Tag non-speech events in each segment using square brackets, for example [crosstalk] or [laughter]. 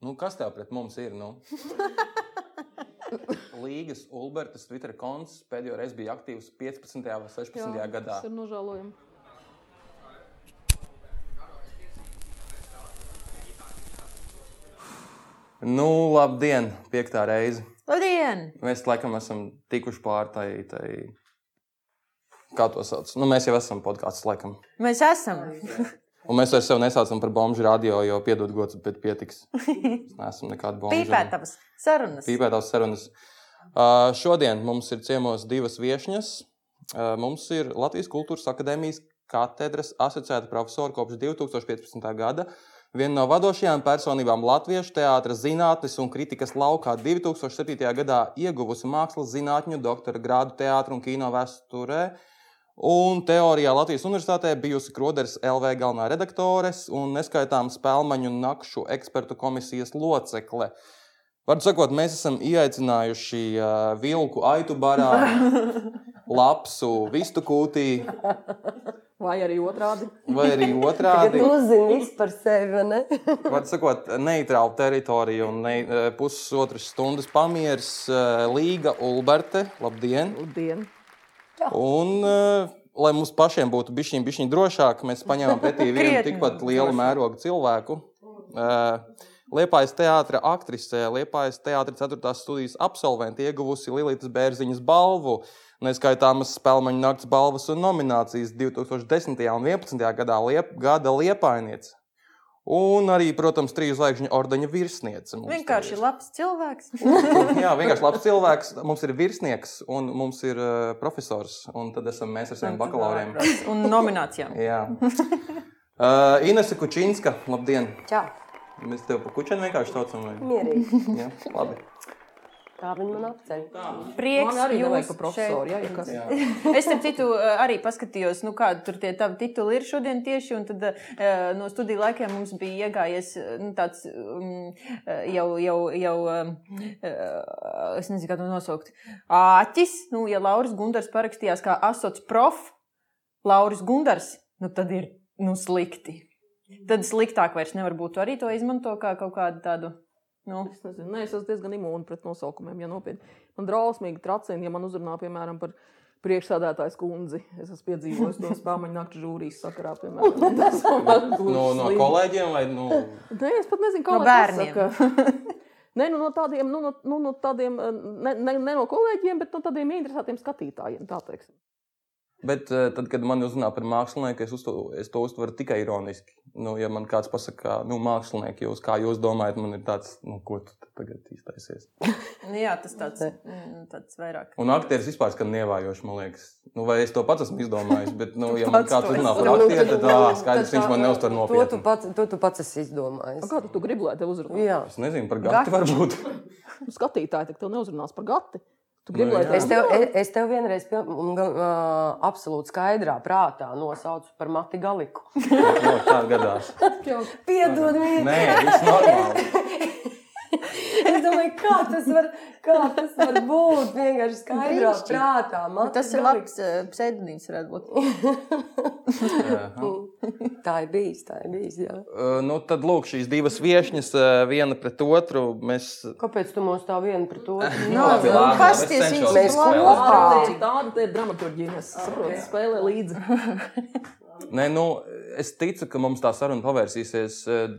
Nu, kas tev pret mums ir? Nu? [laughs] Līgas Ulbertas Twitter konts pēdējo reizi bija aktīvs 15. vai 16. Jā, gadā. Tas ir nožēlojami. Nu, labdien, piektā reize. Labdien! Mēs laikam esam tikuši pār tai, tai kā to sauc. Nu, mēs jau esam podkāsts, laikam. Mēs esam. Un mēs vairs sevi nesaucam par bombu radio, jo piedod gods, bet pietiks. Mēs neesam nekāda bomba. Pīpētavas sarunas. Pīpētavas sarunas. Uh, šodien mums ir ciemos divas viesņas. Uh, mums ir Latvijas Kultūras Akadēmijas katedras asociēta profesora kopš 2015. gada. Viena no vadošajām personībām Latviešu teātras zinātnes un kritikas laukā 2007. gadā ieguvusi mākslas zinātņu doktora grādu teātru un kino vēsturē. Un teorijā Latvijas Universitātē bijusi Kroderis LV galvenā redaktore un neskaitāmu spēļu nakšu ekspertu komisijas locekle. Vārdu sakot, mēs esam ieaicinājuši uh, vilku aitu barā, [laughs] lapsu vistu kūtī, Vai arī otrādi. vai arī [laughs] otrādi. uzzini visu par sevi, ne? [laughs] Vārdu sakot, neitrāla teritorija un ne, pusotras stundas pamieris uh, Līga Ulberte. Labdien! Labdien! Un, uh, lai mums pašiem būtu bišķiņ, bišķiņ drošāk, mēs paņēmām pretī [laughs] vienu tikpat lielu mērogu cilvēku. Uh, Liepājas teātris aktrise, Liepājas teātris 4. studijas absolvente, ieguvusi Lilītas Bērziņas balvu, neskaitāmas spēļu nakts balvas un nominācijas 2010. un 2011. gadā liep, gada liepainiece. Un arī, protams, trīs zvaigžņu ordeņa virsniece. mums Vienkārši te labs cilvēks. [laughs] ir. Jā, vienkārši labs cilvēks. Mums ir virsnieks un mums ir uh, profesors. Un tad esam mēs ar saviem bakalauriem. Un nominācijām. [laughs] Jā. Uh, Inese Kučinska, labdien! Čau, Mēs tevi pa kučenu vienkārši saucam. Vai? mierīgi. Jā, labi. Tā viņi man apceļ. Prieks, Man arī jūs par profesoru. Jā, ja kas. Jā. Es tam citu eh, arī paskatījos, nu, kādi tur tie tavi tituli ir šodien tieši. Un tad uh, no studiju laikiem mums bija iegājies eh, nu, tāds um, jau, jau, jau es nezinu, kā to nosaukt. Āķis, nu, ja Lauris Gundars parakstījās kā asots prof, Lauris Gundars, nu, tad ir nu, slikti. Tad sliktāk vairs nevar būt. Tu arī to izmanto kā kaut kādu tādu. Nu, Es nezinu, Nē, es esmu diezgan imūns pret nosaukumiem, ja nopietni. Man drausmīgi tracina, ja man uzrunā, piemēram, par priekšsādātājs kundzi. Es esmu piedzīvojis to [laughs] spēļu naktas žūrijas sakarā, piemēram. [laughs] Tas man No, no slimi. kolēģiem vai no Nē, es pat nezinu, kā No bērniem. [laughs] Nē, nu, no tādiem, nu, no, nu, no tādiem ne, ne, ne no kolēģiem, bet no tādiem interesantiem skatītājiem. Tā teiksim. Bet uh, tad, kad man uzrunā par mākslinieku, es, uzto, es to uztveru tikai ironiski. Nu, ja man kāds pasakā, nu, mākslinieki, jūs, kā jūs domājat, man ir tāds, nu, ko tu tagad iztaisies. nu, jā, tas tāds, mm, tāds vairāk. Un aktieris vispār skan nievējoši, man liekas. Nu, vai es to pats esmu izdomājis, bet, nu, [laughs] ja man kāds to uzrunā esi par aktieru, tad ā, skaidrs, viņš man neuztver To tu nopietni. pats, to tu pats esi izdomājis. Kā tu, tu gribi, lai te uzrunā? Jā. Es nezinu, par gati varbūt. [laughs] Nu, Skatītāji, tak tev neuzrunās par gati. Tu gribi, Nu, lai Es tev, es, es tev vienreiz gan, uh, absolūti skaidrā prātā nosaucu par Mati Galiku. [laughs] no, tā gadās. Piedod, viņa. Nē, viss normāli. Kā tas var, kā tas var būt. Vienkārši skaidrā Brīnišķīgi. prātā. Mati Tas ir labs uh, pseidonīms, varētu būt. Aha. [laughs] Tā ir bijis, tā ir bijis. Jā. Uh, nu, tad lūk, šīs divas viesņas, uh, viena pret otru. Mēs Kāpēc tu mums tā vienu pret otru? Nu, labi, nu, labi, kas es tie cenšos viņus Mēs kopā. Tāda, ir dramaturgija. Es saprotu, spēlē līdzi. [laughs] Nē, nu, es ticu, ka mums tā saruna pavērsīsies eh,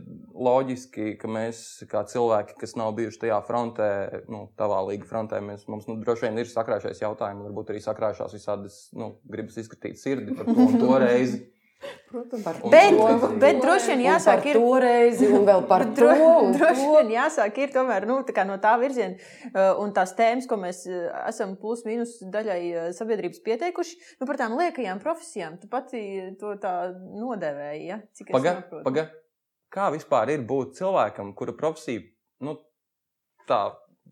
loģiski, ka mēs, kā cilvēki, kas nav bijuši tajā frontē, nu, tavā līga frontē, mēs, mums nu, droši vien ir sakrājušies jautājumi, varbūt arī sakrājušās visādas, nu, gribas izskatīt sirdi par to un to reizi. Protams, Un Bet, to- bet droši vien jāsāk ir. toreizi, un vēl par [laughs] to. Dro, droši vien jāsāk ir tomēr nu, tā kā no tā virziena. Uh, un tās tēmas, ko mēs uh, esam plus mīnus daļai uh, sabiedrības pieteikuši, nu, par tām liekajām profesijām, tu pati to tā nodevēji. Ja? Paga, paga. Kā vispār ir būt cilvēkam, kura profesija, nu, tā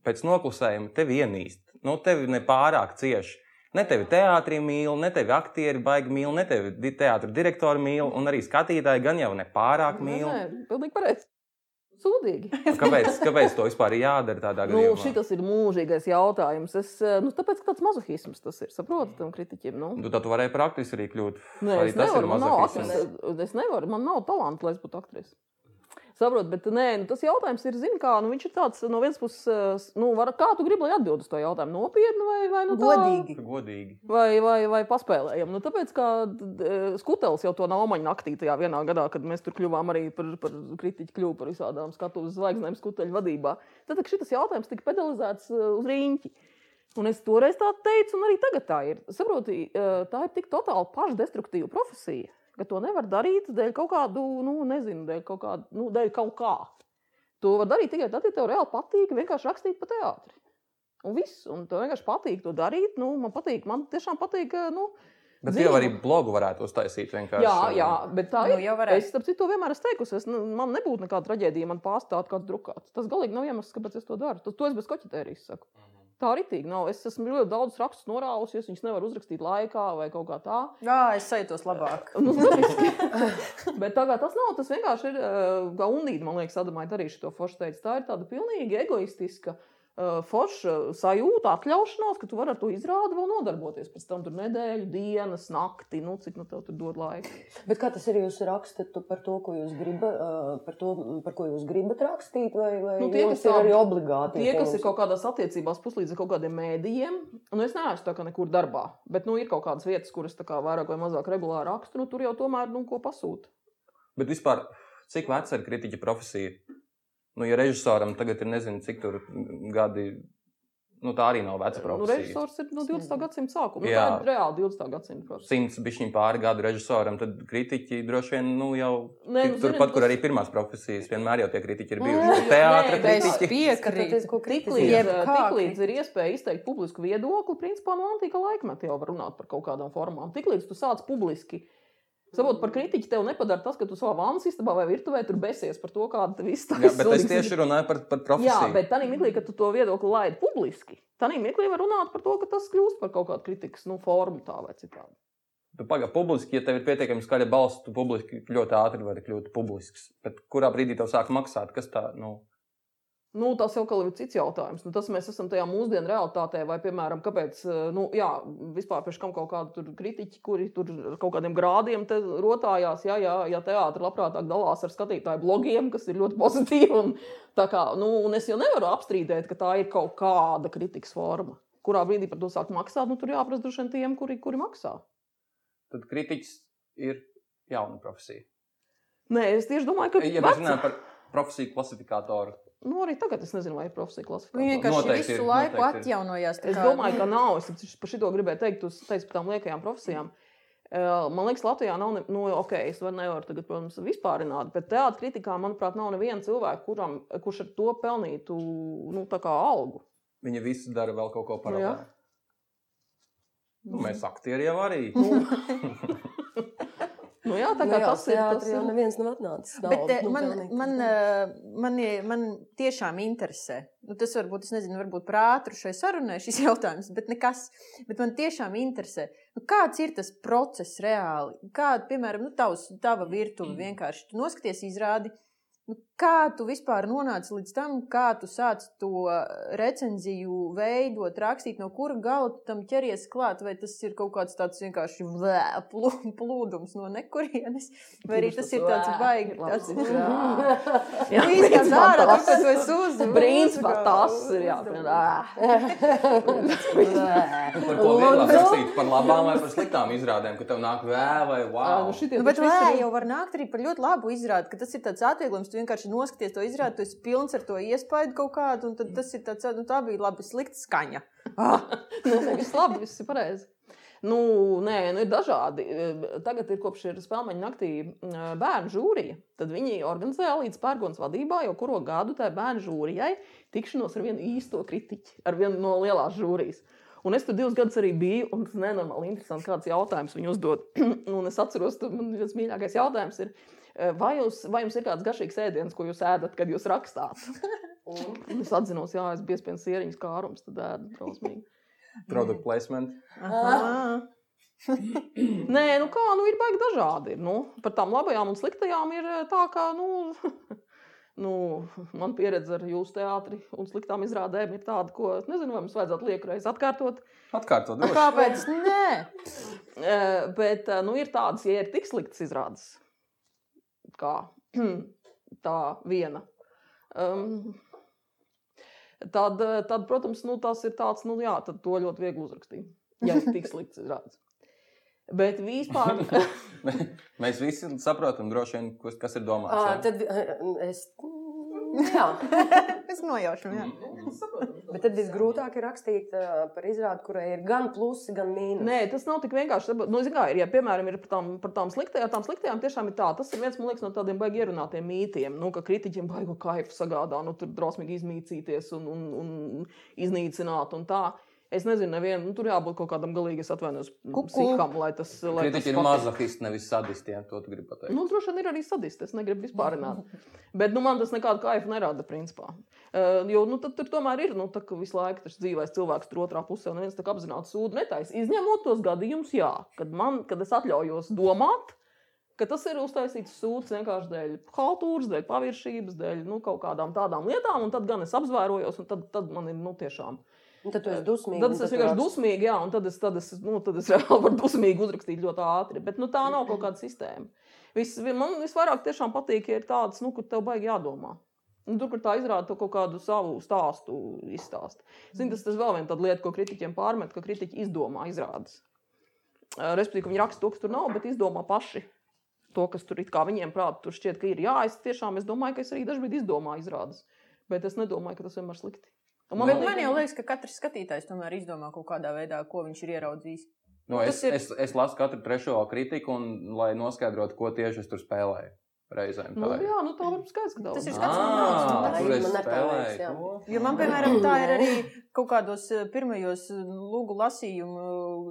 pēc noklusējuma tevi ienīst, nu, tevi nepārāk cieši. Ne tevi teātrī mīl, ne tevi aktieri baigi mīl, ne tevi teātra direktori mīl, un arī skatītāji gan jau nepārāk Nē, mīl. nē, pilnīgi pareizi. Sūdīgi. Kāpēc, kāpēc to vispār ir jādara tādā Nu, gadījumā? šis ir mūžīgais jautājums. Es, eh, nu, tāpēc, ka tāds mazohisms tas ir. Saprotat, tam kritiķim. Nu. Tu tā tu varēji par aktrisi arī kļūt. Nē, arī es tas ir nevaru, nav mazohisms. aktris- es nevaru, man nav talanta, lai es būtu aktris. Saprot, bet nē, nu, tas jautājums ir, zini, kā, nu, viņš ir tāds no vienas puses, eh, nu, var, kā tu gribi, lai atbild uz to jautājumu? Nopietni vai, vai nu, tā, Godīgi. Godīgi. Vai, vai, vai paspēlējam? Nu, tāpēc, kā eh, Skutelis jau to naumaņu naktī tajā vienā gadā, kad mēs tur kļuvām arī par, par kritiķu, kļuvu par visādām skatuves zvaigznēm skuteļu vadībā, tad šis jautājums tika pedalizēts eh, uz rīņķi. Un es toreiz tā teicu, un arī tagad tā ir. Saproti, tā ir tik totāli pašdestruktīva profesija, ka to nevar darīt dēļ kaut kādu, nu, nezinu, dēļ kaut, kādu, nu, dēļ kaut kā. To var darīt tikai tad, ja tev reāli patīk vienkārši rakstīt pa teātri. Un viss, un tev vienkārši patīk to darīt. Nu, man patīk, man tiešām patīk, nu, Bet Zini, jau arī blogu varētu uztaisīt vienkārši. Jā, jā, bet tā Nu, ir. jau varētu. es, starp citu, to vienmēr esmu teikusi. Es, nu, man nebūtu nekāda traģēdija, man pārstāvot kāds drukāts. Tas galīgi nav iemesls, kāpēc es to daru. Tas, to es bez koķetērijas saku. Tā tīk nav. Es esmu ļoti daudz rakstus norāvusi, es viņus nevaru uzrakstīt laikā vai kaut kā tā. Jā, es sajūtos labāk. [laughs] Nu. Bet tagad tas nav. Tas vienkārši ir, eh, kā Unīda, man liekas, Adamai arī šo foršu teica. Tā ir tāda pilnīgi egoistiska. eh, Forša sajūta, atļaušanās, ka tu vari ar to izrādi vēl nodarboties. Pēc tam tur nedēļu, dienas, nakti, nu, cik no tev tur dod laika. Bet kā tas ir? Jūs rakstat tu par to, ko jūs gribat, par, to, par ko jūs gribat rakstīt, vai, vai Nu, tie, kas ir arī obligāti? Tie, kas ir kaut kādās attiecībās, puslīdz kaut kādiem mēdījiem, nu es neesmu tā kā nekur darbā, bet nu, ir kaut kādas vietas, kuras tā kā vairāk vai mazāk regulāri rakstu, nu tur jau tomēr nu, ko pasūta. Bet vispār, cik veca ir kritiķa profesija? Nu, ja režisoram tagad ir nezinu, cik tur gadi, nu, tā arī nav veca Nu, profesija. režisors ir no 20. gadsimta sākuma. Nu, tā ir reāli 20. gadsimta profesija. Simts bišķiņu pāri gadu režisoram, tad kritiķi droši vien nu, jau ir nu, turpat, ziniet, kur tas- arī pirmās profesijas. Vienmēr jau tie kritiķi ir Mm, bijuši. Teātris kritiķi. Tiklīdz, kritizēt. Jebkā tiklīdz ir iespēja izteikt publisku viedokli, principā no antika laikmeta jau var runāt par kaut kādām formām. Tiklīdz tu sāc publiski. Saprot, par kritiķu tev nepadara tas, ka tu savā vannas istabā vai virtuvē tur besies par to, kāda tev tā Jā, bet es tieši runāju par, par profesiju. Jā, bet tā mirklī, kad tu to viedokli laidi publiski, tā mirklī var runāt par to, ka tas kļūst par kaut kādu kritikas nu, formu tā vai citādi. Pagaidām, publiski, ja tev ir pietiekami skaļa balss, tu publiski ļoti ātri vari kļūt publisks. Bet kurā brīdī tev sāk maksāt? Kas tā? Nu, Nu, tas jau kāds cits jautājums. Nu, tas mēs esam tajā mūsdienu realitātē, vai, piemēram, kāpēc, eh, nu, jā, vispār pēc kam kaut kādi kritiķi, kuri tur ar kaut kādiem grādiem rotājās, jā, jā, ja teātris labprātāk dalās ar skatītāju blogiem, kas ir ļoti [laughs] pozitīvi. Un, kā, nu, un es jau nevaru apstrīdēt, ka tā ir kaut kāda kritikas forma. Kurā brīdī par to sāk maksāt, nu, tur jāprasa droši vien tiem, kuri, kuri maksā. tad kritiķis ir jauna profesija. Nē, es tieši domāju, ka Ja mēs runājam par profesiju klasifikātoru, Nu, arī tagad es nezinu, vai ir profesija klasifikācija. vienkārši Noteikti visu laiku noteikti atjaunojās. Es kā, domāju, nu, [laughs] ka nav. Es par šito gribēju teikt, jūs teicāt par tām liekajām profesijām. Eh, Man liekas, Latvijā nav, ne, nu, ok, es varu, nevaru tagad, protams, vispārināt, bet teātris kritikā, manuprāt, nav neviena cilvēka, kuram, kurš ar to pelnītu, nu, tā kā algu. viņa visi dara vēl kaut ko Nu, paralēli. jā. Nu, mēs aktieri jau arī. [laughs] Nu, jā, tā Nu kā jā, tas ir. Tas jau neviens nav atnācis. Nav, Bet eh, nu, man, man, eh, man, man tiešām interesē. Nu, tas varbūt, es nezinu, varbūt par ātru šai sarunai šis [laughs] jautājums, bet nekas. Bet man tiešām interesē, nu, kāds ir tas process reāli. Kāda, piemēram, nu, tavs, tava virtuve [clears throat] vienkārši. Tu noskaties izrādi. Nu, kā tu vispār nonāci līdz tam, kā tu sāc to recenziju veidot, rakstīt, no kura gala tu tam ķeries klāt? Vai tas ir kaut kāds tāds vienkārši plū- plūdums no nekurienes, vai arī tas ir tāds baigi. Tāds, [laughs] Jā, Nu, izskatās principā ārā, tas- tāpēc to es uzvaru. Principā tas ir jā, Par ko vieglāk rakstīt? Par labām vai par sliktām izrādēm, ka tev nāk vēl vai wow. Nu, šitie Nu, bet ir- jau var nākt arī par ļoti labu izrādi, ka tas ir tāds atvieglojums. Tu vienkārši noskaties to izrādi, tu esi pilns ar to iespaidu kaut kādu, un tad tas ir tāds, nu tā bija labi slikta skaņa. Nē, nē, viss labi, viss ir pareizi. Nu, nē, nu ir dažādi. Tagad ir kopš ir spēļu naktī eh, bērnu žūrija. Tad viņi organizēja līdz pērkons vadībā jau kuru gadu tajā bērnu žūrijai tikšanos ar vienu īsto kritiķu, ar vienu no lielās žūrijas. Un es tur divus gadus arī biju, un tas nenormāli interesanti, kāds jautājums viņi uzdod. [clears throat] un es atceros, ka man viens mīļākais jautājums ir, eh, vai, jūs, vai jums ir kāds garšīgs ēdiens, ko jūs ēdat, kad jūs rakstāt? [laughs] Un es atzinos, jā, es biju pēc sēriņas kārums, tad ēdu drausmīgi. Product placement. Nē, nu kā, nu ir baigi dažādi. Nu, par tām labajām un sliktajām ir eh, tā, ka, nu, [laughs] nu man pieredze ar jūsu teātri un sliktām izrādēm ir tāda, ko es nezinu, vai mums vajadzētu lieku reizi atkārtot. Atkārtot, droši. Kāpēc? Nē, Eh, Bet, eh, nu, ir tādas, ja ir tik sliktas izrādes, kā [clears throat] tā viena. Um, tad, tad, protams, nu, tas ir tāds, nu, jā, tad to ļoti viegli uzrakstīt. Ja ir tik [laughs] slikts izrādes. Bet vispār. [laughs] Mēs visi saprotam, droši vien, kas- kas ir domāts. À, tad eh, es. Jā, [laughs] Es nojaušu. Jā. bet tad visgrūtāk ir rakstīt par izrādi, kurai ir gan plusi, gan mīnus. Nē, tas nav tik vienkārši. Nu, kā, ir, ja, piemēram, ir par tām, par tām sliktajām, tām sliktajām tiešām ir tā. Tas ir viens liekas, no tādiem baigi ierunātiem mītiem, nu, ka kritiķiem baigo kaifu sagādā, nu, tur drosmīgi izmīcīties un, un, un iznīcināt un tā. Es nezinu, nevienu, nu, tur jābūt kaut kādam galīgi, atvainojos, Kuku. psiham, lai tas. Lai tas Kritiķi ir patiktu. mazohisti, nevis sadisti. jā, To tu gribi pateikt. Nu, droši vien ir arī sadisti. Es negribu vispār runāt. Bet nu, man tas nekādu kaifu nerada, principā. Uh, jo nu, tad, tur tomēr ir nu, tā, ka visu laiku tas dzīvais cilvēks tur otrā pusē, un viens tā apzināti sūdu netaisa. Izņemot tos gadījumus, jā, kad, man, kad es atļaujos domāt, ka tas ir uztaisīts sūds vienkārši dēļ kultūras, dēļ paviršības, dēļ nu, kaut kādām tādām lietām, un tad gan es apzvērojos, un tad, tad man ir nu, tiešām. Un Tad tu esi dusmīgs. Tad es vienkārši dusmīgs, jā, un tad es, tad es, nu, tad es [laughs] varu dusmīgi uzrakstīt ļoti ātri. Bet nu, tā nav kaut kāda sistēma. Vis, man visvairāk tiešām patīk, ja ir tāds, nu, kur tev baigi jādomā. Nu, tur, kur tā izrāda kaut kādu savu stāstu, izstāst. Zini, tas, tas vēl viena lieta, ko kritiķiem pārmet, ka kritiķi izdomā izrādes. Respektīvi, viņi raksta to, kas tur nav, bet izdomā paši to, kas tur kā viņiem prātā tur šķiet, ka ir. Jā, es tiešām es domāju, ka es arī dažkārt izdomāju izrādes, bet es nedomāju, ka tas vienmēr ir slikti. Un Man, liekas- man jau liekas, ka katrs skatītājs tomēr izdomā kaut kādā veidā, ko viņš ir ieraudzījis. Nu, es, Tas ir- es, es lasu katru trešo kritiku, un, lai noskaidrotu, ko tieši es tur spēlēju. Reizēm Nu, tā ir. jā, nu tā var skaidrs, ka Tas ir skats no Ā, malas. tur es Man nepalīdz, spēlēju jā. to. Jo man, piemēram, tā ir arī kaut kādos eh, pirmajos eh, lūgu lasījumu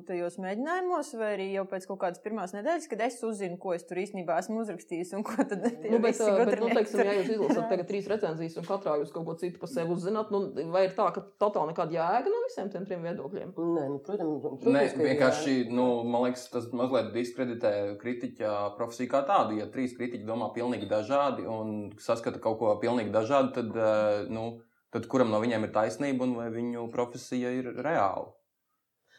tajos mēģinājumos, vai arī jau pēc kaut kādas pirmās nedēļas, kad es uzzinu, ko es tur īstenībā esmu uzrakstījis un ko tad tie Nu, bet, bet, nu, teiksim, ja jūs izlasāt tagad trīs recenzijas un katrā jūs kaut ko citu par sevi uzzināt, nu, vai ir tā, ka totāli nekāda jēga no visiem tiem trim viedokļiem? Nē, nu, protams, Nē, protams ka ir vienkārši, jā. nu, man liekas, tas mazliet diskreditē kritiķa profesiju kā tādu. Ja trīs kritiķi domā pilnīgi dažādi un saskata kaut ko pilnīgi dažādu, tad, nu, tad kuram no viņiem ir taisnība un vai viņu profesija ir reāla?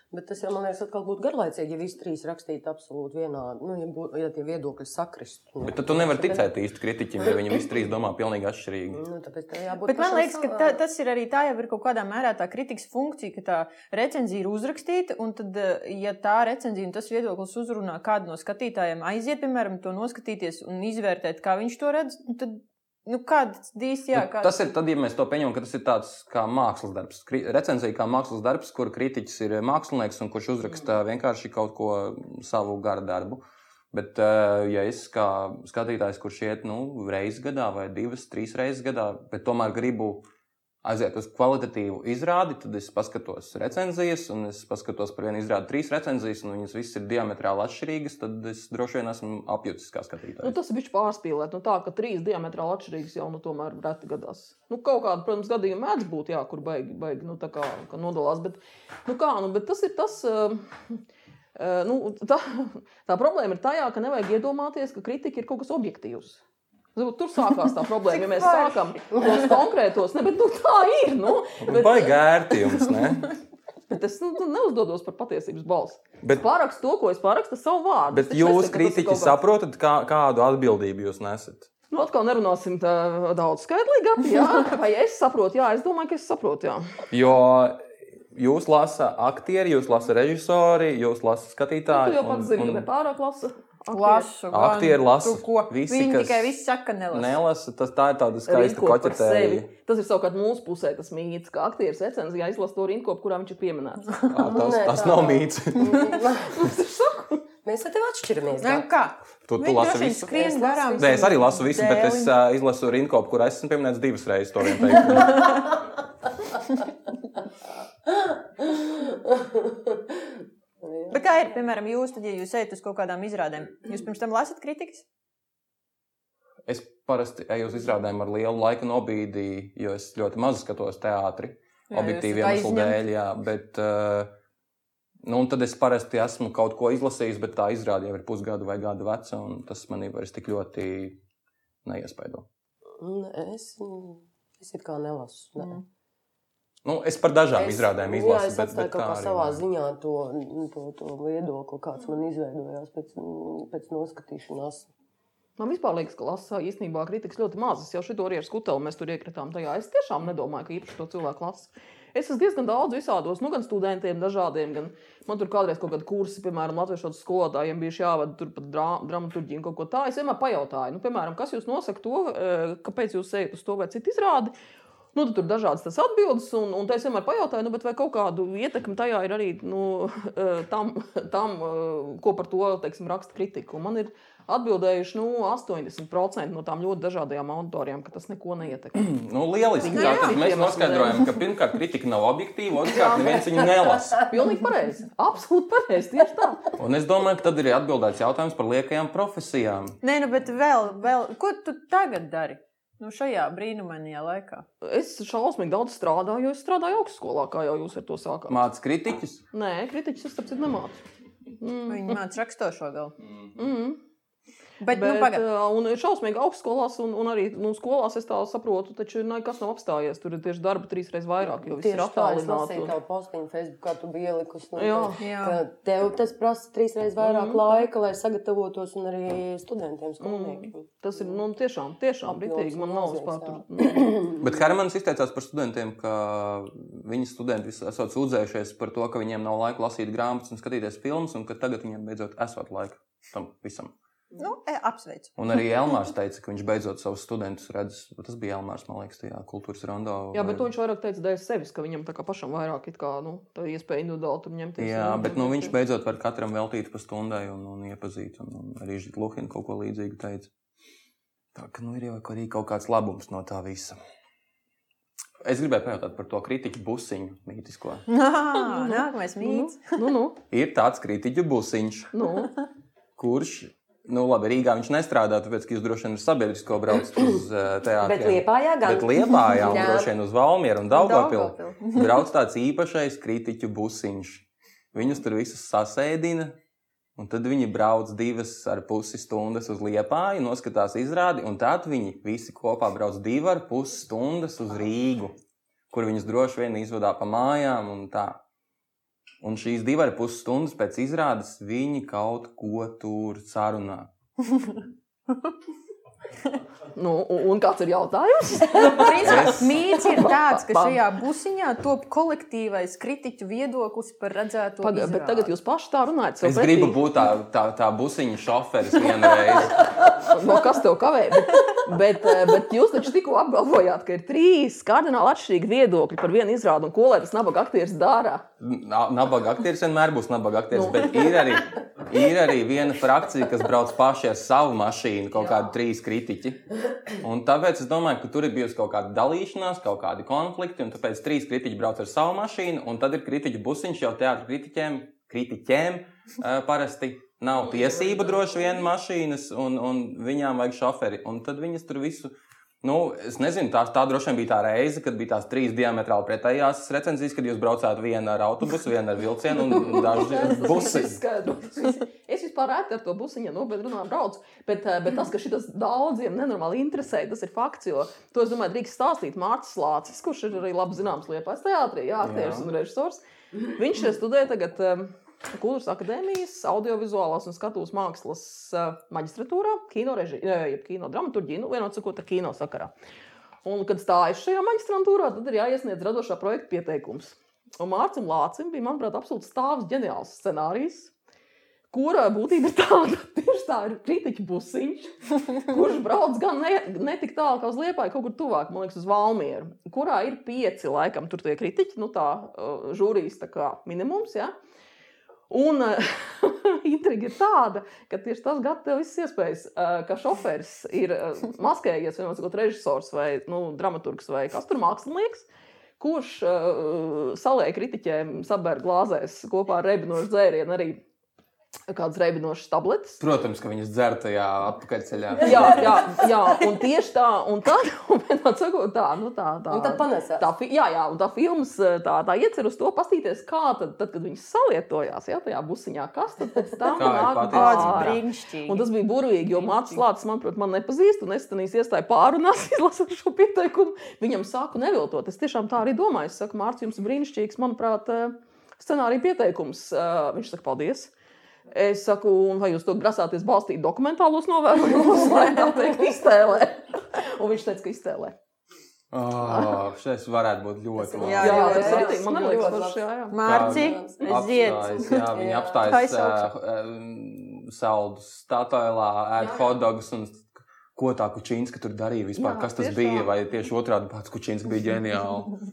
Bet tas jau, man liekas, atkal būtu garlaicīgi, ja visi trīs rakstītu absolūti vienādi. Nu, ja, būtu, ja tie viedokļi sakristu. Bet tad tu nevari ticēt īsti kritiķim, ja viņi visi trīs domā pilnīgi atšķirīgi. Nu, tāpēc tā jābūt Bet man liekas, ka tā, tas ir arī tā, jau ir kaut kādā mērā tā kritikas funkcija, ka tā recenzija ir uzrakstīta, un tad, eh, ja tā recenzija un tas viedoklis uzrunā kādu no skatītājiem, aiziet, piemēram, to noskatīties un izvērtēt, kā viņš to redz, nu tad, nu, kāds dīs, jā, Nu, kāds. Tas ir tad, ja mēs to pieņemam, ka tas ir tāds kā mākslas darbs. Kri- Recenzija kā mākslas darbs, kur kritiķis ir mākslinieks un kurš uzraksta vienkārši kaut ko savu garu darbu. Bet, eh, ja es kā skatītājs, kurš iet nu, reizes gadā vai divas, trīs reizes gadā, bet tomēr gribu aiziet uz kvalitatīvu izrādi, tad es paskatos recenzijas, un es paskatos par vienu izrādi trīs recenzijas, un viņas visas ir diametrāli atšķirīgas, tad es droši vien esmu apjucis kā Nu, skatītājs. tas ir bijis pārspīlēt. Nu, tā, ka trīs diametrāli atšķirīgas jau nu, tomēr reti gadās. Nu, kaut kāda, protams, gadījuma mēdz būt, jā, kur baigi, baigi nu, tā kā, ka nodalās. Bet, nu, kā, nu, bet tas ir tas. Uh, uh, nu, tā, tā problēma ir tajā, ka nevajag iedomāties, ka kritika ir kaut kas objektīvs. Nu, Tur sākās tā [laughs] problēma, ja mēs sākam tos konkrētos. Ne, bet, nu, tā ir. Nu, bet, Baigi ērti jums, ne? [laughs] bet es nu, neuzdodos par patiesības balsi. Bet- Bet... Pārakstu to, ko es parakstu, savu vārdu. Bet Es jūs, nesaku, ka tas ir kritiķi, kaut saprotat, kā, kādu atbildību jūs nesat? Nu, atkal nerunāsim tā daudz skaidrīgāk. Jā, [laughs] vai es saprotu? Jā, es domāju, ka es saprotu. Jā. Jo jūs lasāt aktieri, jūs lasāt režisori, jūs Nu, skatītāji. tu jau pats zini, ka pārāk lasa. Lasu, Aktieri lasa. Visi, Viņi kas tikai viss saka, nelasa. Nelasa, tas tā ir tāda skaista koķetēja. Tas ir savukārt mūsu pusē, tas mīts, ka aktieris recenzijā izlasa to rindkopu, kurā viņš ir pieminēts. [laughs] Tas, Nē, tas nav mīts. [laughs] Mēs ar tevi atšķiramies. Nē, kā? Tu, tu lasi vien visu. skrien Es garām. Nē, es arī lasu visu, bet es uh, izlasu rinkopu, kur esmu pieminēts divas reizes to vienu teikumu. [laughs] Bet kā ir, piemēram, jūs, tad, ja jūs ejat uz kaut kādām izrādēm, jūs pirms tam lasat kritikas? Es parasti eju uz izrādēm ar lielu laika nobīdi, jo es ļoti maz skatos teātri. Jā, objektīvi iemeslu dēļ, jā, bet uh, nu, un tad es parasti esmu kaut ko izlasījis, bet tā izrāde jau ir pusgadu vai gadu veca, un tas manī vairs tik ļoti neiespaido. Nē, Es, es it kā nelasu. Nē. Mm. Nu, es par dažām Es- izrādēm jā, izlasu, es bet, atstāju kaut tā kā arī savā nav. ziņā to, to, to viedokli, kāds man izveidojās pēc, pēc noskatīšanās. Man vispār liekas, ka lasā īstenībā kritikas ļoti maz. Es jau šito arī ar skuteli mēs tur iekritām tajā. Es tiešām nedomāju, ka īpaši to cilvēku lasu. Es esmu diezgan daudz visādos, nu, gan studentiem, dažādiem, gan man tur kādreiz kaut kādi kursi, piemēram, latviešu skolotājiem bijuši jāvada tur pat drā, dramaturģiju un kaut ko tādu. Es vienmēr pajautāju, nu, piemēram, kas jūs nosaka to, eh, kāpēc jūs ejat uz to vai citu izrādi. Nu, tad tur ir dažādas tas atbildes, un, un es vienmēr pajautāju, nu, vai kaut kādu ietekmi tajā ir arī nu, [laughs] eh, tam, tam, eh, ko par to teiksim, raksta kritika. Man ir atbildējuši nu, 80% no tām ļoti dažādajām auditoriem, ka tas neko neietekmē. [clears throat] Nu, lieliski. Jā, Tātad jā. mēs noskaidrojam, ka [laughs] pirmkārt kritika nav objektīva, otrkārt neviens viņu nelasa. [laughs] Pilnīgi pareizi. Absolūti pareizi. Tieši tā. Un es domāju, ka tad ir atbildēts jautājums par liekajām profesijām. Nē, nu, bet vēl, vēl, ko tu tagad dari? Nu, šajā brīnumainajā laikā. Es šausmīgi daudz strādāju, jo es strādāju augstskolā, kā jau jūs ar to sākāt. Mācis kritiķus. Nē, kritiķis es tāpēc nemācu. Mm. Viņi māca rakstošo vēl. Mm. Bet, bet Bet, nu, pagaidi. uh, un ir šausmīgi augstskolās, un, un arī nu, skolās es tā saprotu, taču nekas nav apstājies. Tur ir tieši darba trīsreiz vairāk, jo viss ir tā, attālināts. lasīju un- tavu postiņu Facebookā, tu biji ielikusi. Nu, Jā. Jā. Tev tas prasa trīsreiz vairāk Mhm. mm. laika, lai sagatavotos un arī studentiem, skolniekiem. Mm. Tas ir nu, tiešām, tiešām brīvīgi. Man nav vispār tur. [clears throat] Bet Hermans izteicās par studentiem, ka viņi studenti esat sūdzējušies par to, ka viņiem nav laika lasīt grāmatas un skatīties filmas, un ka tagad viņiem beidzot esot laika tam visam. Nu, e, apsveicu. Un arī Elmārs teica, ka viņš beidzot savus studentus redz. Tas bija Elmārs, man liekas, tajā kultūras rondo. Jā, bet to viņš vairāk teica dēļ sevis, ka viņam tā kā pašam vairāk it kā, nu, tā iespēja individuāli tur ņemties. Jā, un- bet nu, viņš beidzot var katram veltīt pa stundai un, un iepazīt. Un, un arī Luhina kaut ko līdzīgu teica. Tā ka nu, ir jau arī kaut kāds labums no tā visa. Es gribēju pajautāt par to kritiķu busiņu mītisko. [laughs] Nā, nākamais Nu, mīts. nu, nu, Ir tāds kritiķu busiņš, nu. kurš, nu labi, Rīgā viņš nestrādā, tāpēc, ka jūs droši vien ar sabiedrisko braucat uz uh, [clears throat] teātriem. Bet Liepājā gan. Bet Liepājā un droši vien uz Valmieru un Daugopilu brauc tāds īpašais kritiķu busiņš. Viņus tur visus sasēdina, un tad viņi brauc divas ar pusi stundas uz Liepāju, noskatās izrādi, un tad viņi visi kopā brauc divas ar pusi stundas uz Rīgu, kur viņus droši vien izvadā pa mājām un tā. Un šīs divas ar pusi stundas pēc izrādes viņi kaut ko tur sarunā. [laughs] nu un, kāds ir jautājums? [laughs] Principā Es- mīts ir tāds, ka šajā busiņā top kolektīvais kritiķu viedoklis par redzēto Paga, bet izrādi. tagad jūs paši tā runājat. Es pretī. gribu būt tā, tā, tā busiņa šoferis vienreiz. [laughs] No kas tev kavē? Bet, bet, eh, bet jūs taču tikko apgalvojāt, ka ir trīs kardināli atšķirīgi viedokļi par vienu izrādi un ko lai tas nabaga aktieris dara. Na- Nabaga aktieris vienmēr būs nabaga aktieris, Nu. bet ir arī, ir arī viena frakcija, kas brauc paši ar savu mašīnu, kaut kādi trīs kritiķi. Un tāpēc es domāju, ka tur ir bijusi kaut kāda dalīšanās, kaut kādi konflikti, un tāpēc trīs kritiķi brauc ar savu mašīnu, un tad ir kritiķu busiņš jau teātris kritiķiem, kritiķiem eh, parasti. Nav tiesība droši vien mašīnas, un, un viņām vajag šoferi. Un tad viņas tur visu Nu, es nezinu, tā, tā droši vien bija tā reize, kad bija tās trīs diametrāli pretējās recenzijas, kad jūs braucāt vienu ar autobusu, vienu ar vilcienu un [laughs] skaidro. Tas viss- Es vispār rēti ar to busiņu nopietni runāju, braucu. Bet, eh, bet tas, ka šis daudziem nenormāli interesē, tas ir fakts. Jo to es domāju, drīkst stāstīt Mārcis Lācis, kurš ir arī labi zināms Liepais teātrī, jā, aktieris un režisors. Viņš eh, studē tagad um, Kultūras akadēmijas audiovizuālās un skatuves mākslas uh, maģistratūrā, kino režijā, jeb kino dramaturgiju, nu, vienot sakot, kino sakarā. Un, kad stājas šajā maģistrantūrā, tad ir jāiesniedz radošā projekta pieteikums. Un Mārcis Lācis bija, manuprāt, absolūti stāvs ģeniāls scenārijs. Kura būtība ir tāda, [laughs] tieši tā ir kritiķa busiņš, [laughs] kurš brauc gan ne, ne tik tālu kā uz Liepāju, kaut kur tuvāk, man liekas, uz Valmieru, kurā ir pieci, laikam, tur tie kritiķi, nu tā uh, žūrijas tā kā minimums, ja? Un uh, [laughs] intriga ir tāda, ka tieši tas gada tev visas iespējas, uh, ka šoferis ir uh, maskējies, vienmēr sakot, režisors vai nu, dramaturgs vai kas tur mākslinieks, kurš uh, saliek kritiķiem sabēr glāzēs kopā ar rebinošu dzērienu arī kādas rebinošas tabletes. Protams, ka viņas dzer tajā atpakaļceļā. [laughs] Jā, jā, jā, un tieši tā, un tad, [laughs] un sakot, tā, nu tā, tā. Un tad panesās. Tā, jā, jā, un tā filmas tā, tā iecer uz to pastīties, kā tad, tad kad viņas salietojās, jā, tajā busiņā, kas tad pēc tam nāk. Tāds brīnišķīgi. Un tas bija burvīgi, jo Mārcis Lācis, manuprāt, man nepazīst, un es tam iestāju pārunās, [laughs] izlasot šo pieteikumu. Viņam sāku neviltot. Es tiešām tā arī domāju. Es saku, Mārcis, jums brīnišķīgs, manuprāt, eh, scenārija pieteikums. Eh, Viņš saka, paldies. Es saku, un vai jūs to grasāties balstīt dokumentālos novērojumus, vai tā teikt, iztēlē? Un viņš teica, ka iztēlē. Oh, šis varētu būt ļoti Tas ir- labi. Jā, Jā, jā, tas jā, arī tas man ir liekas, jā, jā. Mārci, zieds. Apstājas, jā, viņi Jā. apstājas uh, saldus statoilā, ēd hotdogus un ko tā Kučīnska tur darīja vispār. Jā, Kas tas bija? Vai tieši otrādi pats Kučīnska bija ģeniāli?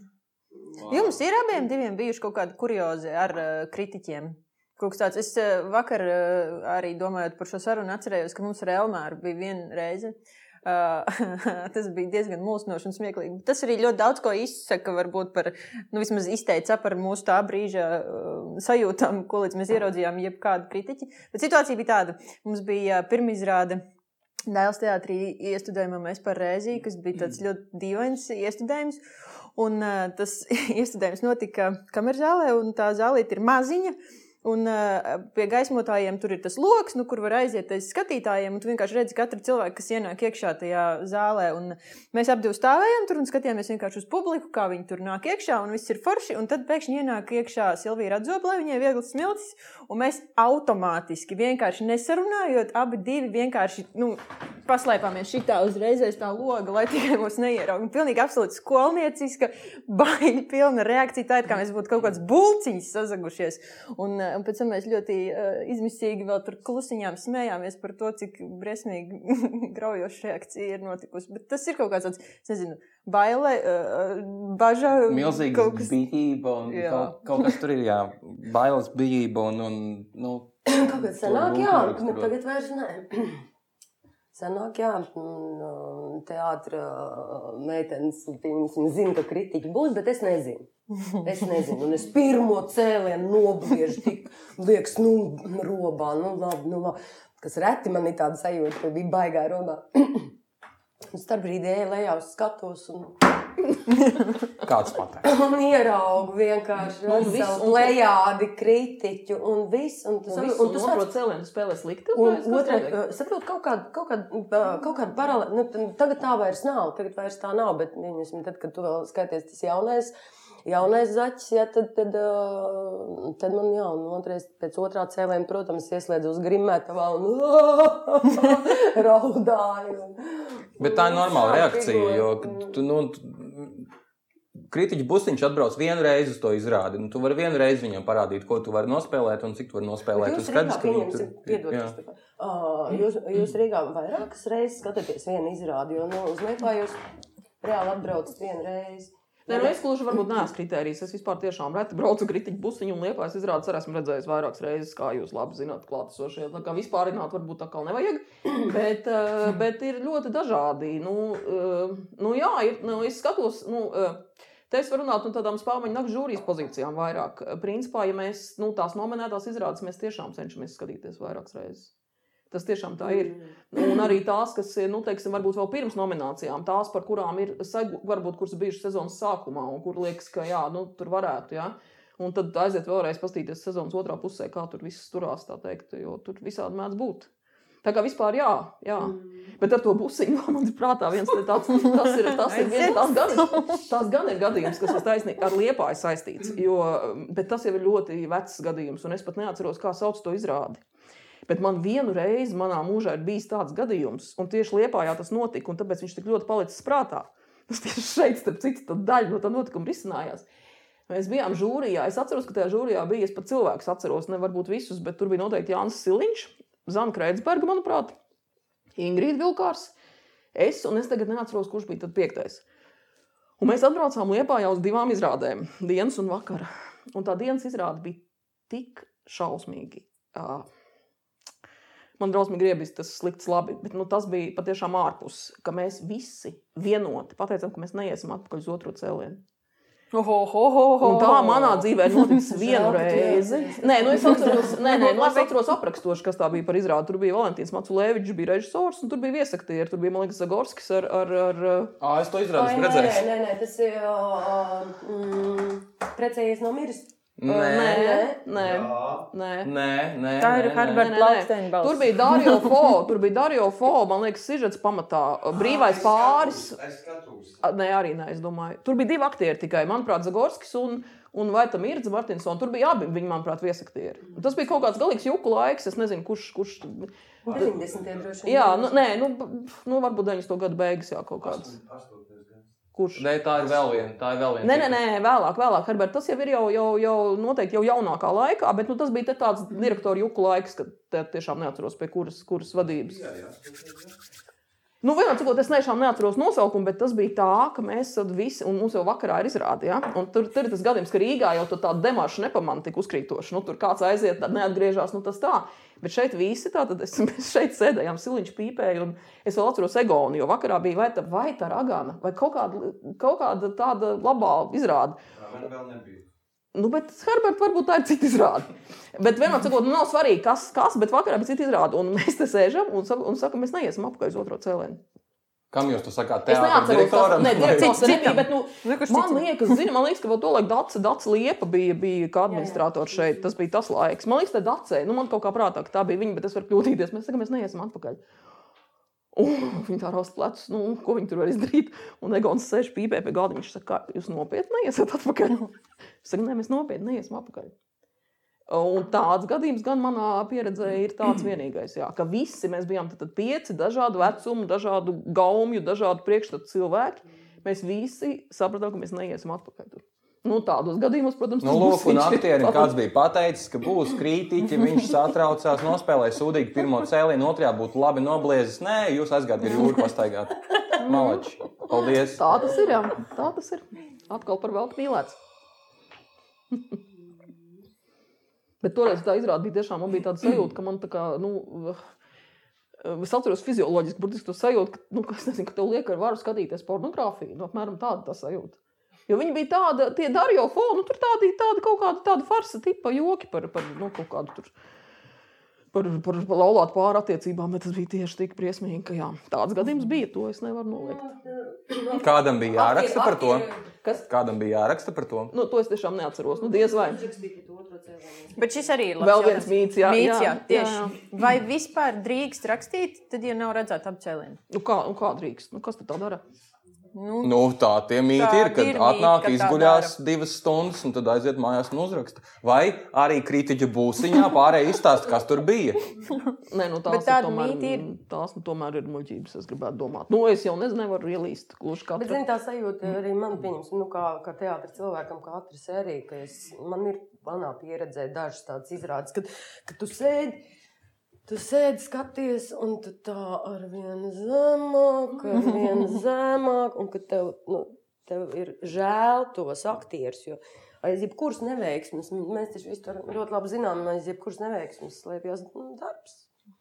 Jums ir abiem diviem bijuši kaut kādi kuriozi ar uh, kritiķiem. Kaut kas tāds. Es uh, vakar uh, arī domājot par šo sarunu atcerējos, ka mums ar Elmāru bija viena reize. Uh, [laughs] tas bija diezgan mulsinoši un smieklīgi. Tas arī ļoti daudz ko izsaka, varbūt par, nu, vismaz izteica par mūsu tā brīža uh, sajūtām, ko līdz mēs ieraudzījām jebkādu kritiķi. Bet situācija bija tāda. Mums bija uh, pirmizrāde Dēls teātrī iestudējumā mēs par rēzī, kas bija tāds ļoti dīvains iestudējums. Un uh, tas [laughs] iestudējums notika kamerzālē, un tā zālīte ir maziņa. Un uh, pie gaismotājiem tur ir tas lokus, nu, kur var aiziet aiz skatītājiem. Tu vienkārši redzi katru cilvēku, kas ienāk iekšā tajā zālē. Un mēs abi stāvējām tur un skatījāmies vienkārši uz publiku, kā viņi tur nāk iekšā. Un viss ir forši. Un tad pēkšņi ienāk iekšā Silvija Radzoblē, viņai ir viegls smiltis. Un mēs automātiski, vienkārši nesarunājot, abi divi vienkārši nu, paslēpāmies šitā uzreiz aiz tā loga, lai tikai mūs neieraugtu. Pilnīgi absolūti skolnieciska, baigi pilna reakcija. Tā ir kā mēs būtu kaut kāds bulciņš sazagušies. Un, un pēc tam mēs ļoti uh, izmisīgi vēl tur klusiņām smējāmies par to, cik briesmīgi [laughs] graujoša reakcija ir notikusi. Bet tas ir kaut kāds tāds, nezinu, baile, uh, baža. Milzīga kaut kas- bijība un Jā. kaut, kaut kas tur ir, jā, bailes bijība un, un nu, [clears throat] Kaut senāk, būtu jā, bet tagad vairs nē. [clears throat] Senāk, jā, un teātris meitenes pieņemsim, zina, ka kritiķi būs, bet es nezinu. [laughs] Es nezinu, un es pirmo cēlienu nobriežu, tik liekas, nu, robā, nu, labi, nu, labi. Kas reti man ir tāda sajūta, ka bija baigā robā. [clears throat] Un starp brīdī ejā lejā uz skatuves un, [laughs] kāds pateiks. [clears throat] un ieraugu vienkārši Nu, un un- plejādi kritiķu un viss. Un, tu Un, saproti- visu, un un tu tu sāc saproti, cēlienu spēlē slikti. Un otrā, notiek? saprotu, kaut kāda, kaut kāda, ā, kaut kāda paralēla. Nu, tagad tā vairs nav. Tagad vairs tā nav. Bet, viņasim, tad, kad tu vēl skaties tas jaunais, jaunais zaķis, ja, tad, tad, ā, tad man jā, un otrais, pēc otrā cēlēna, protams, ieslēdzu uz grimētavā un [laughs] raudāju. Bet tā ir normāla Jā, reakcija, jo tu, nu, tu- kritiķa busiņš atbrauc vienu reizi uz to izrādi. Nu, tu vari vienu reizi viņam parādīt, ko tu vari nospēlēt un cik tu vari nospēlēt. Jūs Rīgā, ka viņi tur- piedod, jā. Kristofa. Ā, jūs, jūs Rīgā vairākas reizes skatāties vienu izrādi, jo nu, uz Lietuvā jūs reāli atbraucat vienu reizi. Nē, nu es gluži varbūt neesmu kritērijs. Es vispār tiešām reti braucu kritiķu busiņu un liepās izrādes. Arī esmu redzējis vairākas reizes, kā jūs labi zināt, klātesošie. Tā kā vispārināt varbūt tā kā nevajag. [clears throat] Bet, eh, bet ir ļoti dažādi. Nu, eh, nu jā, ir, nu, es skatos. Nu, eh, Te es varu runāt par tādām spēļu naktas žūrijas pozīcijām vairāk. Principā, ja mēs nu, tās nominētās izrādes, mēs tiešām cenšamies skatīties vairākas reizes. Tas tiešām tā ir. Un arī tās, kas ir, nu, teiksim, varbūt vēl pirms nominācijām, tās, par kurām ir, varbūt, kuras bijušas sezonas sākumā, un kur liekas, ka, jā, nu, tur varētu, jā. Un tad aiziet vēlreiz paskatīties sezonas otrā pusē, kā tur viss turās, tā teikt, jo tur visādi mēdz būt. Tā kā vispār jā, jā. Bet ar to busiņu [laughs] man ir prātā viens tāds, tas ir, tas ir, viens, tās gan, tās gan ir gadījums, kas ir taisnīgi ar liepāju saistīts, jo, bet tas jau ir ļoti vecs gadījums, un es pat neatceros, kā sauc to izrādi. Bet man vienu reizi manā mūžā ir bijis tāds gadījums, un tieši Lietpājā tas notika, un tāpēc viņš tik ļoti palicis prātā. [laughs] Tas tieši šeit, starp citu, daļa no tā notikuma risinājās. Mēs bijām žūrijā. Es atceros, ka tajā žūrijā bija, pat cilvēkus atceros, ne varbūt visus, bet tur bija noteikti Jānis Siliņš, Zana Kreitsberga, manuprāt, Ingrīda Vilkārs, es, un es tagad neatceros, kurš bija tad piektais. Un mēs atbraucām Lietpā jau uz divām izrādēm, dienas un vakara. Un tā dienas izrāde bija tik šausmīgi. ā, Man drausmīgi griebis tas slikts, labi, bet nu, tas bija patiešām ārpus, ka mēs visi vienoti pateicām, ka mēs neiesim atpakaļ uz otro cēlienu. Un tā manā dzīvē ir noticis [laughs] Žēl, vienu ka tu reizi. neatceries. Nē, nu es atceros, nē, nē, nu es [laughs] atceros aprakstoši, kas tā bija par izrādi. Tur bija Valentīns Maculēvičs, bija režisors, un tur bija viesaktieri. Tur bija, man liekas, Zagorskis ar, ar, ar Ā, es to izrādu nē, redzēju. nē, nē, tas ir uh, mm, precējies no miris. Nē, nē, nē, nē. nē, nē. Tā ir. Herberta balss. Tur bija Dario [laughs] Fo, tur bija Dario Fo, man liekas, sižets pamatā. Brīvais pāris. Es skatos. Nē, arī nē, es domāju. Tur bija divi aktieri tikai. Manuprāt, Zagorskis un, un vai tam ir Martinsons. Tur bija abi, viņi, manuprāt, viesaktieri. Un Tas bija kaut kāds galīgs juku laiks. Es nezinu, kurš. kurš 90. droši vien. jā, nu, nē, nu, nu varbūt 90. gada beigas, jā, kaut kāds. Kurš? Nē, tā ir vēl viena. Tā ir vēl viena. Nē, nē, nē, vēlāk, vēlāk, Herbert, tas jau ir jau, jau, jau noteikti jau jaunākā laikā, bet nu, tas bija tāds direktoru juku laiks, kad tiešām neatceros pie kuras, kuras vadības. Nu, vienā cikot, es tiešām neatceros nosaukumu, bet tas bija tā, ka mēs visi, un mums jau vakarā ir izrādi, ja? un tur, tur ir tas gadījums, ka Rīgā jau tāda demarša nepamana tik uzkrītoša. Nu, tur kāds aiziet, tad neatgriežas, nu tas tā. Bet šeit visi tātad, es, [laughs] mēs šeit sēdējām, siliņš pīpēja, un es vēl atceros Egonu, jo vakarā bija vai tā, vai tā ragana, vai kaut kāda, kaut kāda tāda labā izrāda. Man vēl nebija. Nu, bet Herberts varbūt tā ir cita izrāde. Bet vienmēr sakot, nu, nav svarīgi, kas, kas bet vakarā bija cita izrāde. Un mēs te sēžam un, un sakām, mēs neiesim apakaļ uz otro cēlienu. Kam jūs to sakāt? Es neatceros, kas vai- direktors nebija, bet, nu, man liekas, zini, man liekas, ka vēl to laiku Dats, Dats Liepa bija, bija kā administrators šeit. Tas bija tas laiks. Man liekas, tā Dacē, nu, man kaut kā prātā, ka tā bija viņa, bet es varu kļūdīties. Mēs sakām, mēs neiesim atpakaļ. Un [laughs] viņi tā raust plecus, nu, ko viņi tur var izdarīt. Un Egons sēž pīpē pie galda. Viņš saka, jūs nopietni neiesiet atpakaļ. [laughs] Es saku, nē, mēs nopietni neiesim atpakaļ. Un tāds gadījums gan manā pieredzē ir tāds vienīgais, jā, ka visi mēs bijām tad, tad pieci dažādu vecumu, dažādu gaumju, dažādu priekšstatu cilvēki. Mēs visi sapratām, ka mēs neiesim atpakaļ. Tur. Nu, tādos gadījumos, protams, Nu, lūk, un aktierim kāds bija pateicis, ka būs kritiķi, viņš satraucās, nospēlēja sūdīgi pirmo cēlienu, otrajā būtu labi nobliezis. Nē, jūs aizgājat ar jūru pastaigāt. Malači. Paldies. Tā tas ir, jā. Tā tas ir. Atkal par velti mīlēts. Bet toreiz tā izrāda bija tiešām, man bija tāda sajūta, ka man tā kā, nu, es atceros fizioloģiski, burtiski to sajūtu, ka, nu, ka nezinu, ka tev liek ar varu skatīties pornogrāfiju. Nu, apmēram tāda tā sajūta. Jo viņi bija tādi, tie Dario fonu, nu, tur tādi, tādi kaut kādi tādi farsa tipa joki par, par nu, kaut kādu tur. Par, par laulātu pāri attiecībām, bet tas bija tieši tik briesmīgi, ka jā, tāds gadījums bija. To es nevaru noliegt. Kādam bija jāraksta par to? Kas? Kādam bija jāraksta par to? Nu, to es tiešām neatceros. Nu, diez vai. Bet šis arī ir labs Vēl viens mīts, jā, Mīts, jā, jā, jā. Vai vispār drīkst rakstīt, tad, ja nav redzēta apcēliena? Nu, kā, nu, kā drīkst? Nu, kas tad tā dara? Nu, Nu, tā tie mīti ir, kad ir atnāk, tā izguļās divas stundas, un tad aiziet mājās un uzraksta. Vai arī kritiķa būsiņā pārējie izstāsta, kas tur bija. Nē, nu, tās, Bet ir tāda tomēr, ir. tās nu, tomēr ir muļķības. Es gribētu domāt. Nu, es jau nezinu, nevaru ielīst gluži Bet, katru. zini, tā sajūta arī man, pieņemsim, nu, kā, kā teātris cilvēkam, kā ātri sērija, ka es, man ir manā pieredzē dažas tādas izrādes, kad, kad tu sēdi. Tu sēdi, skaties, un tu tā ar vienu zemāk, ar [laughs] vienu zemāk, un ka tev, nu, tev ir žēl tos aktierus. Jo aiz jebkuras neveiksmes, mēs taču visu to ļoti labi zinām, aiz jebkuras neveiksmes slēpjas nu, darbs.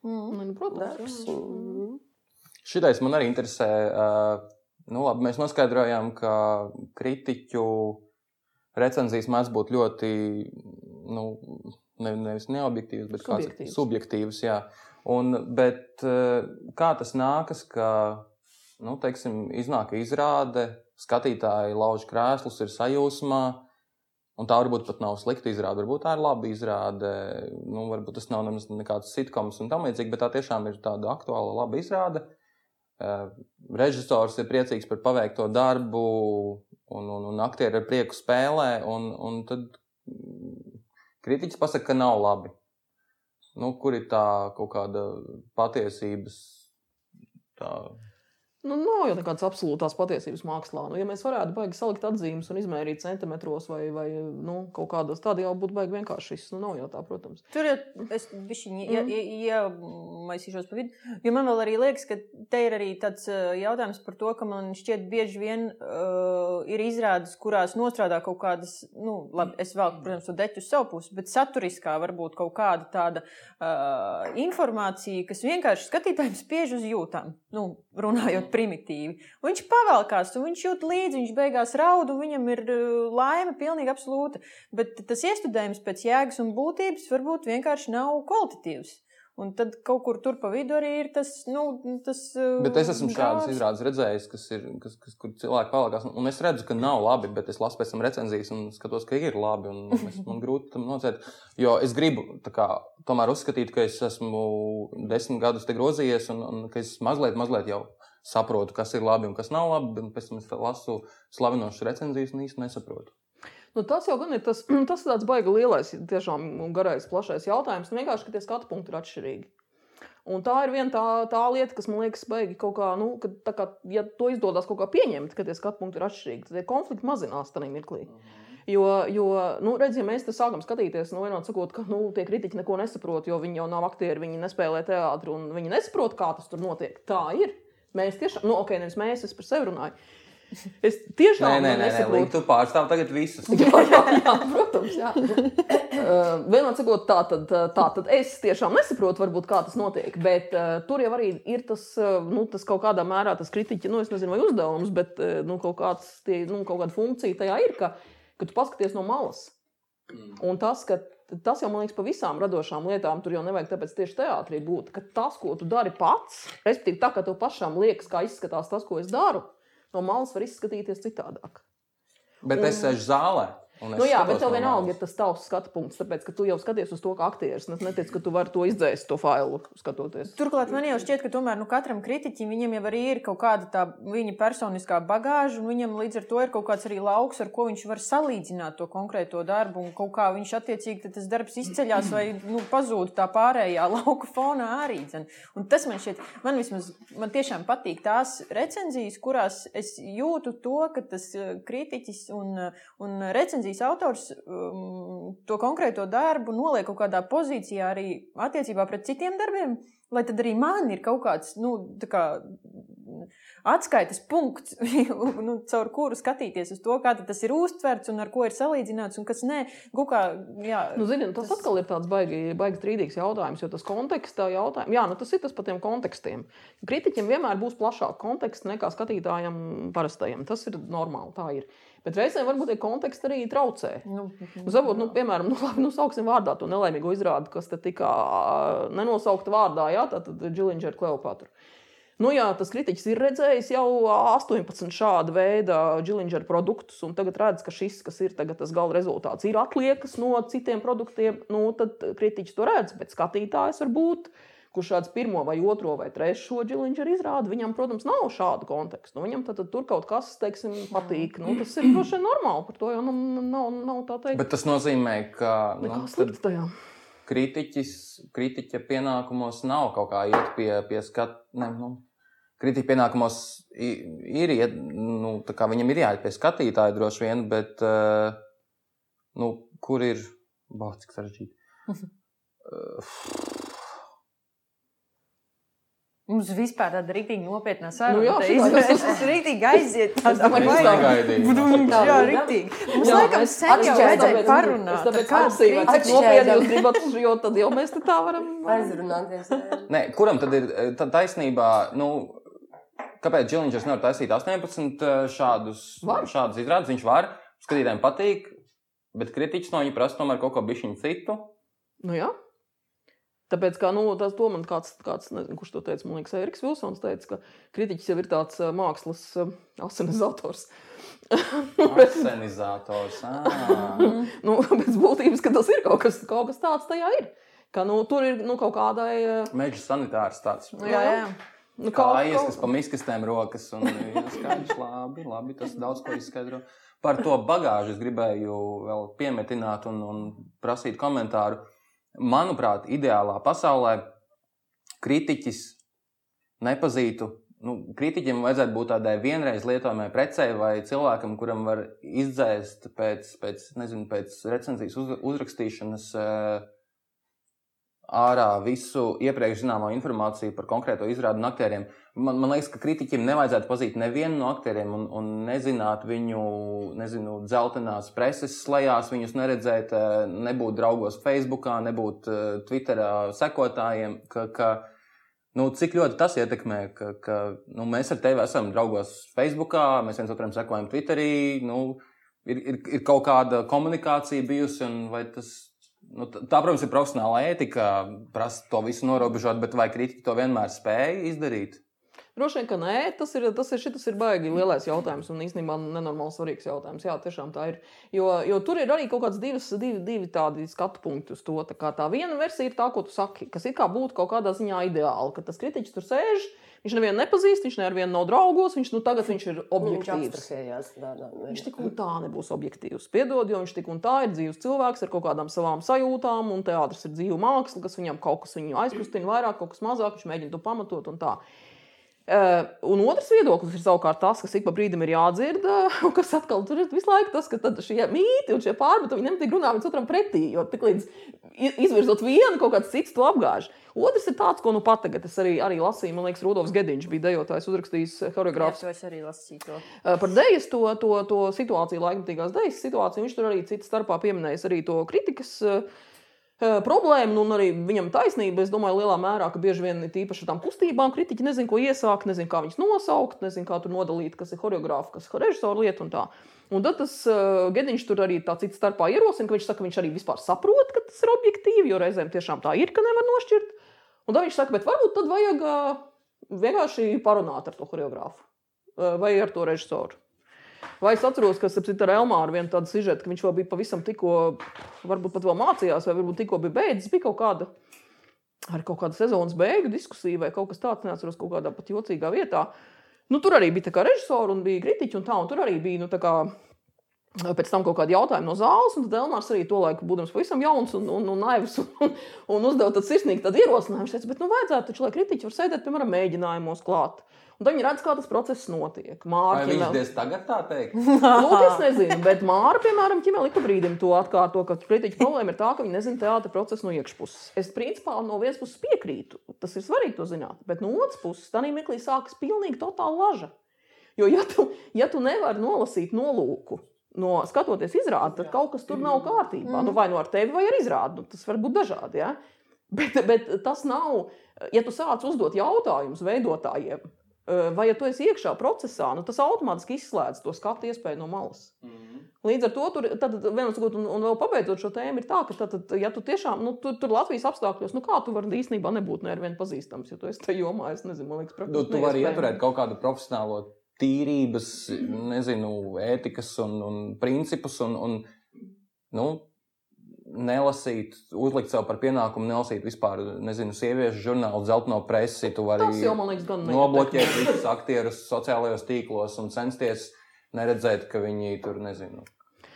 Nē, nu, protams, darbs. Mm. Šitais man arī interesē. Uh, nu, labi, mēs noskaidrojām, ka kritiķu recenzijas mēdz būt ļoti nu, ne, nevis neobjektīvas, bet kāds- Subjektīvas. subjektīvas. Jā. Un, bet uh, kā tas nākas, ka nu, teiksim, iznāk izrāde, skatītāji lauž krēslus, ir sajūsmā. Un tā varbūt pat nav slikta izrāde, varbūt tā ir laba izrāde. Nu, varbūt tas nav nekāds sitkoms un tam līdzīgi, bet tā tiešām ir tāda aktuāla, laba izrāde. Uh, režisors ir priecīgs par paveikto darbu, un, un, un aktieri ar prieku spēlē. Un, un tad kritiķis pasakā, ka nav labi. Nu, kur ir tā kaut kāda patiesības? Tā... Nu, nav jau nekādas absolūtās patiesības mākslā. Nu, ja mēs varētu baigi salikt atzīmes un izmērīt centimetros vai, vai nu, kaut kādos tādiem, jau būtu baigi vienkārši. Nu, nav jau tā, protams. Tur jau es bišķiņi ja, ja, iemaisīšos pa vidu. Jo man vēl arī liekas, ka te ir arī tāds uh, jautājums par to, ka man šķiet bieži vien uh, ir izrādes, kurās nostrādā kaut kādas, nu, labi, es vēl, protams, to deķu uz savu pusi, bet saturiskā varbūt kaut kāda tāda uh, informācija, kas vienkārši skatītājiem spiež uz jūtām, nu, runājot primitīvi. Un viņš pavalkās, un viņš jūt līdzi, viņš beigās raud, un viņam ir uh, laime pilnīgi absolūta. Bet tas iestudējums pēc jēgas un būtības varbūt vienkārši nav kvalitatīvs. Un tad kaut kur tur pa vidu arī ir tas, nu, tas. uh, Bet es esmu šādas gāzes. izrādes redzējis, kas ir, kas, kas, kur cilvēki palakās. Un es redzu, ka nav labi, bet es lasu pēc tam recenzijas un skatos, ka ir labi. un Es, [laughs] man grūti tam nocēt. Jo es gribu kā, tomēr uzskatīt, ka es esmu desmit gadus te grozījies un, un ka es mazliet, mazliet jau saprotu, kas ir labi un kas nav labi. Pēc tam es lasu slavinošas recenzijas un īsti nesaprotu. Nu, tas jau gan ir tas, [clears throat] tas ir tāds baigi lielais, tiešām garais, plašais jautājums. Nu, vienkārši, ka tie skatu punkti ir atšķirīgi. Un tā ir viena tā, tā lieta, kas man liekas, baigi kaut kā, nu, ka, kā, ja to izdodas kaut kā pieņemt, ka tie skatu punkti ir atšķirīgi, tad tie konflikti mazinās tajā mirklī. Jo, jo nu, redz, ja mēs te sākam skatīties, nu, vienot sakot, ka nu, tie kritiķi neko nesaprot, jo viņi jau nav aktieri, viņi nespēlē teātri un viņi nesaprot, kā tas tur notiek. Tā ir. Mēs tiešām, nu, ok, nevis mēs, es par sevi runāju. Es tiešām Nē, nē, nē, nē tu pārstāv tagad visus. [laughs] Jā, jā, jā, protams. Jā. Uh, Vienmēr sakot, tā tad, tā tad es tiešām nesaprotu, varbūt, kā tas notiek. Bet uh, tur jau arī ir tas, uh, nu, tas kaut kādā mērā tas kritiķa, nu, es nezinu, vai uzdevums, bet uh, nu, kaut, kāds, tie, nu, kaut kāda funkcija tajā ir, ka, ka tu paskaties no malas. Un tas, ka tas jau man liekas, par visām radošām lietām, tur jau nevajag tāpēc tieši teātrī būt. Ka tas, ko tu dari pats, respektīvi, tā kā tev pašam liekas, kā izskatās tas, ko es daru, no malas var izskatīties citādāk. Bet es sēžu zālē. Nu, jā, bet tev vienalga ir tas tavs skatu punkts, tāpēc, ka tu jau skaties uz to, kā aktieris. Es neteicu, ka tu vari to izdzēst, to failu skatoties. Turklāt man jau šķiet, ka tomēr nu, katram kritiķim viņam jau arī ir kaut kāda tā viņa personiskā bagāža, un viņam līdz ar to ir kaut kāds arī lauks, ar ko viņš var salīdzināt to konkrēto darbu, un kaut kā viņš attiecīgi tas darbs izceļas vai nu, pazūd tā pārējā [laughs] lauka fonā arī. Dzen. Un tas man šķiet, man vismaz man tiešām patīk tās recenzijas, kurās es jūtu to, ka tas eh, kritiķis un, un recenzijas autors um, to konkrēto darbu noliek kaut kādā pozīcijā arī attiecībā pret citiem darbiem, lai tad arī man ir kaut kāds, nu, kā atskaites punkts, [laughs] nu, caur kuru skatīties uz to, kā tas ir uztverts un ar ko ir salīdzināts un kas nē. Gukā, jā, Nu, zini, tas, tas atkal ir tāds baigi, baigi strīdīgs jautājums, jo tas konteksta jautājums, jā, nu, tas ir tas par tiem kontekstiem. Kritiķim vienmēr būs plašāks konteksts nekā skatītājam parastajam. Tas ir normāli, tā ir. Bet reizēm varbūt tie konteksti arī traucē. nu, Nu, Varbūt, nu, piemēram, nu, labi, nu, sauksim vārdā to nelaimīgo izrādi, kas te tika nenosaukta vārdā, jā, tātad Džiliņģa ar Kleopatru. Nu, jā, tas kritiķis ir redzējis jau 18 šāda veida džiliņģeru produktus, un tagad redz, ka šis, kas ir tagad tas gala rezultāts, ir atliekas no citiem produktiem. Nu, tad kritiķis to redz, bet skatītājs var būt. Kurš šāds pirmo, vai otro, vai trešo džiliņģeru izrāda, viņam, protams, nav šāda konteksta. Nu, viņam tad, tad tur kaut kas, teiksim, patīk. Nu, tas ir droši vien normāli, par to jau nav, nav, nav tā teikt. Bet tas nozīmē, ka nu, tad tajā. kritiķis, kritiķa pienākumos nav kaut kā iet pie, pie skatu. Nu, kritiķa pienākumos ir, iet, nu, tā kā viņam ir jāiet pie skatītāja droši vien, bet uh, nu, kur ir. Bāc, cik sarežģīti. Uh, [laughs] Mums vispār tāda rīktīgi nopietna saruna. Nu jā, izvērst. Tas ir rīktīgi aiziet. tādā. Budum, Tā, Jā, jā. rīktīgi. Mums Jā, laikam sen jau vajadzēja parunāt. tāpēc prasīju, vai cik nopietni jūs gribat, jo tad jau mēs te tā varam. Aizrunāties. Nē, kuram tad ir tā taisnība? Nu, kāpēc Džiliņš nevar taisīt 18 šādus, Var. šādus izrādus? Viņš var, skatītājiem patīk, bet kritiķis no viņa prasa tomēr kaut ko bišķiņu citu. Nu, jā. Tāpēc, kā, nu, tas to man kāds, kāds nezinu, kurš to teica, man liekas, Eriks Vilsons teica, ka kritiķis jau ir tāds mākslas asinizators. [laughs] Arsenizators. ā. [laughs] nu, pēc būtības, ka tas ir kaut kas, kaut kas tāds tajā ir. Ka, nu, tur ir nu, kaut kādai. Meža sanitārs tāds. Jā, jā. Nu, Kā kaut- ieskas kaut- pa miskastēm rokas. Un, jā, skaidrs, labi, labi, tas daudz ko izskaidro. Par to bagāžu es gribēju vēl piemetināt un, un prasīt komentāru. Manuprāt, ideālā pasaulē kritiķis nepazītu. Nu, kritiķim vajadzētu būt tādai vienreiz lietojamai precei vai cilvēkam, kuram var izdzēst pēc, pēc, nezinu, pēc recenzijas uz, uzrakstīšanas uh, ārā visu iepriekš zināmo informāciju par konkrēto izrādu un aktieriem. Man, man liekas, ka kritiķim nevajadzētu pazīt nevienu no aktieriem un, un nezināt viņu, nezinu, dzeltenās preses slēgās, viņus neredzēt, eh, nebūt draugos Facebook, nebūt eh, Twitterā sekotājiem. Ka, ka, nu, cik ļoti tas ietekmē, ka, ka nu, mēs ar tevi esam draugos Facebook, mēs viens otram sekojam Twitterī. Nu, ir, ir, ir kaut kāda komunikācija bijusi, un vai tas Nu, tā, protams, ir profesionāla ētika, prasa to visu norobežot, bet vai kritiķi to vienmēr spēja izdarīt? Droši vien, ka nē, tas ir, tas ir, šitas ir baigi lielais jautājums un īstenībā nenormāli svarīgs jautājums. Jā, tiešām tā ir. Jo, jo tur ir arī kaut kāds divas, divi, divi tādi skatu punkti uz to. Tā, tā viena versija ir tā, ko tu saki, kas it kā būtu kaut kādā ziņā ideāli, ka tas kritiķis tur sēž. Viņš nevienu nepazīst, viņš nevienu nav draugos, viņš nu, tagad viņš ir [laughs] Viņš objektīvs. abstrahējās tādā Viņš tik un tā nebūs objektīvs. Piedod, jo viņš tik un tā ir dzīves cilvēks ar kaut kādām savām sajūtām, un teātris ir dzīva māksla, kas viņam kaut kas viņu aizkustina vairāk, kaut kas mazāk, viņš mēģina to pamatot un tā. Uh, un otrs viedoklis ir savukārt tas, kas ik pa brīdim ir jādzird, uh, un kas atkal tur ir visu laiku tas, ka tad šie mīti un šie pārmetumi nemitīgi runā viens otram pretī, jo tik līdz izvirzot vienu, kaut kāds cits to apgāž. Otrs ir tāds, ko nu pat tagad es arī, arī lasīju, man liekas, Rudolfs Gediņš bija dejotājs, uzrakstījis eh, Jā, choreogrāfs to es arī lasīju. To. Par dēļas to, to, to situāciju, laikmatīgās dēļas situāciju, viņš tur arī citas starpā pieminējis arī to kritikas uh, problēmu, nu, un arī viņam taisnība. Es domāju, lielā mērā, ka bieži vien tīpaši ar tām kustībām kritiķi nezina, ko iesākt, nezina, kā viņas nosaukt, nezina, kā tur nodalīt, kas ir choreogrāfa, kas ir režisora lieta un tā. Un tad tas uh, Gediņš tur arī tā cits starpā ierosina, ka viņš saka, ka viņš arī vispār saprot, ka tas ir objektīvi, jo reizēm tiešām tā ir, ka nevar nošķirt. Un tad viņš saka, bet varbūt tad vajag uh, vienkārši parunāt ar to choreogrāfu uh, vai ar to režisoru. Vai es atceros, ka ar Elmāru vienu tādu sižetu, ka viņš vēl bija pavisam tikko, varbūt pat vēl mācījās, vai varbūt tikko bija beidzis, bija kaut kāda. Ar kaut kādu sezonas beigu diskusiju vai kaut kas tāds, neatceros, kaut kādā pat jocīgā vietā. Nu, tur arī bija režisori un bija kritiķi, un tā, un tur arī bija nu, kā Pēc tam kaut kāda jautājuma no zāles, tad Elmārs arī to laiku, būdams pavisam jauns un, un, un naivs, un, un, uzdeva tādu sirsnīgu ierosinājumu. Viņš teica, bet nu vajadzētu taču, lai kritiķi var sēdēt, piemēram, mēģinājumos klāt. Un viņi redz, kā tas process notiek. Vai Mārķi viņš vēl. diez tagad tā teikt? [laughs] Nu, es nezinu, bet Māra, piemēram, ķimē ik pa brīdim to atkārto, ka kritiķa problēma ir tā, ka viņi nezina teātra procesu no iekšpuses. Es principā no vienas puses piekrītu, tas ir svarīgi to zināt, bet no otras puses tā mirklī sākas pilnīgi totāla laža. Jo ja tu, ja tu nevari nolasīt nolūku, no skatoties izrādi, tad kaut kas tur nav kārtībā. Nu, vai nu ar tevi, vai ar izrādi. Nu, tas var būt dažādi. Ja? Bet, bet tas nav, ja tu sāc uzdot jautājumus veidotājiem, vai ja tu esi iekšā procesā, nu, tas automātiski izslēdz to skatu iespēju no malas. Līdz ar to, tur, tad, vienas, sakot, un, un vēl pabeidzot šo tēmu, ir tā, ka, tad, tad, ja tu tiešām, nu, tur, tur Latvijas apstākļos, nu, kā tu vari īstenībā nebūt ne ar vienu pazīstams, ja tu esi tajā jomā, es nezinu, man liekas, Nu, tu vari ieturēt kaut kādu profesionālo tīrības, nezinu, ētikas un, un principus, un, un nu, nelasīt, uzlikt sev par pienākumu, nelasīt vispār, nezinu, sieviešu žurnālu, zeltaino presi. Tu vari Tas jau, man liekas, gan nobloķēt visus aktierus sociālajos tīklos un censties neredzēt, ka viņi tur nezinu.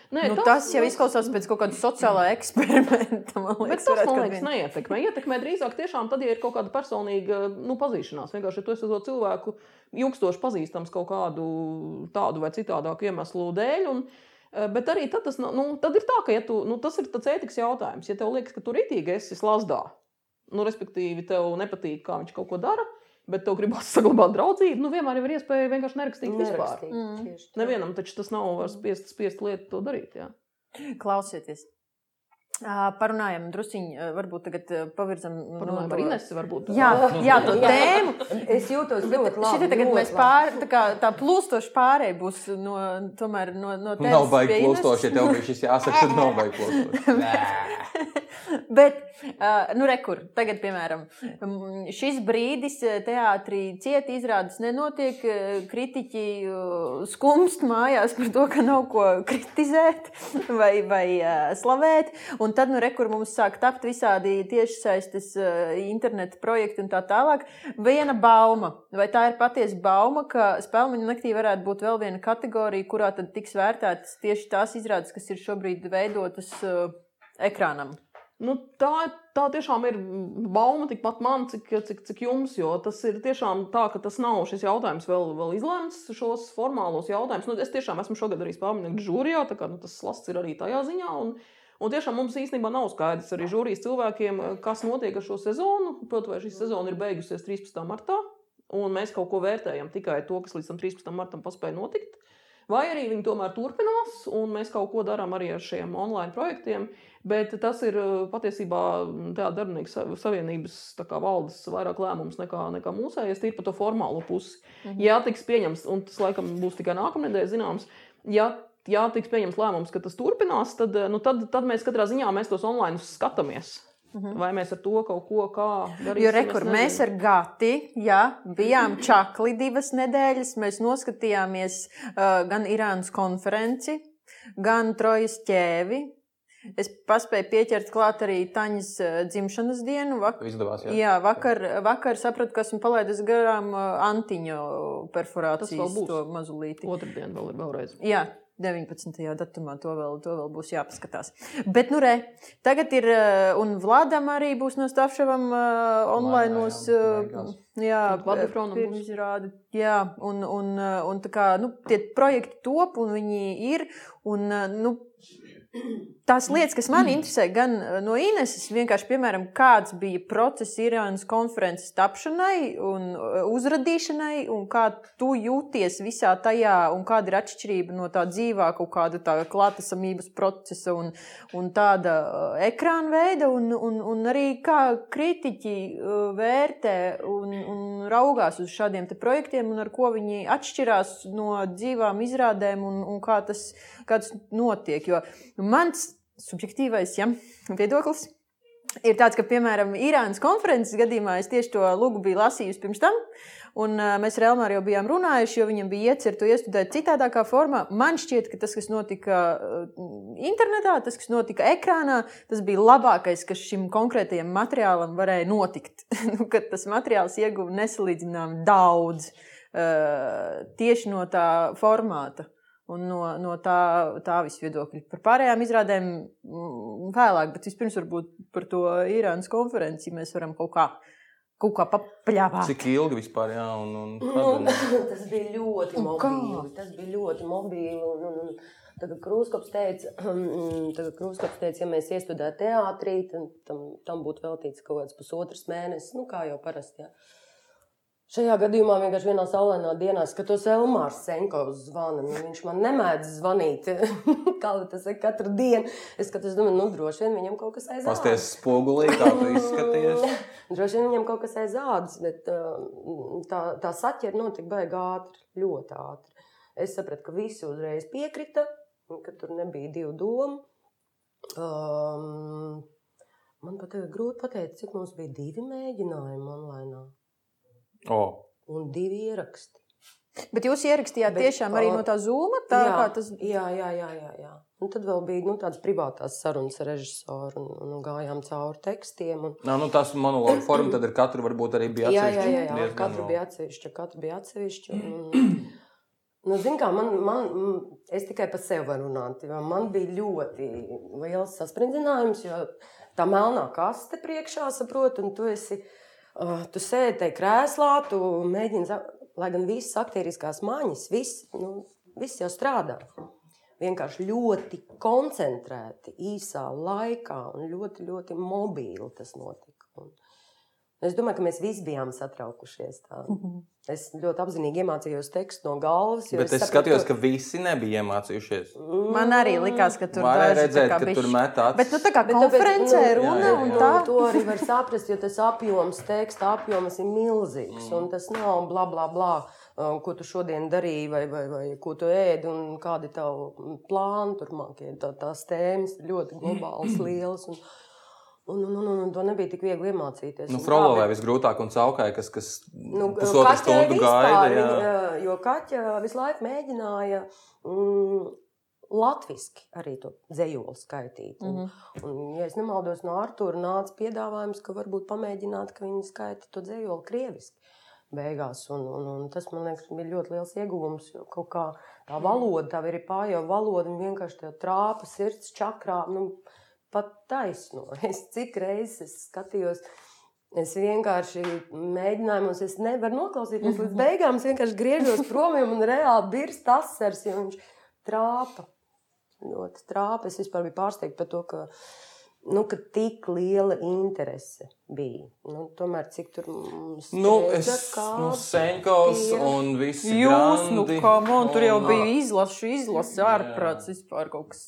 Nē, Nu, tas jau izklausās pēc kaut kāda sociālā [laughs] eksperimenta. Man liekas, tas, man liekas, neietekmē. Ietekmē drīzāk tiešām tad, ja ir kaut kāda personīga nu, pazīšanās. Vienkārši, ja tu esi to cilvēku ilgstoši pazīstams kaut kādu tādu vai citādāku iemeslu dēļ. Un, eh, Bet arī tad, tas, nav- nu, tad ir tā, ka ja tu, nu, tas ir tāds ētikas jautājums. Ja tev liekas, ka tu rītīgi esi slazdā, nu, respektīvi, tev nepatīk, kā viņš kaut ko dara, bet tev gribas [laughs] saglabāt draudzību, nu, vienmēr ir iespēja vienkārši nerakstīt vispār. Mm. Nevienam taču tas nav var spiest, spiest lietu to darīt. Jā. Klausieties. Parunājam, druskuļi, varbūt tagad pavirzam. Parunājam par Inesu varbūt. Jā, jā, to [laughs] tēmu. Es jūtos ļoti labi. Šitā tagad mēs pār, tā, kā, tā plūstoši pārēj būs no, tomēr no, no tevis. Nav baigi plūstoši, ja tev bija šis jāsaka, tad nav baigi plūstoši. [laughs] Bet, nu, rekur, tagad, piemēram, šis brīdis teātrī cieta izrādes nenotiek. Kritiķi skumst mājās par to, ka nav ko kritizēt vai, vai slavēt. Un tad, nu, rekur mums sāk tapt visādi tiešsaistes uh, interneta projekti un tā tālāk. Viena bauma, vai tā ir patiesa bauma, ka spēļu naktī varētu būt vēl viena kategorija, kurā tad tiks vērtētas tieši tās izrādes, kas ir šobrīd veidotas uh, ekrānam. Nu, tā, tā tiešām ir bauma tikpat man, cik, cik, cik jums. Jo tas ir tiešām tā, ka tas nav šis jautājums vēl, vēl izlemts, šos formālos jautājumus. Nu, es tiešām esmu šogad arī spēlēju žūrijā, tā kā nu, tas slasts ir arī tajā ziņā. Un, un tiešām mums īstenībā nav skaidrs arī žūrijas cilvēkiem, kas notiek ar šo sezonu. Protams, vai šī sezona ir beigusies 13. martā, un mēs kaut ko vērtējam tikai to, kas līdz tam 13. martam paspēja notikt. Vai arī viņi tomēr turpinās, un mēs kaut ko darām arī ar šiem online projektiem. Bet tas ir uh, patiesībā tādā darbinieku sa- savienības tā kā valdes vairāk lēmums nekā, nekā mūsējais, tīri par to formālo pusi. Mhm. Ja tiks pieņemts, un tas laikam būs tikai nākamnedēļ zināms, ja ja tiks pieņemts lēmums, ka tas turpinās, tad, eh, nu, tad, tad mēs katrā ziņā mēs tos online skatāmies. Vai mēs ar to kaut ko darām? Jo rekur, mēs ar Gati jā, bijām čakli divas nedēļas. Mēs noskatījāmies uh, gan Irānas konferenci, gan Trojas ķēvi. Es paspēju pieķert klāt arī Taņas uh, dzimšanas dienu. Vak Izdevās, jā. jā, vakar, vakar sapratu, ka esmu palaidis garām antiņu perforācijas Tas vēl būs. mazulīti. Otradien vēl ir vēlreiz. Jā, 19. datumā to vēl, to vēl būs jāpaskatās. Bet, nu, re, tagad ir, uh, un Vladam arī būs no Stavšavam uh, online. jā, beigās. Jā, Un Vladifronam būs. pirmizrāde. Jā, un, un, un tā kā, nu, tie projekti top, un viņi ir, un, nu, Tās lietas, kas man interesē, gan uh, no Ineses, vienkārši, piemēram, kāds bija process Irānas konferences tapšanai un uh, uzradīšanai, un kā tu jūties visā tajā, un kāda ir atšķirība no tā dzīvā, kaut kāda tā klātesamības procesa un, un tāda uh, ekrāna veida, un, un, un arī kā kritiķi vērtē un, un raugās uz šādiem projektiem, un ar ko viņi atšķirās no dzīvām izrādēm, un, un kā, tas, kā tas notiek. Jo mans subjektīvais ja, viedoklis ir tāds, ka, piemēram, Irānas konferences gadījumā es tieši to lūgu biju lasījusi pirms tam. Un, mēs ar Elmāru jau bijām runājuši, jo viņam bija iecerta iestudēt citādākā formā. Man šķiet, ka tas, kas notika internetā, tas, kas notika ekrānā, tas bija labākais, kas šim konkrētajam materiālam varēja notikt. [laughs] Nu, tas materiāls ieguva nesalīdzināmi daudz tieši no tā formāta un no, no tā, tā visa viedokļa. Par pārējām izrādēm mm, vēlāk, bet vispirms varbūt par to Irānas konferenci mēs varam kaut kā, kaut kā papļāvāt. Cik ilgi vispār, jā, un, un Nu, [laughs] tas bija ļoti mobili. Tas bija ļoti mobili. Un, un, un, Tagad Krūskops teica, [clears throat] tagad Krūskops teica, ja mēs iestudētu teātrī, tad tam, tam būtu veltīts kaut kāds pusotrs mēnesis, nu kā jau parasti. Jā. Šajā gadījumā vienkārši vienā saulainā dienā skatos, Elmārs Senkovs zvana. Nu, viņš man nemēdz zvanīt, [laughs] kā tas ir katru dienu. Es skatos, domāju, nu droši vien viņam kaut kas aiz ādas. pasties spogulī, kā tu izskaties. [laughs] Droši vien viņam kaut kas aiz ādas, bet uh, tā, tā saķera notika baigi ātri, ļoti ātri. Es sapratu, ka visi uzreiz piekrita, ka tur nebija divu domu. Um, man pat ir grūti pateikt, cik mums bija divi mēģinājumi online O, un divi ieraksti. Bet jūs ierakstījāt Bet, tiešām arī no tā zūma, tā jā, kā tas jā, jā, jā, jā, jā. Un tad vēl bija nu, tādas privātās sarunas ar režisoru un, un gājām cauri tekstiem. Un, Nā, nu, tas monologu forma, tad ar katru varbūt arī bija jā, jā, jā, jā. Katru vēl. bija atsevišķi, katru bija atsevišķi. Un, nu, zin kā, man, man, es tikai par sevi varu runāt. jo Man bija ļoti liels sasprindzinājums, jo tā melnā kaste priekšā, saprot, un tu esi, uh, tu sēdi tajā krēslā, tu mēģini, lai gan visas aktieriskās maņas, viss, nu, viss jau strādā. Vienkārši ļoti koncentrēti, īsā laikā un ļoti, ļoti mobīli tas notika. Un es domāju, ka mēs visi bijām satraukušies. Tā. Es ļoti apzinīgi iemācījos tekstu no galvas. jo Bet es sapratu, skatījos, ka visi nebija iemācījušies. man arī likās, ka tur tā redzēt, ka bišķi- tur met acis. Bet nu, tā kā Bet tāpēc, konferencē nu, runa jā, jā, un jā. tā. Nu, to arī var saprast, jo tas apjoms, teksta apjoms ir milzīgs. Mm. Tas nav bla, bla, bla, uh, ko tu šodien darīji, vai, vai, vai ko tu ēdi, un kādi ir tavi plāni turpmākie. Tā, tās tēmas ļoti globālas, [clears throat] lielas. Un, un, un, un, un to nebija tik viegli iemācīties. Nu, Un Frolovai bet- visgrūtāk un caukai, kas, kas Nu, pusotru stundu gaida. Jā. viņa, Jo Kaķa visu laiku mēģināja mm, latviešu arī to dzējoli skaitīt. Un, Mhm. un, ja es nemaldos, no Arthūra nāca piedāvājums, ka varbūt pamēģināt, ka viņi skaita to dzējoli krieviski. Beigās, un, un, un tas man liekas, bija ļoti liels ieguvums. Jo kaut kā tā valoda, tā ir pārējā valoda, viņa vienkārši tā trāpa sirds čakrā. Nu, pat taisno. [laughs] Es cik reizes es skatījos. Es vienkārši mēģināju, es nevaru noklausīties līdz [laughs] beigām. Es vienkārši griežos prom un reāli birst asars, jo viņš trāpa. Ļoti trāpa. Es vispār biju pārsteigta par to, ka, nu, ka tik liela interese bija. Nu, tomēr cik tur mums Nu, es, kā nu, Senkovs ir. un visi Jūs, nu, grandi, kā man tur jau un, bija izlaša, izlase ārprāts vispār kaut kas.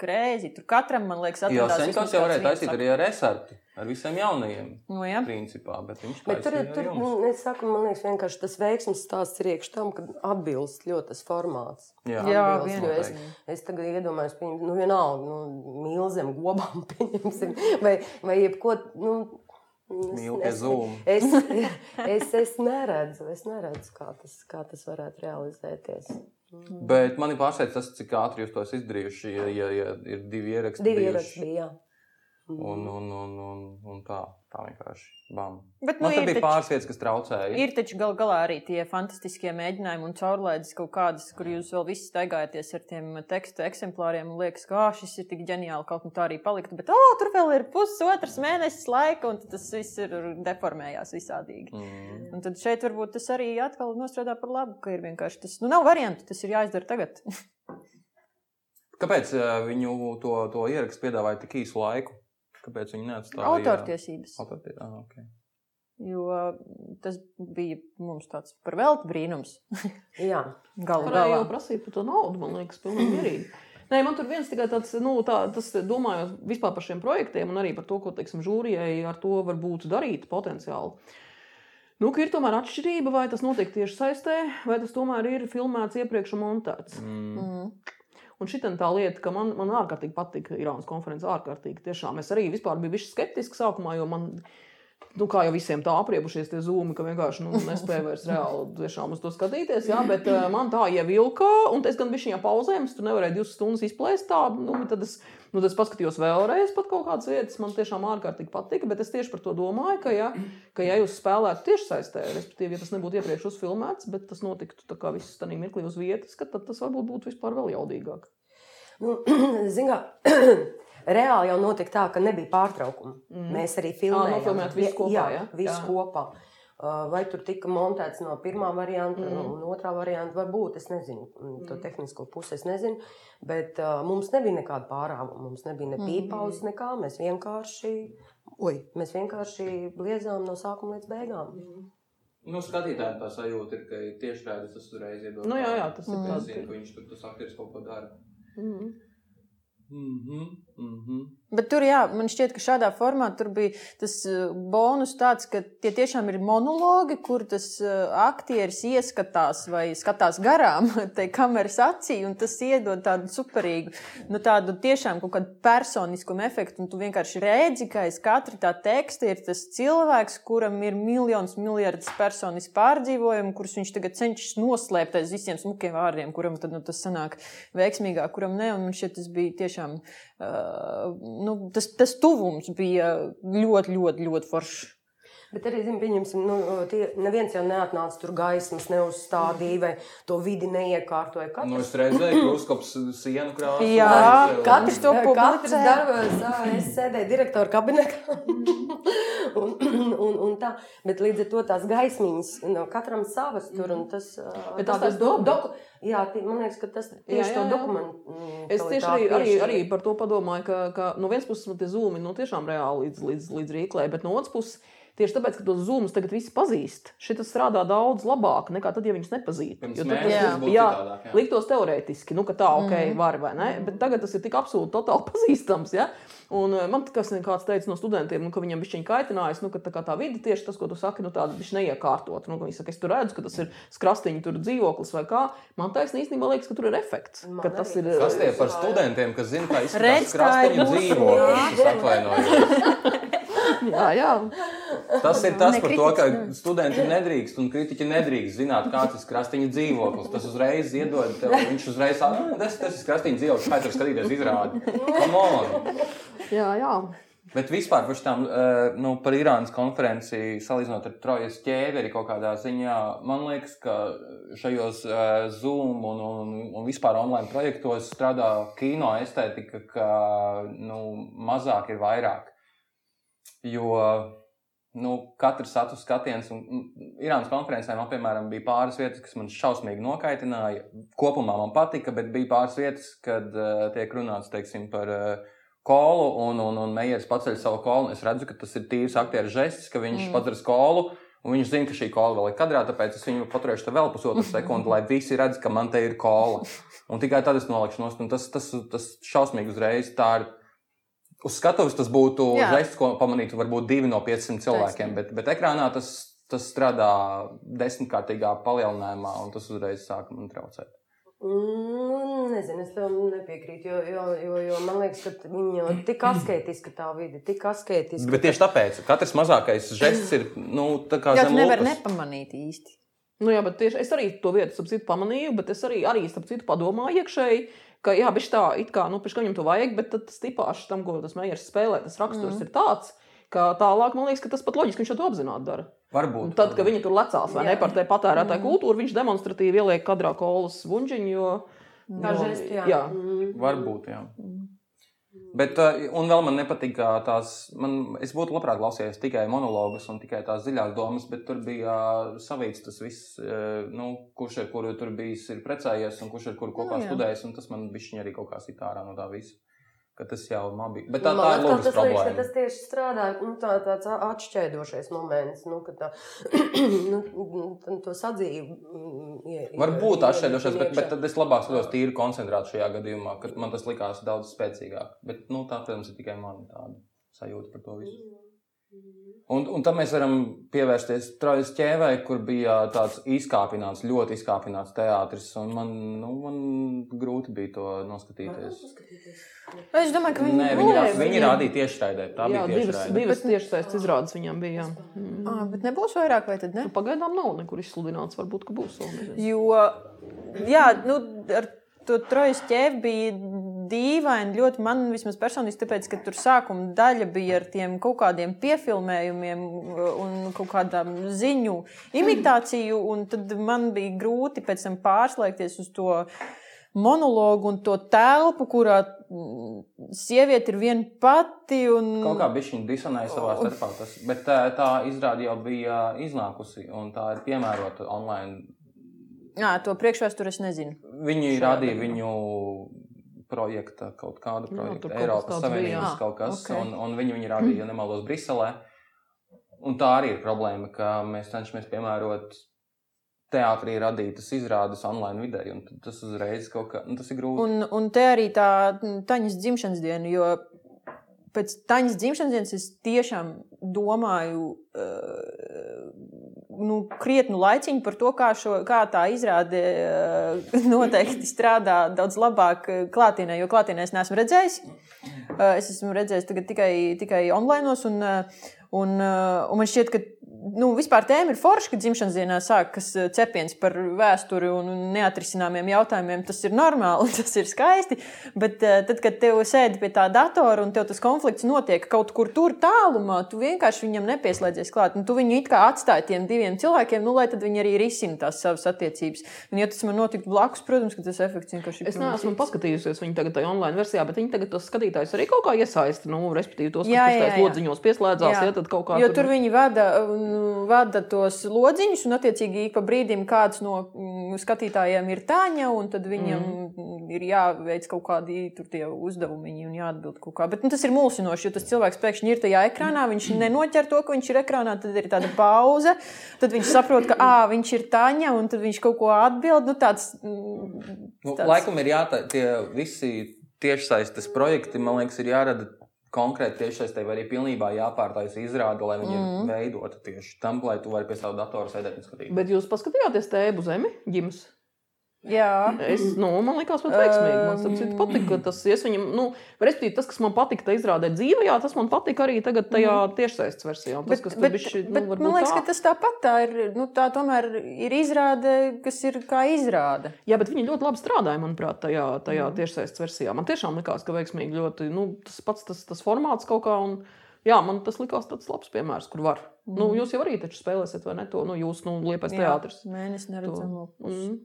Krēzi. Tur katram, man liekas, Jo atradās Senkovs vismaz jau varēja taisīt arī ar resartu, ar visiem jaunajiem. Nu, jā. Principā, bet viņš Bet tur, tur jums. es saku, man liekas, vienkārši tas veiksmes stāsts ir iekš tam, ka atbilst ļoti tas formāts. Jā. Jā, Atbilst, jo es, es tagad iedomājos, pieņem, nu vienalga, nu, mīlzem, gobām [laughs] pieņemsim, vai, vai jebko, nu, es- es-. Es, es, es neredzu, es neredzu, kā tas, kā tas varētu realizēties. Bet mani pārsteidz tas, cik ātri jūs to esat izdarījuši, ja, ja, ja ir divi ieraksti. Divi ieraksti bija. Un, un, un, un, un tā, tā vienkārši bam. Bet, Man nu, ir bija taču- pāris vietas, kas traucēja. Ir taču gal galā arī tie fantastiskie mēģinājumi un caurlaides kaut kādas, kur jūs vēl visi staigājaties ar tiem tekstu eksemplāriem un liekas, ka "Ā, šis ir tik ģeniāli, kaut kā tā arī paliktu. Bet, oh, tur vēl ir pusotrs mēnesis laika, un tas viss ir deformējās visādīgi. Mm. Un tad šeit varbūt tas arī atkal nostrādā par labu, ka ir vienkārši tas, nu, nav variantu, tas ir jāizdara tagad. [laughs] Kāpēc viņu to, to ierakstu piedāvāja tik īsu laiku? Kāpēc viņi neatstāja? Autortiesības. Autortie... Ah, okay. Jo tas bija mums tāds par veltu brīnums. [laughs] Jā, Galu galā. prasīt par to naudu, man liekas, pilnīgi mierīgi. Nē, man tur viens tikai tāds, nu, tā, tas domājot vispār par šiem projektiem un arī par to, ko, teiksim, žūrijai ar to var būt darīt potenciāli. Nu, ir tomēr atšķirība, vai tas notiek tieši saistē, vai tas tomēr ir filmēts iepriekš un montēts. Mm. Mm. Un šī tā lieta, ka man, man ārkārtīgi patika Irānas konferences, ārkārtīgi. Tiešām es arī vispār biju skeptisks sākumā, jo man, nu, kā jau visiem tā apriebušies tie zūmi, ka vienkārši nu, nespēju vairs reāli uz to skatīties. Jā, bet uh, man tā ievilka, un es gan biju šajā pauzē, es tur nevarēju divas stundas izplēst tā. Nu, tad es, nu, es paskatījos vēlreiz pat kaut kādas vietas, man tiešām ārkārtīgi patika, bet es tieši par to domāju, ka, ja, ka ja jūs spēlētu tieši saistē, respektīvi, ja tas nebūtu iepriekš uzfilmēts, bet tas notiktu tā kā viss tādā mirklī uz vietas, tad tas varbūt būtu vispār vēl jaudīgāk. Nu, [clears throat] Zinām, [clears throat] reāli jau notika tā, ka nebija pārtraukuma. Mm. Mēs arī filmējām. nofilmējāt visu kopā, jā, ja? visu Jā. kopā. Uh, Vai tur tika montēts no pirmā varianta, Mm. mm. un otrā varianta? Varbūt es nezinu, mm, to tehnisko pusi es nezinu. Bet uh, mums nebija nekāda pārāvuma. Mums nebija ne pīpauzes, nekā. Mēs vienkārši, oi, mēs vienkārši bliezām no sākuma līdz beigām. Nu, skatītājiem tā sajūta ir, ka tieši redzes tas uzreiz iedod. Nu, jā, jā, tas ir Mm. tāds, Zinu, ka- viņš tur tas aktieris kaut ko dara. Mm. Mhm, mhm. Bet tur, jā, man šķiet, ka šādā formā tur bija tas uh, bonus tāds, ka tie tiešām ir monologi, kur tas uh, aktieris ieskatās vai skatās garām [laughs] tai kameras acī, un tas iedod tādu superīgu, nu tādu tiešām kaut kādu personiskumu efektu, un tu vienkārši redzi, ka aiz katra tā teksta ir tas cilvēks, kuram ir miljons, miljardus personisku pārdzīvojumu, kurus viņš tagad cenšas noslēpt aiz visiem smukiem vārdiem, kuram tad nu, tas sanāk veiksmīgāk, kuram ne, un man šķiet, tas bija tiešām, uh, nu, tas, tas tuvums bija ļoti, ļoti, ļoti foršs. Bet arī, zinu, pieņemsim, nu, tie, neviens jau neatnāca tur gaismas, neuzstādīja, vai to vidi neiekārtoja. Katrs, Nu, es redzēju, ka uzkops sienu krāsu. Jā, un- katrs to Katrs publicē. darbos, es sēdēju direktora kabinetā. un, un, un tā. Bet līdz ar to tās gaismiņas no katram savas tur. un Tas, Bet tā, tas tas doku- doku, jā, tie- man liekas, ka tas tieši Jā, jā, jā. dokumentu. Es tieši arī, arī, arī par to padomāju, ka, ka no vienas puses man tie zūmi nu, tiešām reāli līdz, līdz, līdz rīklē, bet no otras puses. Tieši tāpēc, ka tos zūmus tagad visi pazīst, šis strādā daudz labāk nekā tad, ja viņus nepazīst. Jo tad tas jā, citādāk, jā. liktos teorētiski, nu, ka tā, ok, mm. var vai ne. Bet tagad tas ir tik absolūti totāli [laughs] pazīstams. Ja? Un eh, man kas kāds teica no studentiem, nu, ka viņam bija kaitinājis, nu, ka tā, kā tā vide tieši tas, ko tu saki, nu, tāda viņš neiekārtot. Nu, ka viņš saka, es tur redzu, ka tas ir skrastiņa tur dzīvoklis vai kā. Man taisnība īstenībā liekas, ka tur ir efekts. Man Ka tas ir Kas tie par studentiem, kas zina, kā izskatās mūsu- dzīvoklis? Es [laughs] atvainojos. [laughs] Jā, jā. Tas ir tas par to, ka ne. studenti nedrīkst un kritiķi nedrīkst zināt, kāds ir krasteņa dzīvoklis. Tas uzreiz iedod tev, viņš uzreiz saka, "Ah, tas, tas ir krasteņa dzīvoklis, kā tur skatīties izrādi. Jā, jā. Bet vispār par, šitām, eh, nu, par Irānas konferenci, salīdzinot ar Trojas ķēderi kaut kādā ziņā, man liekas, ka šajos uh, Zoom un, un, un vispār online projektos strādā kino estētika, ka nu, mazāk ir vairāk. Jo nu, katrs satura skatiens, un Irānas konferencē man, piemēram, bija pāris vietas, kas man šausmīgi nokaitināja. Kopumā man patika, bet bija pāris vietas, kad uh, tiek runāts teiksim, par uh, kolu, un, un, un Meijers paceļ savu kolu. Es redzu, ka tas ir tīrs aktieru žests, ka viņš mm. padara skolu. Un viņš zina, ka šī kola vēl ir kadrā, tāpēc es viņu paturēšu te vēl pusotru [laughs] sekundi, lai visi redz, ka man te ir kola. Un tikai tad es nolikšu nost. Tas, tas, tas šausmīgi uzreiz tā ir. Uz skatuves tas būtu Jā. žests, ko pamanītu varbūt divi no 500 cilvēkiem, bet, bet ekrānā tas, tas strādā desmitkārtīgā palielinājumā, un tas uzreiz sāk man traucēt. Mm, nezinu, es tam nepiekrītu, jo, jo, jo, jo man liekas, ka viņi jau tik asketiski tā vidi, tik asketiski. Bet tieši tāpēc katrs mazākais žests ir nu, tā kā Jā, tu nevari lupas. nepamanīt īsti. Nu, jā, bet tieši es arī to vietu, starp citu, pamanīju, bet es arī, arī starp citu, padomāju iekšēji, ka, jā, bet tā, it kā, nu, pēc viņam to vajag, bet tad tas tipāšs tam, ko tas mējers spēlē, tas raksturs mm. ir tāds, ka tālāk man liekas, ka tas pat loģiski viņš to apzināti dara. Un Varbūt. tad, kad viņi tur lecās, vai Jā. ne par te patērētāju kultūru, viņš demonstratīvi ieliek kadrā kolas vuņģiņu, jo... Jo- žesti, jā. jā. Mm. Varbūt, jā. Bet, uh, un vēl man nepatīk kā tās, man, es būtu labprāt klausījies tikai monologus un tikai tās dziļās domas, bet tur bija uh, savīts tas viss, nu, kurš ar kuru tur bijis ir precējies un kurš ar kuru kopā Nu, jā. studējis, un tas man bišķiņ arī kaut kā sit ārā no tā visa. Ka tas jau man bija. Bet tā, Man tā ir loģiska tas liekas, ka problēma. tas tieši strādā, nu, tā, tāds atšķēdošais moments, nu, ka tā, [clears throat] nu, to sadzīvi. mm, ie- Varbūt atšķirīgākais, bet, bet tad es labāk skatos tīri koncentrēt šajā gadījumā, kad man tas likās daudz spēcīgāk. Bet, nu, tā, protams, ir tikai man tāda sajūta par to visu. Un, un tam mēs varam pievērsties Trojas ķēvai, kur bija tāds izkāpināts, ļoti izkāpināts teātris. un Man, nu, man grūti bija to noskatīties. Es domāju, ka viņi, Nē, viņi, rā, Nē, viņi rādīja tieši raidē. Tā jā, bija tieši divas, raidē. divas tiešsaistes izrādes viņam bija. Jā. Mm. Ah, bet nebūs vairāk, vai tad ne? Nu, Pagaidām nav nekur izsludināts, varbūt, ka būs. Jo, jā, nu, ar to trojas ķēvi bija dīvaini. Ļoti man vismaz personiski, tāpēc, ka tur sākuma daļa bija ar tiem kaut kādiem piefilmējumiem un kaut kādām ziņu imitāciju, un tad man bija grūti pēc tam pārslēgties uz to monologu un to telpu, kurā mm, sieviete ir viena pati. Un... Kaut kā bija viņa disonēja savā starpā. Tas, bet tā, tā izrāde jau bija iznākusi un tā ir piemērota online. Jā, to priekšvēsturi es nezinu. Viņi Šajā gadījumā. viņu projekta, kaut Jā, tur kaut kas Eiropas tāds Savienības bija. kaut kas, Ok. un, un viņi viņu rādīja, ja nemaldos, Briselē. Un tā arī ir problēma, ka mēs cenšamies piemērot teātrī radītas izrādes online vidē, un tas uzreiz kaut kā, nu, tas ir grūti. Un, un te arī tā Taņas dzimšanas diena, jo pēc Taņas dzimšanas dienas es tiešām domāju uh, nu, krietnu laiciņu par to, kā, šo, kā tā izrāde uh, [laughs] noteikti strādā daudz labāk eh, klātienē, jo klātienē es neesmu redzējis. Uh, es esmu redzējis tikai, tikai online, un, un, un man šķiet, ka nu, vispār tēma ir forša, ka dzimšanas dienā sākas uh, cepiens par vēsturi un neatrisināmiem jautājumiem. Tas ir normāli, [laughs] tas ir skaisti. Bet uh, tad, kad tev sēdi pie tā datora un tev tas konflikts notiek kaut kur tur tālumā, tu vienkārši viņam nepieslēdzies klāt. Un tu viņu it kā atstāji tiem diviem cilvēkiem, nu, lai tad viņi arī risina tās savas attiecības. Un, ja tas man notiktu blakus, protams, ka tas efekts vienkārši ir. Es neesmu paskatījusies viņu tagad tajā online versijā, bet viņi tagad tos skatītājus arī kaut kā iesaista. Nu, respektīvi, tos, kas jā. lodziņos pieslēdzās, Jā. ja tad kaut kā Jo tur viņi vada, mm, vada tos lodziņus, un attiecīgi ik pa brīdim kāds no mm, skatītājiem ir tāņa, un tad viņam mm. ir jāveic kaut kādi tur tie uzdevumi un jāatbild kaut kā. Bet nu, tas ir mulsinoši, jo tas cilvēks pēkšņi ir tajā ekrānā, viņš nenoķer to, ka viņš ir ekrānā, tad ir tāda pauze, tad viņš saprot, ka ā, viņš ir tāņa, un tad viņš kaut ko atbild. Nu, tāds, mm, Nu, tāds- laikam ir jāta, tie visi tiešsaistes projekti, man liekas, ir jārada konkrēti tiešsaistē, vai arī pilnībā jāpārtaisa izrāde, lai viņi mm. veidotu tieši tam, lai tu vari pie sava datora sēdēt un skatīties. Bet jūs paskatījāties tēbu zemi, ģimenes? Jā. Es, nu, man liekas, pat veiksmīgi. Man starp citu patika tas, es viņam, nu, respektīvi, tas, kas man patika tajā izrādē dzīvē, jā, tas man patika arī tagad tajā tiešsaistes versijā. Tas, Bet, bet, bišķi, nu, bet man liekas, tā. ka tas tāpat tā ir. Nu, tā tomēr ir izrāde, kas ir kā izrāde. Jā, bet viņi ļoti labi strādāja, manuprāt, tajā, tajā mm. tiešsaistes versijā. Man tiešām likās, ka veiksmīgi ļoti nu, tas pats tas, tas formāts kaut kā. Un, jā, man tas likās tāds labs piemērs, kur var. Mm. Nu, jūs jau arī taču spēlēsiet, vai ne? To nu, jūs, nu, liepais teātris. Mēnesis neredzamo. Mm.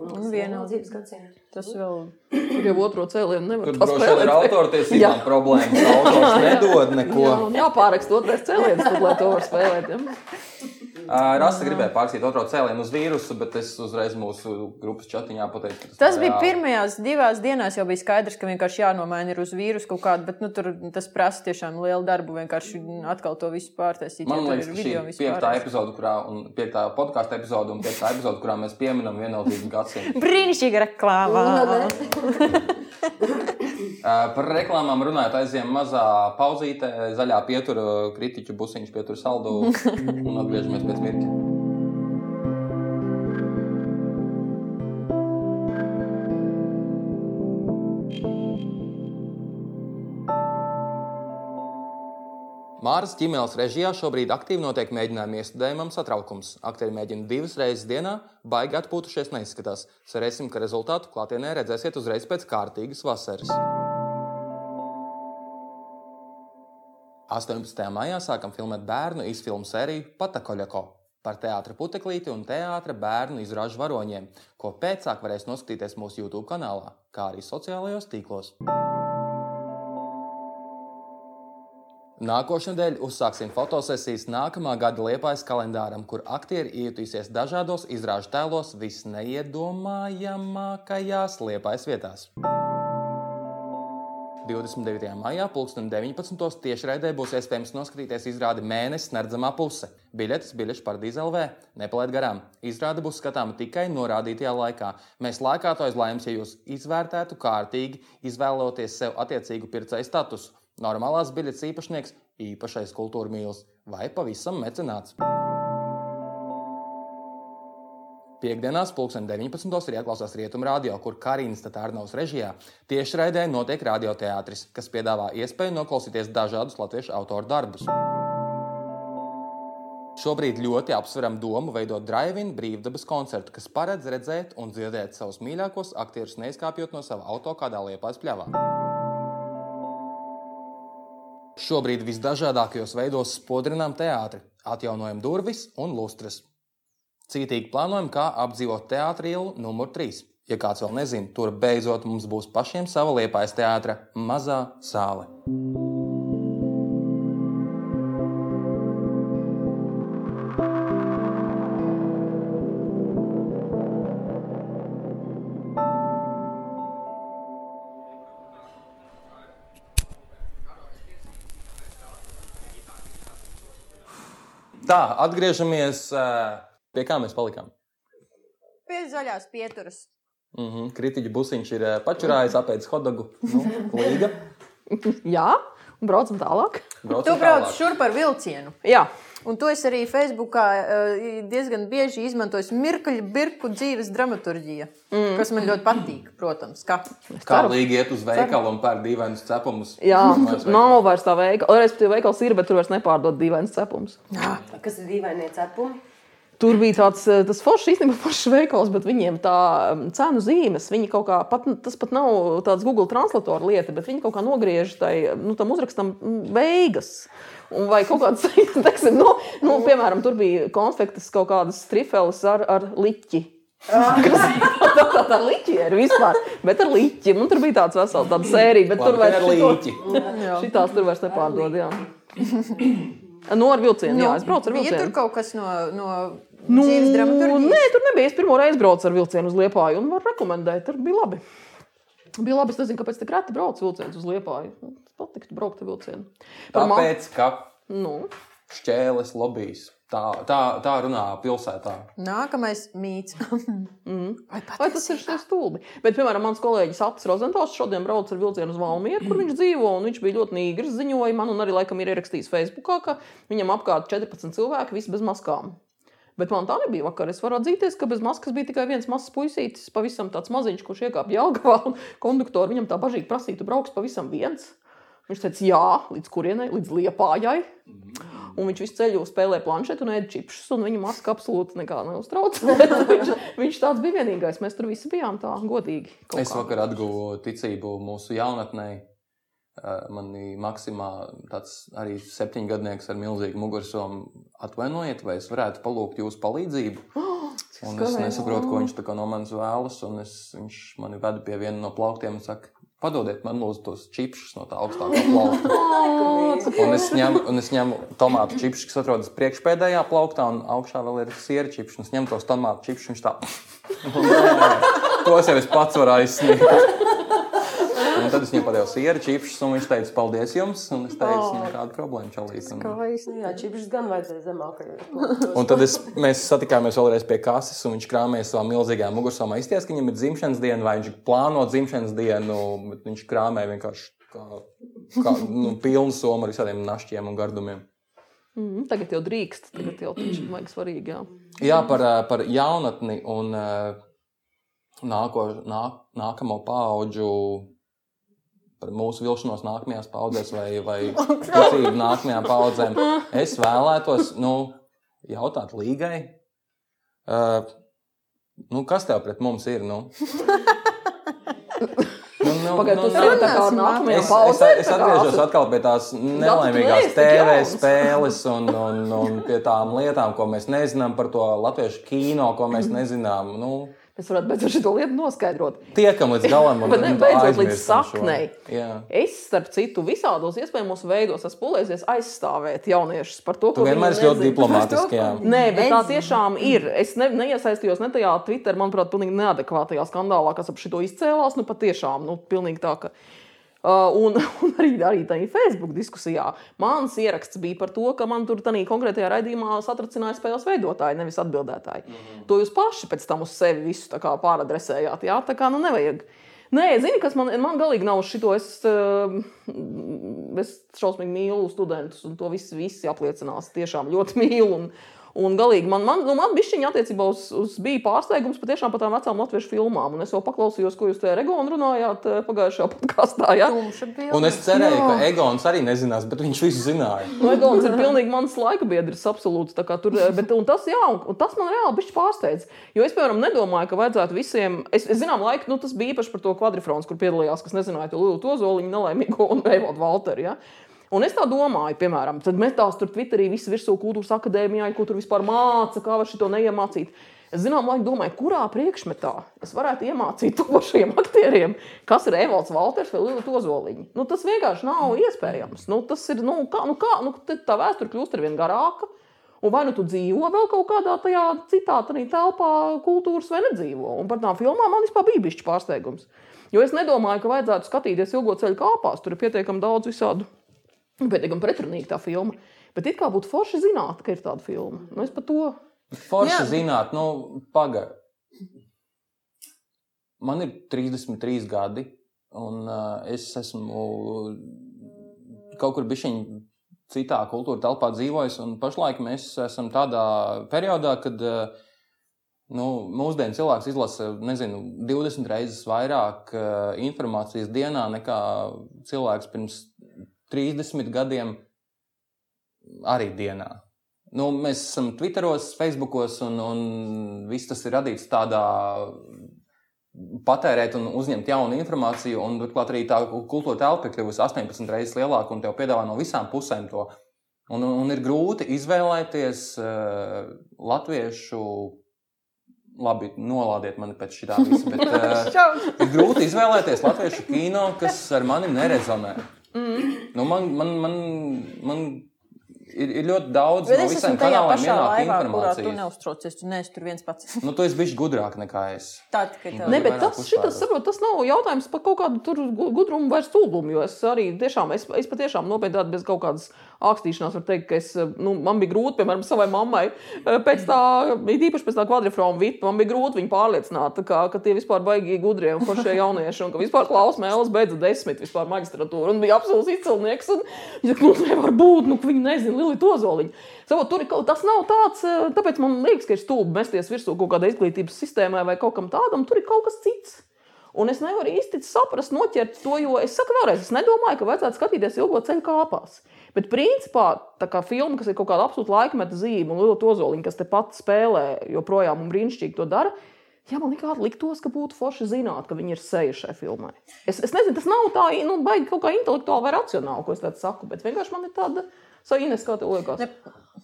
Un viena dzīves gadsimta. Tas vēl Tur jau otro cēlienu nevar Tur tā droši vien ir autortiesībām problēmas. Autors [laughs] nedod neko. Jā, jāpārakst otrais cēliens, tad, lai to var spēlēt. Ja? Rasa gribēja pārsīt otro cēlienu uz vīrusu, bet es uzreiz mūsu grupas chatiņā pateicu, ka Tas nav bija reāli. pirmajās divās dienās, jau bija skaidrs, ka vienkārši jānomaina ir uz vīrusu kaut kādu, bet nu, tur tas prasa tiešām lielu darbu. Vienkārši atkal to visu pārtaisīt. Man liekas, ir ka šī video ir visu piektā epizode, kurā, un piektā podkāstu epizode, un piektā epizode, kurā mēs pieminam vienaldzību gadsimtu. Brīnišķīga reklāmā! [laughs] [laughs] Par reklāmām runājot, aizjām mazā pauzīte, zaļā pietura, kritiķu busiņš pietur saldu [laughs] un atgriežamies pēc mirkļa. Māras ķīmēles režijā šobrīd aktīvi notiek mēģinājumi iestudējumam satraukums. Aktieri mēģina divas reizes dienā, baigi atpūtušies neizskatās. Cerēsim, ka rezultātu klātienē redzēsiet uzreiz pēc kārtīgas vasaras. 18. maijā sākam filmēt bērnu izfilmu sēriju Patakoļako par teātra puteklīti un teātra bērnu izrāžu varoņiem, ko pēcāk varēs noskatīties mūsu YouTube kanālā, kā arī sociālajos tīklos. Nākošais nedēļa uzsāksim fotosesijas nākamā gada liepais kalendāram, kur aktieri iejutīsies dažādos izrāžu tēlos visneiedomājamākajās liepais vietās. 29. maijā, 2019. tiešraidē būs iespējams noskatīties izrādi Mēnesis neredzamā puse. Biļetes biļešu paradīze LV. Nepalaid garām. Izrāde būs skatāma tikai norādītajā laikā. Mēs laikāto aizlājums, ja jūs izvērtētu kārtīgi, izvēloties sev attiecīgu pircēju statusu. Normālās biļetes īpašnieks, īpašais kultūra mīlis vai pavisam mecenāts. Piektdienās, 2019. ir jāklausās Rietumu radio, kur Karīnas Tatārnaus režijā tieši raidē notiek radioteātris, kas piedāvā iespēju noklausīties dažādus latviešu autoru darbus. Šobrīd ļoti apsveram domu veidot drive-in brīvdabas koncertu, kas paredz redzēt un dzirdēt savus mīļākos aktierus, neizkāpjot no sava auto kādā liepais pļavā. Šobrīd visdažādākajos veidos spodrinām teātri, atjaunojam durvis un lustras. Cītīgi plānojam, kā apdzīvot teātrī ielu numur 3. Ja kāds vēl nezina, tur beidzot mums būs pašiem sava liepais teātra mazā sāle. Tā, atgriežamies eh, pie kā mēs palikām. Pie zaļās pieturas. Mm -hmm. Kritiķa busiņš ir eh, pačurājis, apēdis hotdogu. Nu, līga. [laughs] Jā, un braucam tālāk. Braucam Tu brauc tālāk. šurp ar vilcienu. Jā, Un to es arī Facebookā eh, diezgan bieži izmantoju. Mirkļu birku dzīves dramaturgija, mm. kas man ļoti patīk, protams. Kā. Kā līga iet uz veikalu un pērk dīvainus cepumus. jā nav vairs tā veikala. Respektīvi, veikals ir, bet tur vairs nepārdod dīvainas cepums. Kas ir dīvainie cepumi? Tur bija tāds eh, tas foršs, īstenībā foršs veikals, bet viņiem tā um, cenu zīmes, viņi kaut kā, pat, tas pat nav tāds Google translatora lieta, bet viņi kaut kā nogriež tai, nu, tam uzrakstam mm, beigas. Un vai kaut kāds, [laughs] teiksim, nu, nu, piemēram, tur bija konfektes kaut kādas trifeles ar, ar liķi. [laughs] Kas tā, tā, tā liķi ir vispār, bet ar liķi. Un tur bija tāds vesels, tāda sērija, bet Labi, tur vairs līķi. Šitās tur vairs nepārdod, jā. No ar vilcienu, jā, es braucu ar Bija tur vilcienu. kaut kas no, no Nu, nē, tur nebija. Es pirmo reizi braucu ar vilcienu uz Liepāju un varu rekomendēt. Tur bija labi. Bija labi, es nezinu, kāpēc tik reti brauc vilciens uz Liepāju. Es patiktu braukt ar vilcienu. Par Tāpēc, ka Nu, šķēles lobbyis. Tā, tā, tā runā pilsētā. Nākamais mīts. [laughs] mm. Vai Vai tas ir stulbi? Bet, piemēram, mans kolēģis Apis Rozentāls šodien brauc ar vilcienu uz Valmieru, kur viņš dzīvo. un Viņš bija ļoti nīgrs, ziņoja man, un arī laikam ir ierakstījis Facebookā, ka viņam apkārt 14 cilvēki, visi bez maskām. Bet man tā nebija vakar. Es varu atzīties, ka bez maskas bija tikai viens mazs puisītis, pavisam tāds maziņš, kurš iekāpa Jālgavā. un Konduktori viņam tā bažīgi prasīja, tu brauks pavisam viens. Viņš teica, jā, līdz kurienei, līdz liepājai. Un viņš visu ceļu spēlēja planšetu un ēda čipsus, un viņa maska absolūti nekā neuztrauc. [laughs] viņš, viņš tāds bija vienīgais. Mēs tur visi bijām tā godīgi. Es vakar atguvu ticību mūsu jaunatnē. Manī maksimā tāds arī septiņgadnieks ar milzīgu mugursomu atvainojiet, vai es varētu palūgt jūsu palīdzību. [gasps] Un es nesaprotu, ko viņš no manis vēlas. un Es, viņš mani veda pie viena no plauktiem un saka, padodiet man lūdzu tos čipšus no tā augstākā [laughs] plaukta. [laughs] Un es ņemu, un es ņemu tomātu čipšus, kas atrodas priekšpēdējā plauktā, un augšā vēl ir siera čipšus. Un es ņemu tos tomātu čipšus, un viņš tā. [laughs] Tos jau es pats varu aizsniegt. Tad es viņam padevu sieru čipšus, un viņš teica, paldies jums. Un es teicu, Oh. nekāda problēma čalīt. Un, Nu Jā, čipšus gan vajadzēja zemākajos. un tad es, mēs satikāmies vēlreiz pie kases, un viņš krāpēja savā milzīgajā mugursomā. Izties, ka viņam ir dzimšanas diena, vai viņš plāno dzimšanas dienu, bet viņš krāpēja vienkārši kā, kā nu, pilnu somu ar visādiem našķiem un gardumiem. Mm, tagad jau drīkst, tagad jau tas ir svarīgi. Jā. Jā, par, ā, par jaunatni un ā, nāko, nāk, nākamo paudžu. Par mūsu vilšanos nākamajās paudzēs vai, vai [laughs] ticību nākamajām paudzēm. Es vēlētos nu, jautāt līgai, uh, nu, kas tev pret mums ir? Nu? Nu, nu, Pagaidiet, nu, nu, tā kā ar nākamajām Es, es, es atgriežos atkal pie tās nelaimīgās TV spēles un, un, un pie tām lietām, ko mēs nezinām par to latviešu kino, ko mēs nezinām. Nu, Mēs varētu beidzot šo lietu noskaidrot. tiekam līdz galam [laughs] Bet ne, beidzot līdz saknei. Jā. Es, starp citu, visādos iespējamos veidos esmu pulējies aizstāvēt jauniešus par to, Tu ko vienmēr viņi esi ļoti nezina. diplomātiski. jā. Nē, bet tā tiešām ir. Es ne, neiesaistījos ne tajā Twitter, manuprāt, pilnīgi neadekvātajā skandālā, kas ap šo izcēlās. Nu, patiešām, nu, pilnīgi tā, ka. Uh, un, [laughs] un arī, arī tajā Facebook diskusijā mans ieraksts bija par to, ka man tur tādā konkrētajā raidījumā satricināja spēles veidotāji, nevis atbildētāji. Mm -hmm. To jūs paši pēc tam uz sevi visu pāradresējāt. Jā, tā kā nu nevajag. Nē, zini, kas man, man galīgi nav šito. Es, uh, es šausmīgi mīlu studentus, un to visi, visi apliecinās. Tiešām ļoti mīlu. Un, un galīgi man, man, nu, man bišķiņa attiecībā uz, uz bija pārsteigums patiešām par tām vecām latviešu filmām. Un es jau paklausījos, ko jūs te Regona runājāt eh, pagājušajā podkāstā. Ja? Un es cerēju, Jā. ka Egons arī nezinās, bet viņš visu zināja. Nu, Egons ir pilnīgi mans laika biedrs, kā Tur, eh, bet, un tas, jā, un, tas man reāli bija pārsteidz. Jo es, piemēram, nedomāju, ka vajadzētu visiem. Es, es zinām, laika, nu, tas bija īpaši par to kvadrifrons, kur piedalījās, kas nezināja to Lielu Tozoliņu, nelaimīgo un Eivodu Valteru. Ja? Un es tā domāju, piemēram, tad metās tur Twitterī visu virsū kultūras akadēmijā, ko tur vispār māca, kā var šo neiemācīt. Es zinām, laikam domāju, kurā priekšmetā es varētu iemācīt to šiem aktieriem, kas ir Evalds Valters vai Lila Tozoliņa. Nu, tas vienkārši nav iespējams. Nu, tas ir, nu, kā, nu, kā, nu, tā vēsture kļūst ar vien garāka. Un vai nu tu dzīvo vēl kaut kādā tajā citā telpā, kultūras, vai nedzīvo. Un par tām filmām man vispār bija bijis pārsteigums. Jo es nedomāju, ka vajadzētu skatīties ilgo ceļu kāpās. Tur ir pietiekami daudz visādu, nu, pietiekami pretrunīga tā filma. Bet it kā būtu forši zināt, ka ir tāda filma. Nu, es par to. Forši Jā. zināt, nu, pagaidi. Man ir 33 gadi, un uh, es esmu kaut kur bišķiņ citā kultūra telpā dzīvojis, un pašlaik mēs esam tādā periodā, kad uh, nu, mūsdienu cilvēks izlasa, nezinu, 20 reizes vairāk uh, informācijas dienā nekā cilvēks pirms 30 gadiem arī dienā. Nu, mēs esam Twitteros, Facebookos, un, un viss tas ir radīts tādā patērēt un uzņemt jaunu informāciju. Un turklāt arī tā kultūra telpa ir kļuvusi 18 reizes lielāka un tev piedāvā no visām pusēm to. Un, un, ir grūti izvēlēties uh, latviešu. Labi, nolādiet mani pēc šī tā visa, bet [laughs] uh, ir grūti izvēlēties latviešu kino, kas ar mani nerezonē. Mm. Nu, man, man, man, man ir, ir ļoti daudz Bet no tajā kanāliem ienāk laivā, kurā tu informācijas. neuztraucies. Tu neesi tur viens pats. Nu, tu esi bijis gudrāk nekā es. Tā tikai tā. Ne, bet tas, šitas, saprot, tas nav jautājums par kaut kādu gudrumu vai stulbumu. Jo es arī tiešām, es, es patiešām nopietni bez kaut kādas ākstīšanās varu teikt, ka es, nu, man bija grūti, piemēram, savai mammai eh, pēc tā, īpaši pēc tā kvadrifroma vipa, man bija grūti viņu pārliecināt, ka, ka tie vispār baigi gudrie un foršie jaunieši, un ka vispār Klaus Mēlis beidza desmit vispār maģistratūru un bija absolūts izcilnieks. Un, viņa saka, nu, nevar būt, nu, viņi nezina Lili Tozoliņu. Savot, tur kaut tas nav tāds, eh, tāpēc man liekas, ka ir stulbi mesties virsū kaut kādai izglītības sistēmai vai kaut kam tādam, tur ir kaut kas cits. Un es nevaru īsti saprast, noķert to, jo es saku vēlreiz, es nedomāju, ka vajadzētu skatīties ilgo ceļu kāpās. Bet, principā, tā kā filma, kas ir kaut kāda absolūta laikmeta zīme, un Liela Tozoliņa, kas te pat spēlē, joprojām un brīnišķīgi to dara, jā, man likās, liktos, ka būtu forši zināt, ka viņi ir seju šai filmai. Es, es nezinu, tas nav tā, nu, baigi kaut kā intelektuāli vai racionāli, ko es tādu saku, bet vienkārši man ir tāda sajūta, kā tev liekas. [clears throat]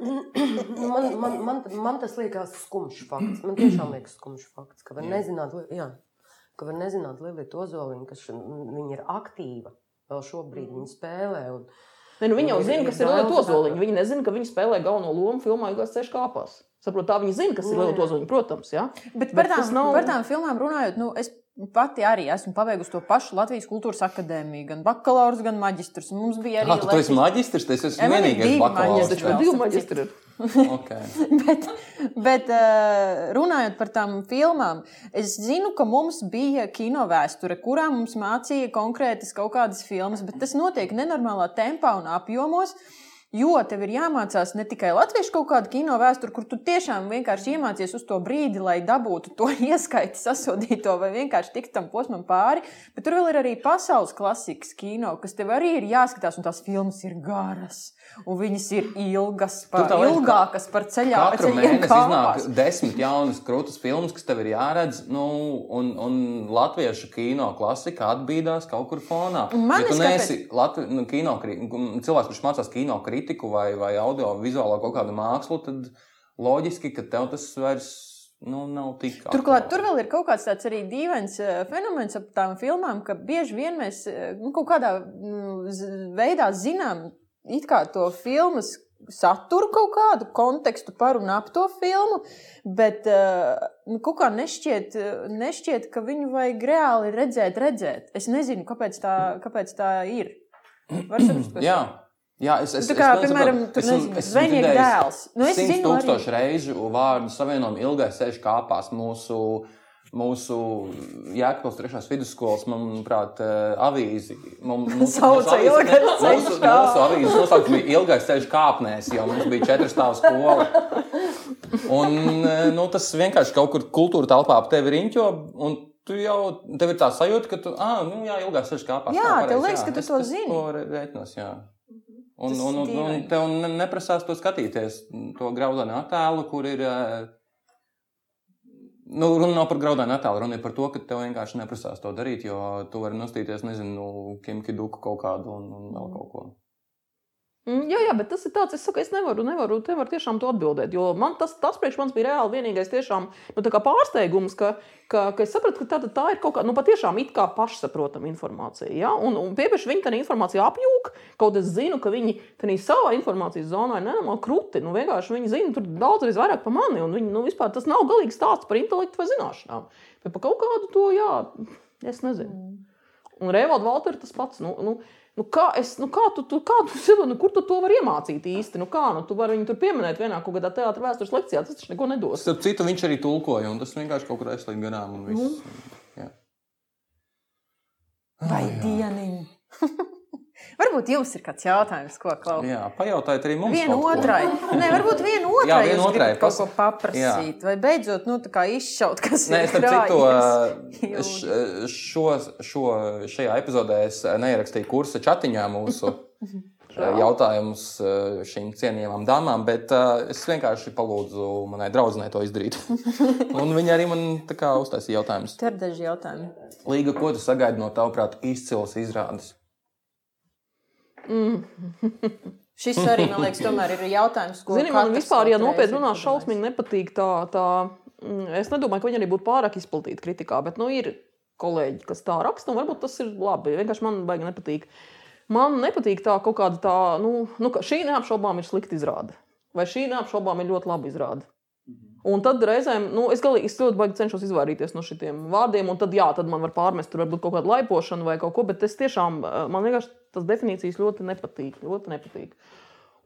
Man, man, man, man tas liekas skumjš fakts. Man tiešām liekas skumjš fakts, ka var nezināt, jā, ka var nezināt Lilita Ozoliņa, kas viņa ir aktīva. Vēl šobrīd viņa spēlē. Un, Ne, nu, viņa jau zina, kas ir Lielais ka- Ozoliņš. Viņa nezina, ka viņa spēlē galveno lomu filmā Ilgais ceļš kāpās. Saprot, tā viņa zina, kas ir Nu, Lielais jā. Ozoliņš, protams. Ja? Bet Bet par tām, nav- par tām filmām runājot, nu, es pati arī esmu pabeigusi to pašu Latvijas kultūras akadēmiju, gan bakalaura, gan maģistrus. Mums bija arī Ah, tu, esi maģistrs, tas ir vienīgais bakalaurs. maģistri Taču divi maģistri ir. Okay. [laughs] bet, bet eh, runājot par tām filmām, es zinu, ka mums bija kino vēsture, kurā mums mācīja konkrētas kaut kādas filmas, bet tas notiek nenormālā tempā un apjomos. Jo tev ir jāmācās ne tikai latviešu kaut kāda kino vēsture, kur tu tiešām vienkārši iemācies uz to brīdi, lai dabūtu to [laughs] ieskaiti sasodīto vai vienkārši tikt tam posmam pāri, bet tur vēl ir arī pasaules klasikas kino, kas tev arī ir jāskatās, un tās filmas ir garas, un viņas ir ilgas, par, tā ilgākas par ceļā, Katru mēnesi kāpās. iznāk desmit jaunas krūtis filmas, kas tev ir jāredz, nu, un, un latviešu kino klasika atbīdās kaut kur fonā. Man ja tu es neesi Latvi, nu, kino, cilvēks, kurš mācās kino kritiku vai, vai audio-vizuālo kaut kādu mākslu, tad loģiski, ka tev tas vairs nu, nav tik. Turklāt aktuāli. tur vēl ir kaut kāds tāds arī dīvains eh, fenomens ap tām filmām, ka bieži vien mēs eh, nu, kaut kādā mm, veidā zinām it kā to filmas saturu, kaut kādu kontekstu par un ap to filmu, bet eh, nu, kaut kā nešķiet, eh, nešķiet, ka viņu vajag reāli redzēt, redzēt. Es nezinu, kāpēc tā, kāpēc tā ir. Saprast, es Jā. Jā, es, es, Nu, tā kā, es, piemēram, tur nezinu, Zvejnieka dzirdējis dēls. Nu, es zinu arī- tūkstošu reižu vārdu savienojumu ilgais ceļš kāpās mūsu, mūsu Jēkabils trešās vidusskolas, manuprāt, eh, avīzi. [laughs] Sauca Ilgais ceļš Mūsu, mūsu avīzes nosaukums bija ilgais ceļš kāpnēs, jo mums bija četras stāvu skola. Un eh, nu, tas vienkārši kaut kur kultūra telpā ap tevi riņķo. Tu jau tev ir tā sajūta, ka tu, ah, nu, jā, ilgās ceļš kāpās. Jā, tā, tev liekas, jā. ka tu Es- to zini. To re- reiķinos, jā. Un, un, un, un tev ne- neprasās to skatīties, to graudainu attēlu, kur ir. eh, Nu, runa nav par graudainu attēlu, runa ir par to, ka tev vienkārši neprasās to darīt, jo tu vari nostīties, nezinu, nu, Kimki Duku kaut kādu un, un vēl kaut ko. Mm, Jā, jā, bet tas ir tāds, es saku, es nevaru, nevaru, nevaru tiešām to atbildēt. Jo man tas, tas priekš manis bija reāli vienīgais tiešām, nu, kā pārsteigums, ka, ka, ka es sapratu, ka tā, tā ir kaut kāda, nu, patiešām it kā pašsaprotama informācija. Ja? Un, un pieprasa viņi tā informāciju apjūg, kaut es zinu, ka viņi tādā savā informācijas zonā ir nenormāli krūti. Nu, vienkārši viņi zina tur daudzreiz vairāk par mani, un viņi, nu, vispār tas nav galīgi stāsts par intelektu vai zināšanām. Bet par kaut kādu to, jā, es nezinu. Un Revolta Valter tas pats. Nu, nu, nu kā es, nu kā tu, tu, kā tu [laughs] sev, nu, kur tu to vari iemācīt īsti? Nu, kā, nu, tu vari viņu tur pieminēt vienā kaut kādā teātris vēstures lekcijā, tas taču neko nedos. Starp citu, viņš arī tulkoja, un tas vienkārši kaut kur aizslēdz garām. un viss. Jā. Vai dieniņ? [laughs] varbūt jums ir kāds jautājums, ko klausīt. Jā, pajautājiet arī mums. Vienu otrai. Nē, varbūt vienu otrai. Jā, vienu otrai kaut ko paprasīt. Vai beidzot, nu, izšaut, kas Nē, ir starp citu, krājies. [laughs] š- šo, šo, šajā epizodē es neierakstīju kursa chatiņā mūsu [laughs] jautājumus šīm cienījamām dāmām, bet eh, es vienkārši palūdzu manai draudzenei to izdarīt. [laughs] Un viņa arī man uztaisīja jautājumus. Tur ir daži jautājumi. Līga, ko tu sagaidi no tavuprāt izcils izrādes? [laughs] Šis arī, man liekas, tomēr ir jautājums, ko Zini, man vispār, ja nopietni runā, šausmīgi nepatīk tā. tā mm, es nedomāju, ka viņi arī būtu pārāk izplatīti kritikā, bet nu, ir kolēģi, kas tā raksta, un varbūt tas ir labi. Vienkārši man baigi nepatīk. Man nepatīk tā kaut kāda tā, nu, nu ka šī neapšaubām ir slikta izrāde. Vai šī neapšaubām ir ļoti laba izrāde. Un tad reizēm, nu, es, galīgi, es ļoti baigi cenšos izvairīties no šiem vārdiem, un tad, jā, tad man var pārmest, tur varbūt kaut kāda laipošana vai kaut ko, bet es tiešām, eh, man vienkārši tas definīcijas ļoti nepatīk. Ļoti nepatīk.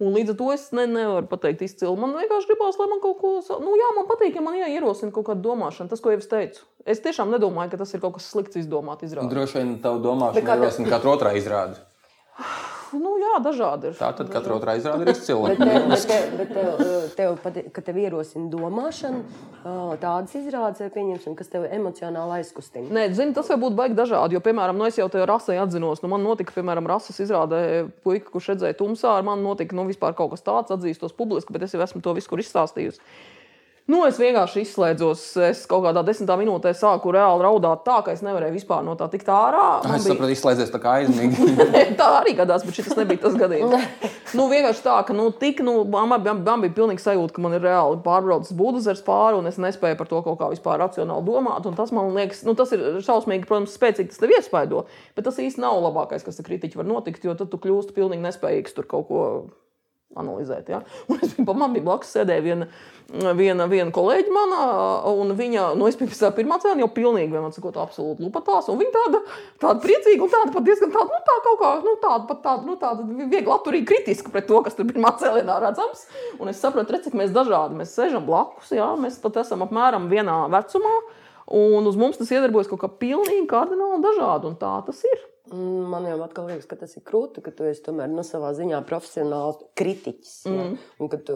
Un līdz ar to es ne, nevaru pateikt izcili. Man vienkārši gribās, lai man kaut ko, sa- nu, jā, man patīk, ja man ierosina kaut kāda domāšana. Tas, ko jau es teicu. Es tiešām nedomāju, ka tas ir kaut kas slikts izdomāt, izrādīt. Droši vien Bet domāšanu kā- ierosina katra otrā izrāde. [sighs] Nu, jā, dažādi ir. Tā tad katra otrā izrāde ir izcila. Bet, tev, bet, tev, bet tev, eh, tev, pati- ka tev ierosina domāšanu, eh, tādas izrādes, vai pieņemsim, kas tev emocionāli aizkustina. Nē, zini, tas var būt baigi dažādi. Jo, piemēram, nu, es jau tajā rasē atzinos, nu, man notika, piemēram, rases izrādē, puika, kurš redzēja tumsā, ar mani notika nu, vispār kaut kas tāds, atzīstos publiski, bet es jau esmu to visu kur izstāstījusi. Nu, es vienkārši izslēdzos. Es kaut kādā desmitā minūtē sāku reāli raudāt tā, ka es nevarēju vispār no tā tikt ārā. Man Es bija- sapratu, izslēdzies tā kā [laughs] aizmīgi. tā arī gadās, bet šis nebija tas gadījums. nu, vienkārši tā, ka nu, tik, nu, man, man, man bija pilnīgi sajūta, ka man ir reāli pārbraucis būduzers pāri, un es nespēju par to kaut kā vispār racionāli domāt. un Tas man liekas, nu, tas ir šausmīgi, protams, spēcīgi tas tev iespaido, bet tas īsti nav labākais, kas ar kritiķi var notikt, jo tad tu kļūsti pilnīgi nespējīgs tur kaut ko analizēt. Ja? [laughs] Un es biju, man bija blakus sēdēja viena, viena, viena kolēģi manā, un viņa, nu, es biju visā pirmā cēlā jau pilnīgi, vienmēr sakot, absolūti lupatās, un viņa tāda, tāda priecīga un tāda pat diezgan tāda, nu, tā kaut kā, nu, tāda pat tāda, nu, tāda viegli atturīgi kritiska pret to, kas tur pirmā cēlienā redzams. Un es saprotu, redz, cik mēs dažādi, mēs sēžam blakus, jā, mēs pat esam apmēram vienā vecumā, un uz mums tas iedarbojas kaut kā pilnīgi kardināli dažādi, un tā tas ir. Man jau atkal liekas, ka tas ir krūti, ka tu esi tomēr no savā ziņā profesionāls kritiķis. Mm. Ja? Un ka tu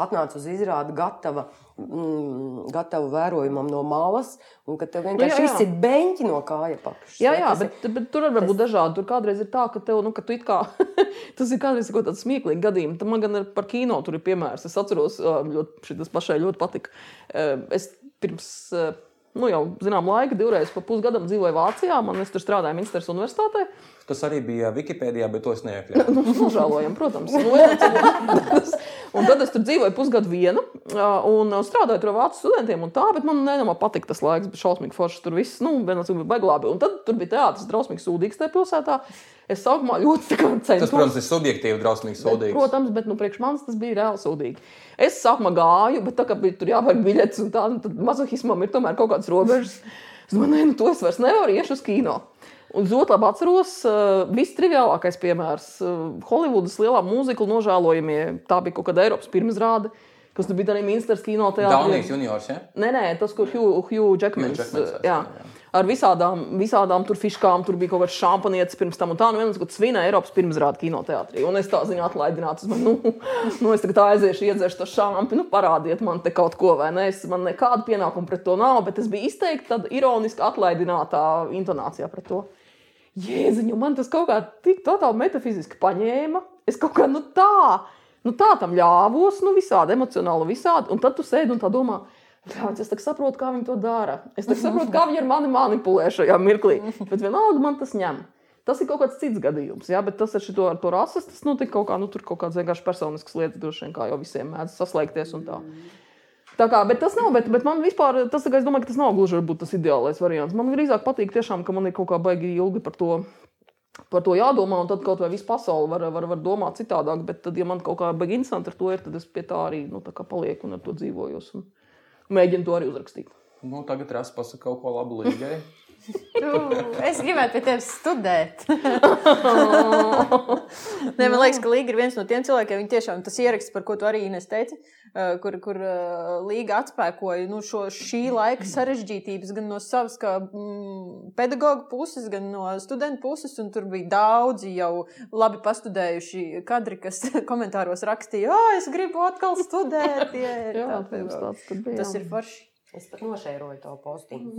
atnāc uz izrādi gatava, mm, gatava vērojumam no malas, un ka tev vienkārši jā, jā. izsit beņķi no kāja pakšas. Jā, jā Tas ir- bet, bet tur var būt dažādi. Tur kādreiz ir tā, ka tev, nu, ka tu it kā, [laughs] tas ir kādreiz kaut tāds smieklīgs gadījums. Tad man gan ir par kino tur ir piemērs. Es atceros, ā, ļoti, šis pašai ļoti patika. Ā, Es pirms, ā, nu, jau zinām laika, divreiz pa pusgadam dzīvoju Vācijā. Man es tur strādāju Minstras universitātē. Tas arī bija Wikipēdijā, bet to es neiekļāvu. Nu, nožēlojam, protams. Nu, un tad es tur dzīvoju pusgadu viena ā, un strādāju ar vācu studentiem. un Tā, bet man nemanā patika tas laiks, bija šausmīgi forši. Tur viss nu, vienāds bija baigi labi. Un tad tur bija teātris, drausmīgi sūdīgs tajā pilsētā. Es sākumā ļoti centos. Tas, protams, ir subjektīvi drausmīgi sodīgs. Protams, bet nu, priekš manis tas bija reāli sūdīgi. Es sākumā gāju, bet tā kā bija tur jāpērk biļetes un tā, nu, tad mazohismam ir tomēr kaut kādas robežas. Es domāju, nē, nu, to es vairs nevaru iešu uz kino. Un ļoti labi atceros, uh, vistriviālākais piemērs uh, - Holivudas lielā mūzikla nožēlojamie. Tā bija kaut kāda Eiropas pirmizrāde, kas tur bija arī Minstras kinoteātrī. Daunijas juniors, ja? Nē, nē, tas, kur Hugh, Hugh Jackmans. Hugh Jackmans, jā. jā. Ar visādām, visādām tur fiškām, tur bija kaut kāds šampanietis pirms tam, un tā, nu, viens, kas svinēja Eiropas pirmsrādu kinoteātrī. Un es tā ziņā atlaidināts, domāju, nu, [laughs] nu, es tagad aiziešu, iedzeršu to šāpi, nu, parādiet man te kaut ko, vai ne? Es, man nekāda pienākuma pret to nav, bet es biju izteikti tāda ironiski atlaidinātā intonācijā pret to. Jēziņ, un man tas kaut kā tik totāli metafiziski paņēma. Es kaut kā nu tā, nu tā tam ļāvos, nu visādi emocionāli, visādi. Un tad tu sēdi un tā domā, "Bļāc, es saprotu, kā viņi to dara. Es saprotu, kā viņi ar mani manipulē šajā mirklī. Bet vienalga man tas ņem. Tas ir kaut kāds cits gadījums, jā, bet tas ar šo ar to rases, tas notika kaut kā, nu, tur kaut kādas vienkārši personiskas lietas, droši vien, kā jau visiem mēdz saslēgties un tā. Tā kā, bet tas nav, bet, bet man vispār, tas, kā es domāju, ka tas nav gluži tas ideālais variants. Man drīzāk patīk tiešām, ka man ir kaut kā baigi ilgi par to. Par to jādomā, un tad kaut vai visu pasauli var, var, var domāt citādāk. Bet, tad, ja man kaut kā baigi interesanti ar to ir, tad es pie tā arī nu, tā palieku un ar to dzīvoju. Mēģinu to arī uzrakstīt. Nu, tagad Rasa pasaka kaut ko labu līgai. [laughs] Tu- Es gribētu pie tevis studēt. [laughs] Nē, man liekas, ka Līga ir viens no tiem cilvēkiem, viņi tiešām tas ieraksts, par ko tu arī Ines teici, eh, kur, kur eh, Līga atspēkoja nu, šo šī laika sarežģītības gan no savas kā, mm, pedagoga puses, gan no studentu puses. Un tur bija daudzi jau labi pastudējuši kadri, kas [laughs] komentāros rakstīja, ah, es gribu atkal studēt. [laughs] Jā, Jā, tā, tas, tāds, tad bija, tas jā. ir forši. Es pat nošēroju to postiņu.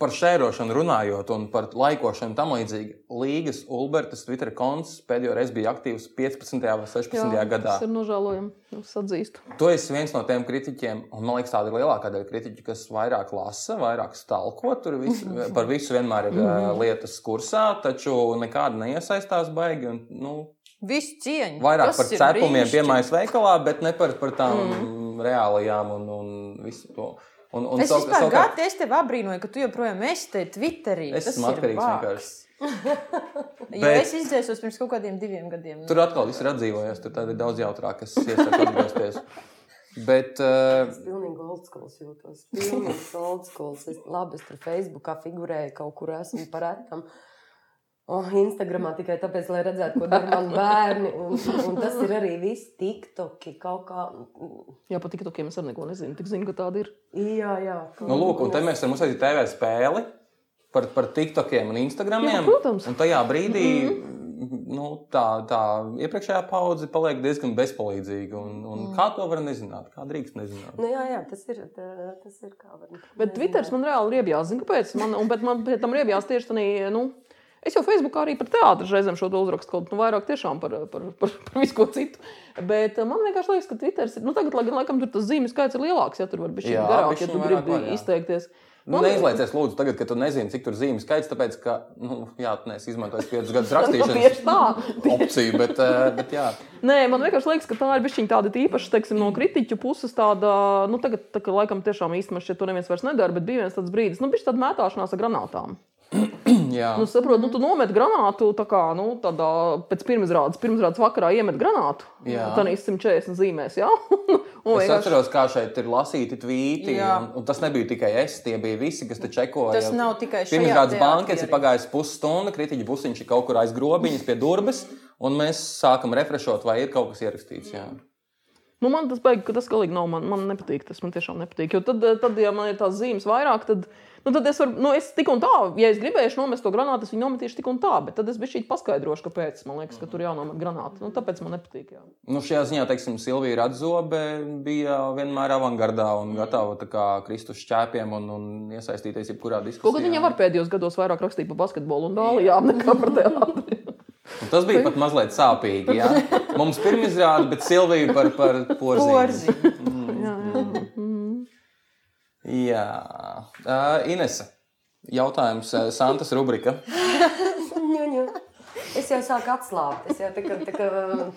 Par šērošanu runājot un par laikošanu tam līdzīgi. Līgas Ulbertas Twitter konts pēdējo reizi bija aktīvs 15. vai 16. Jā, gadā. Tas ir nožēlojami. Es atzīstu. Tu esi viens no tiem kritiķiem, un man liekas, tāda ir lielākā daļa kritiķu, kas vairāk lasa, vairāk stalko. Tur visu, [laughs] par visu vienmēr ir uh, lietas kursā, taču nekāda neiesaistās baigi. Un, nu, Visu cieņu. vairāk Tas par cepumiem piemājas veikalā, bet ne par, par tām mm. reālajām un, un visu to. Un, un Es savu- vispār savukārt- gadu es tevi abrīnoju, ka tu joprojām esi te Twitterī. Es Tas esmu ir atkarīgs vienkārši. [laughs] Jo Bet- es izdzēsos pirms kaut kādiem diviem gadiem. Tur atkal viss ir atdzīvojies, tur tad ir daudz jautrāk, kas iesaistās atgriezties. Bet uh, [laughs] Es pilnīgi old school jūtos. Pilnīgi old school. Es, labi, es tur Facebookā figurēju, kaut kur esmu paretam. Oh, Instagramā tikai tāpēc, lai redzētu, ko dara mani bērni. Un, un tas ir arī viss TikToki kaut kā. Jā, pat tiktokiem es arī neko nezinu. Tik zinu, ka tāda ir. Jā, jā. nu, lūk, un te mēs varam uzsākt TV spēli par, par TikTokiem un Instagramiem. Jā, protams. Un tajā brīdī nu, tā, tā iepriekšējā paudze paliek diezgan bezpalīdzīga. Un, un kā to var nezināt? Kā drīkst nezināt? Nu, jā, jā, tas ir. Tā, tas ir kā var. Bet Twitter man reāli ir iebjās. Zinu, kāpēc? Man, un, bet man pie tam ir iebjās tieši tādā, nu, Es jau Facebookā arī par teātru reizēm šo uzrakstu, kaut nu, vairāk tiešām par, par, par, par visu ko citu. Bet uh, man vienkārši liekas, ka Twitter ir. Nu, tagad, lai gan laikam tur tas zīmju skaits ir lielāks, ja tur var būt Jā, garāk, ja tu vairāk gribi var, jā. izteikties. Nu, Man- neizlaicies, lūdzu, tagad, kad tu nezini, cik tur zīmju skaits, tāpēc, ka, nu, jā, tu neesi izmantojis 5 gadus [laughs] Nu, rakstīšanas tā. opciju, bet, eh, bet jā. Nē, man vienkārši liekas, ka tā ir bijusi tāda īpaša, teiksim, no kritiķu puses. Tāda, nu, tagad, tā, ka, laikam, tiešām īstenībā šeit to neviens vairs nedara, bet bija viens tāds brīdis, nu, bija tāda mētāšanās ar granātām. Jā. Nu, saprot, nu, tu nomet granātu, tā kā, nu, tādā, pēc pirmizrādes, pirmizrādes vakarā iemet granātu. Jā. Tā ir 140 zīmēs, jā. [laughs] Un Es vienkārši- atceros, kā šeit ir lasīti tvīti. Un, un tas nebija tikai es, tie bija visi, kas te čekoja. Tas nav tikai šajā Pirmizrādes bankets ir pagājis pusstunda, kritiķi busiņš ir kaut kur aiz grobiņas pie durvis, un mēs sākam refrešot, vai ir kaut kas ierakstīts. Jā. Nu, man tas beigas, ka tas galīgi nav. Man, man nepatīk. Tas man tiešām nepatīk. Jo tad, tad ja man ir tās zīmes vairāk, tad, nu, tad es varu, nu, es tik un tā, ja es gribēšu nomest to granātu, es viņu nometīšu tik un tā. Bet tad es biju šī paskaidrošu, kāpēc man liekas, ka tur jānomet granāta. Nu, tāpēc man nepatīk. Jā. Nu, šajā ziņā, teiksim, Silvija Radzobe bija vienmēr avangardā un gatava kā kristus šķēpiem un, un iesaistīties jebkurā diskusijā. Kaut gan viņa var pēdējos gados vairāk rakstīt par basketbolu un dālijām nekā par teātri. Un tas bija pat mazliet sāpīgi. Jā. [laughs] Mums pirmizrāda, bet Silvija par, par porziņu. Porziņu. jā, jā. Mm. Jā, uh, Inese. Jautājums, uh, Santas rubrika. [laughs] Es jau sāku atslābt. Es jau tā kā, tā kā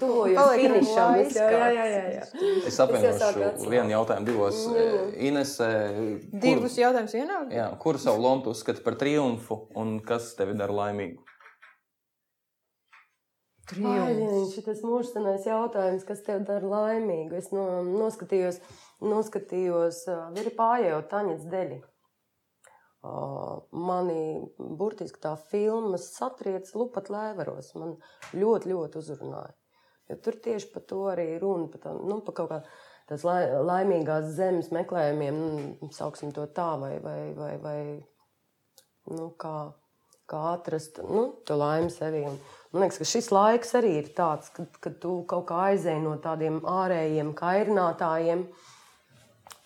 tuvojos finišam. Es jau, jā, jā, jā, jā. Es apvienošu vienu jautājumu divos. Uh, Inese, kur, Divus jautājumus vienā? jā, kur savu lomu tu uzskati par triumfu un kas tevi dara laimīgu? Viņš ir tas mūžsanais jautājums, kas tev dara laimīgu. Es no, noskatījos, noskatījos uh, Viri Pājēju Taņas deļi. Uh, mani burtiski tā filma satriec lupat lēveros. Man ļoti, ļoti uzrunāja. Jo tur tieši par to arī runa, par, tā, nu, par kaut kā tās lai, laimīgās zemes meklējumiem, nu, sauksim to tā, vai, vai, vai, vai nu, kā, kā atrast nu, to laimi sevī. Un, man liekas, ka šis laiks arī ir tāds, kad, kad tu kaut kā aizēji no tādiem ārējiem kairinātājiem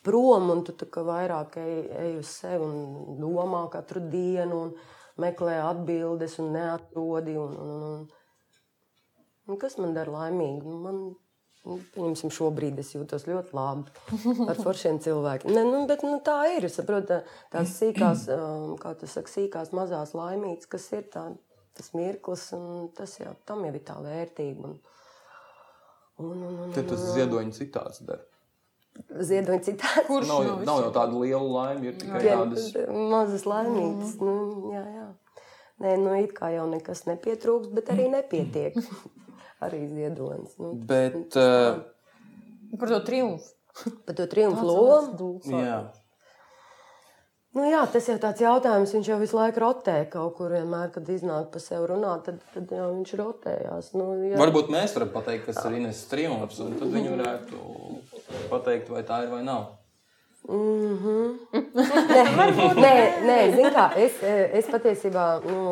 prom, un tu vairāk ej, ej uz sevi un domā katru dienu, un meklē atbildes, un neatrodi. Un, un, un, un. Un kas man dara laimīgu? Man, nu, pieņemsim, šobrīd es jūtos ļoti labi ar [laughs] foršiem cilvēkiem. Ne, nu, bet, nu, tā ir. Es saprotu, tā- tās sīkās, [clears throat] um, kā tu saki, sīkās mazās laimītes, kas ir tā, tas mirklis, un tas jau, tam jau ir tā vērtība. Un, un, un, un, Tad tas ziedoņa citāts dara. Ziedoņa citāts. Kurš Nav, no nav jau tāda liela laime, ir tikai Tie tādas. mazas laimītas. Nu, jā, jā. Nē, nu, it kā jau nekas nepietrūkst, bet arī nepietiek. [laughs] arī ziedonis. Nu, Bet, uh, Par to triumfu. par to triumfu lomu. jā. Nu, jā, tas jau tāds jautājums, viņš jau visu laiku rotē kaut kur. Vienmēr, kad iznāk pa sevi runāt, tad, tad jau viņš rotējās. Nu, jā. Varbūt mēs varam pateikt, kas ir Ines triumfs, un tad viņi varētu pateikt, vai tā ir vai nav. [laughs] Nē, nē zini kā, es, es patiesībā nu,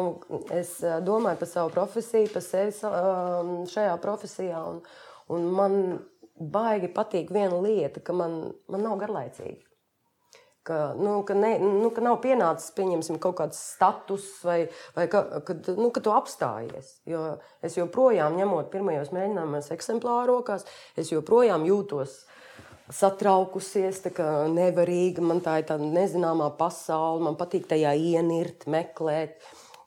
es domāju par savu profesiju, par sevi um, šajā profesijā. Un, un man baigi patīk viena lieta, ka man, man nav garlaicīgi. Ka, nu, ka, ne, nu, ka nav pienācis pieņemsim, kaut kāds status, vai, vai ka, kad, nu, ka tu apstājies. Jo es joprojām, ņemot pirmajos mēģinājumos eksemplāru rokās, es joprojām jūtos satraukusies, nevarīga. Man tā ir tāda nezināmā pasaule, man patīk tajā ienirt, meklēt,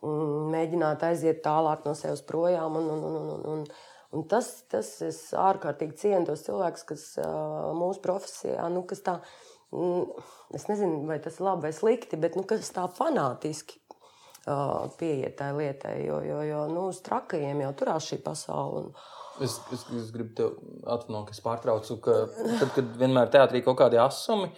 mēģināt aiziet tālāk no sevis projām. Un, un, un, un, un, un, un tas, tas es ārkārtīgi cienu tos cilvēkus, kas ā, mūsu profesijā, nu, kas tā, mm, es nezinu, vai tas ir labi vai slikti, bet nu, kas tā fanātiski ā, pieiet tai lietai, jo, jo, jo nu, uz trakajiem jau turās šī pasaule. Un, Es, es, es gribu te atvainot, ka es pārtraucu, ka tad, kad vienmēr teātrī kaut kādi asumi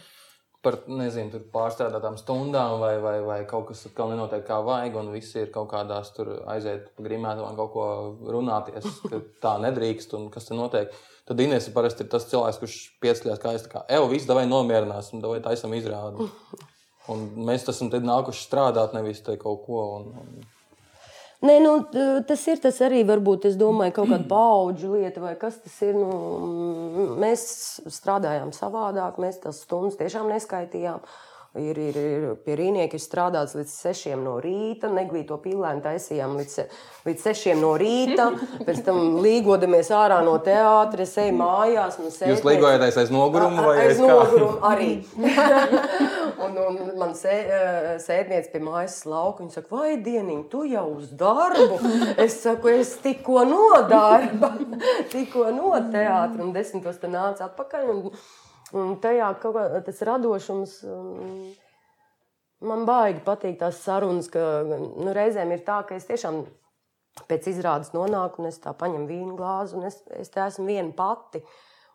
par nezinu, pārstrādātām stundām, vai, vai, vai kaut kas atkal nenotiek kā vajag, un visi ir kaut kādās tur aiziet grimētām kaut ko runāties, ka tā nedrīkst un kas tur notiek. Tad Inês parasti ir tas cilvēks, kurš pieceļās kā es, tā kā, evo, viss davai nomierināsim, davai taisam izrādi. [laughs] Un mēs esam te nākuši strādāt, nevis te kaut ko. Un, un... Nē, nu, tas ir tas arī, varbūt, es domāju, kaut kāda paudžu lieta, vai kas tas ir. Nu, mēs strādājām savādāk, mēs tās stundas tiešām neskaitījām. Ir, ir, ir pie rīnieka ir strādāts līdz 6 no rīta, neglīto pīlēnu taisījām līdz, līdz 6 no rīta, [laughs] pēc tam līgodamies ārā no teātra, es eju mājās. Nu, Jūs līgojaties aiz noguruma vai aiz aiz kā? noguruma arī. [laughs] un, un man sē, eh, sēdniece pie mājas lauka, viņa saka, vai dieniņ, tu jau uz darbu? Es saku, es tikko no darba, [laughs] tikko no teātra un desmitos te nāca atpakaļ. Un, un tajā kaut kā tas radošums. um, Man baigi patīk tās sarunas, ka nu, reizēm ir tā, ka es tiešām pēc izrādes nonāku un es tā paņemu vīnu glāzi un es, es te esmu viena pati.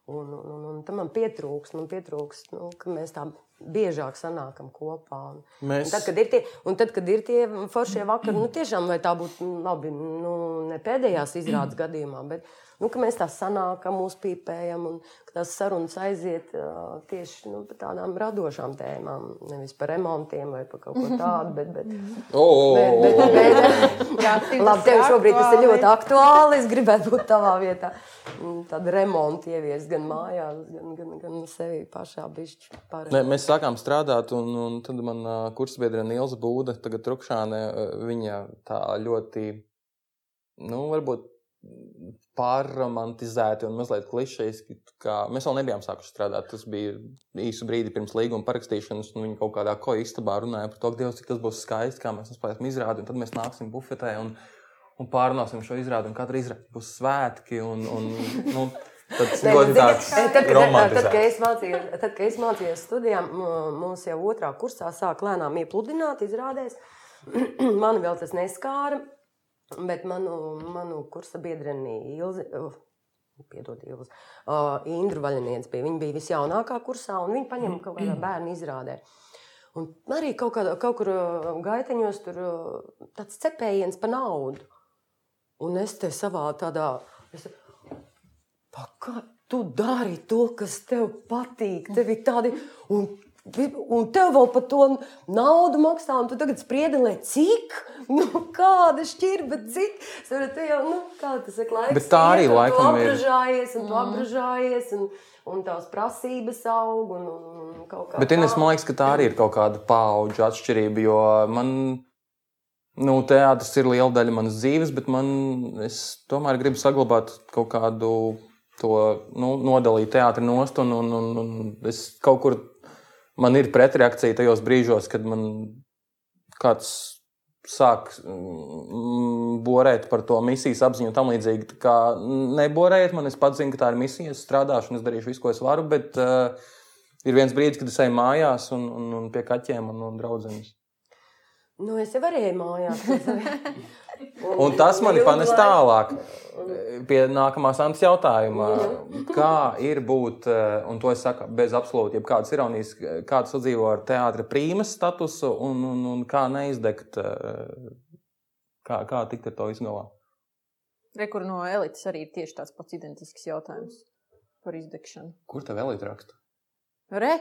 Un, un, un, un tam man pietrūks, man pietrūks, nu, ka mēs tā biežāk sanākam kopā. Un, Mēs- un tad, kad ir tie, un tad, kad ir tie foršie vakari, nu, tiešām vai tā būtu labi, nu, ne pēdējās izrādes [clears throat] gadījumā, bet nu, ka mēs tā sanākam, uzpīpējam un ka tās sarunas aiziet ā, tieši nu, par tādām radošām tēmām. Nevis par remontiem vai par kaut ko [laughs] tādu, bet, bet, O, o, bet, o, bet, o. bet, Jā, Labi, tas tev ir šobrīd tas ir ļoti aktuāli. Es gribētu būt tavā vietā. Mm, Tādu remontu ieviest gan mājās, gan, gan, gan sevi pašā bišķi. Ne, mēs sākām strādāt, un, un tad man uh, kursbiedrene Nīls Būda, tagad Trukšāne, uh, viņa tā ļoti, nu, varbūt pārromantizēti un mazliet klišejiski. Mēs vēl nebijām sākuši strādāt. Tas bija īsu brīdi pirms līguma parakstīšanas, un viņi kaut kādā koja istabā runāja par to, ka Dievs, cik tas būs skaisti, kā mēs spēsim izrādīt, un tad mēs nāksim bufetē un, un pārunāsim šo izrādi, un katra izrāde būs svētki. Un, un, nu, tad [laughs] tas ļoti tāds tad, kad, tad, kad es mācījos, tad, kad es mācījos studijā, m- mums jau otrā kursā sāk lēnām iepludināt, izrādēs. [clears throat] Mani vēl tas neskāra, bet manu, manu kursa biedreni Ilzi. Uh, Piedod, Ilzi. Uh, Indra Vaļinieks bija. Viņa bija visjaunākā kursā, un viņa paņēma kaut kādā bērnu izrādē. Un arī kaut, kādā, kaut kur gaiteņos tur tāds cepējiens pa naudu. Un es te savā tādā. Es, kā tu dari to, kas tev patīk? Tev ir tādi, un, un tev vēl par to naudu maksā, un tu tagad spriedi, lai cik? Nu, kāda šķirba, cik? Sarat, jau, nu, kā tas ir laiks. Bet tā arī iet, un laikam tu ir. apgražājies, un tu apgražājies, un, un tās prasības aug, un, un kaut kā Bet Ines, man liekas, ka tā arī ir kaut kāda paudžu atšķirība. Jo man, nu, teātris ir liela daļa manas dzīves, bet man, es tomēr gribu saglabāt kaut kādu to nu, nodalīt teātri nost. Un, un, un, un es kaut kur man ir pretreakcija tajos brīžos, kad man kāds sāk mm, borēt par to misijas apziņu un tam līdzīgi. Kā neborējiet man, es pats zinu, ka tā ir misija, es strādāšu un es darīšu visu, ko es varu. Bet, uh, Ir viens brīdis, kad es eju mājās un, un, un pie kaķiem un, un draugiem. Nu, es jau varēju mājās. [laughs] Un tas man ilgu panes tālāk pie nākamās Antas jautājuma. Kā ir būt, eh, un to es saku bez absolūti jebkādas ironijas, kāds sadzīvo ar teātra prīmas statusu un, un, un kā neizdegt, eh, kā, kā tikt ar to izgalā. Rekur no elites arī ir tieši tāds pats identisks jautājums par izdegšanu. Kur tev vēl ir raksts? Re,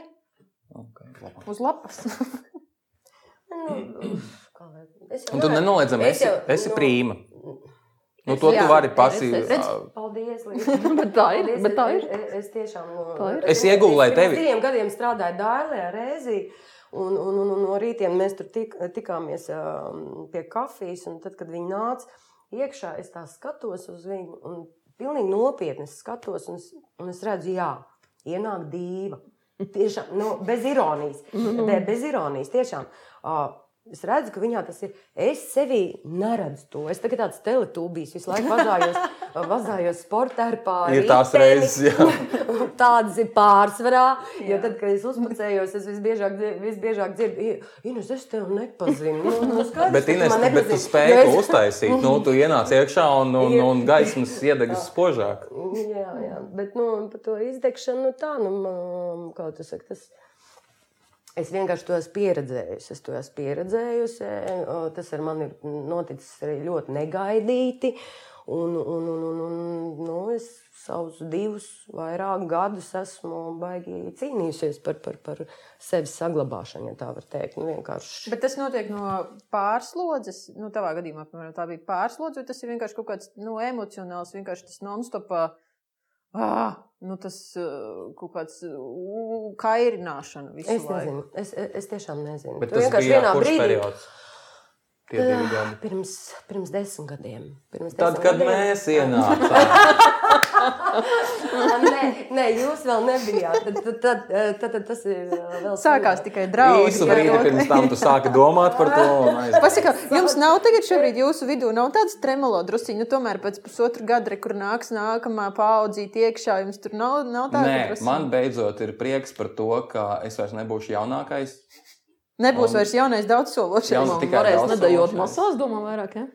Okay, labi. uz lapas. [laughs] [clears throat] Nu, es jau un tu nenoliedzami es esi, jau- esi nu, prīma. Nu, to Jā, tu vari redz. Paldies. [laughs] Bet tā ir, Paldies, bet tā es- ir. Es, es tiešām Tā ir. Es iegūlēju es pirms tevi. diviem gadiem strādāju Dāļā, Rēzī. Un, un, un, un no rītiem mēs tur tik, tikāmies um, pie kafijas. Un tad, kad viņi nāca iekšā, es tā skatos uz viņu. Un pilnīgi nopietni skatos, un es, un es redzu, jā, ienāk dīva. Tiešām, nu, bez ironijas. Be, bez ironijas, tiešām. Uh, Es redzu, ka viņā tas ir. Es sevi neredzu to. Es tagad tāds teletūbijs visu laiku vazājos, [laughs] vazājos sportā ar pāri. Ir tās reizes, jā. [laughs] Tādas ir pārsvarā. Jo tad, kad es uzpacējos, es visbiežāk, visbiežāk dzirdu, "I- Ines, es tevi nepazinu. Nu, nu, skaidrs, Bet, Ines, man bet tu spēji es- uztaisīt. Nu, tu ienāc iekšā un, un, un gaismas iedegas spožāk. Jā, jā, bet nu, par to izdegšanu, nu, tā, nu, kā tu saki, tas. Es vienkārši to esmu pieredzējusi. Es to esmu pieredzējusi. Tas ar mani ir noticis arī ļoti negaidīti. Un, un, un, un, un nu, es savus divus, vairāk gadus esmu baigi cīnījusies par, par, par sevis saglabāšanu, ja tā var teikt. Nu, vienkārši. Bet tas notiek no pārslodzes. Nu, tavā gadījumā, piemēram, tā bija pārslodze, vai tas ir vienkārši kaut kāds nu, emocionāls, vienkārši tas non-stop. Ah, nu tas kaut kāds kairināšana Es nezinu, es, es tiešām nezinu. Bet Tu tas vienkārši vienā brīdī- periods? Tie divi gadi. Pirms, pirms desmit gadiem. Pirms Tad, desmit kad gadiem. mēs ienācām, [laughs] nē, nē, jūs vēl nebijāt. Tad, tad, tad, tad, tad tas ir uh, vēl Sākās tikai draugi. īsu brīdi pirms tam tu sāki domāt par to. [laughs] Pasaka, jums nav tagad šobrīd jūsu vidū, nav tāds tremolo drusciņš, nu tomēr pēc pusotra gada, re, kur nāks nākamā paudzīt iekšā, jums tur nav, nav tāda Nē, drusciņa? man beidzot ir prieks par to, ka es vairs nebūšu jaunākais. Nebūs un- vairs jaunais daudzsološais. Man tikai varēs daudz nedējot masās, domā vairāk, ja?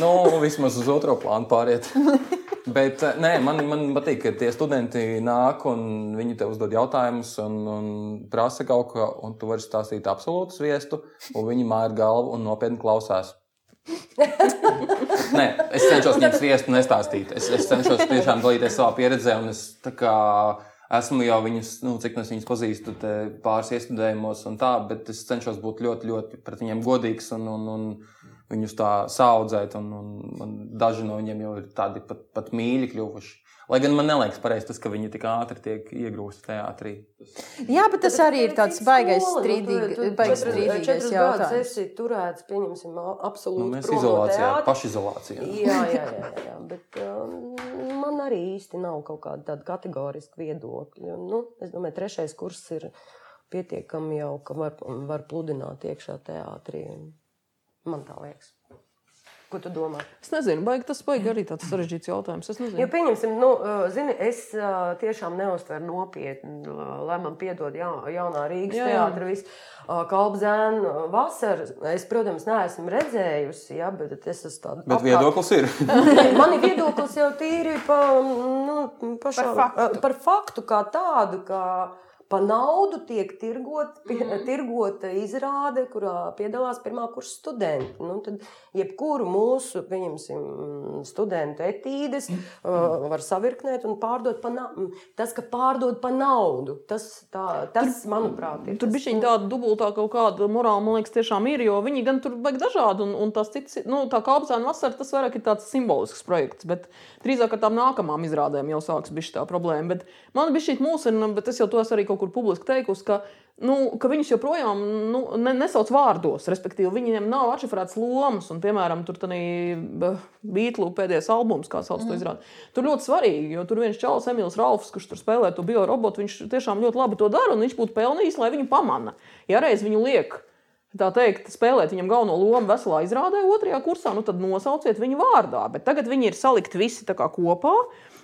Nu, vismaz uz otro plānu pāriet. [laughs] Bet eh, nē, man, man patīk, ka tie studenti nāk un viņi tev uzdod jautājumus un, un prasa kaut ko, un tu vari stāstīt absolūtu sviestu, un viņi māja ar galvu un nopietni klausās. [laughs] Nē, es cenšos [laughs] viņiem sviestu nestāstīt. Es, es cenšos tiešām dalīties savā pieredzē, un es tā kā esmu jau viņus, nu, cik no es viņus pazīstu, pāris iestudējumos un tā, bet es cenšos būt ļoti, ļoti pret viņiem godīgs un, un, un viņus tā saudzēt, un, un, un daži no viņiem jau ir tādi pat, pat mīļi kļuvuši. Lai gan man neliekas pareizi tas, ka viņi tik ātri tiek iegrūsti teātrī. Jā, bet tas arī ir tāds baigais Skola, nu, strīdīg, tu- tu baigais četrus- strīdīgais četrus gadus jautājums. esi turēts, pieņemsim, Nu, absolūti mēs prom no izolācijā, pašizolācijā. Jā, jā, jā, jā, jā. bet um, man arī īsti nav kaut kāda tāda kategoriska viedokļa. Nu, es domāju, trešais kurs ir pietiekami jau, ka var, var pludināt iekšā teātrī. Man tā liekas. Ko tu domā? Es nezinu, baigi tas baigi arī tāds sarežģīts jautājums. Es nezinu. Jo, pieņemsim, nu, uh, zini, es uh, tiešām neuztveru nopietni, lai man piedod ja, jaunā Rīgas teātris, kalpzēnu vasaru. Es, protams, neesmu redzējusi, ja, bet es esmu tāda. Bet viedoklis ir. [laughs] Mani viedoklis jau tīri pa, nu, pašā, Par faktu. par faktu kā tādu, ka pa naudu tiek tirgot, mm. tirgota izrāde, kurā piedalās pirmā kursa studenti. Nu, tad jebkuru mūsu, studentu etīdes uh, var savirknēt un pārdot pa naudu. Tas, ka pārdod pa naudu, tas, tā, tas manuprāt, ir. Tur tas- bija šī tāda dubultā kaut kāda morāla, man liekas, tiešām ir. Jo viņi gan tur vajag dažādi, un, un tās citas, nu, tā kā apziņā vasarā, tas vairāk ir tāds simbolisks projekts. Bet drīzāk ar tām nākamām izrādēm jau sāks būt šī problēma. Bet man bija šī mūsina, bet es jau to esmu arī kaut kur publiski teikusi. Ka, Nu, ka viņus joprojām nu, ne, nesauc vārdos, respektīvi, viņiem nav atšifrētas lomas. Un, piemēram, tur bija Beatles pēdējais albums, kā sauc mm. to izrādi. Tur ļoti svarīgi, jo tur viens čalis, Emīls Ralfs, kurš tur spēlē to biorobotu, viņš tiešām ļoti labi to dara, un viņš būtu pelnījis, lai viņu pamana. Ja reiz viņu liek tā teikt, spēlēt viņam galveno lomu veselā izrādē, otrajā kursā, nu tad nosauciet viņu vārdā. Bet tagad viņi ir salikti visi kopā.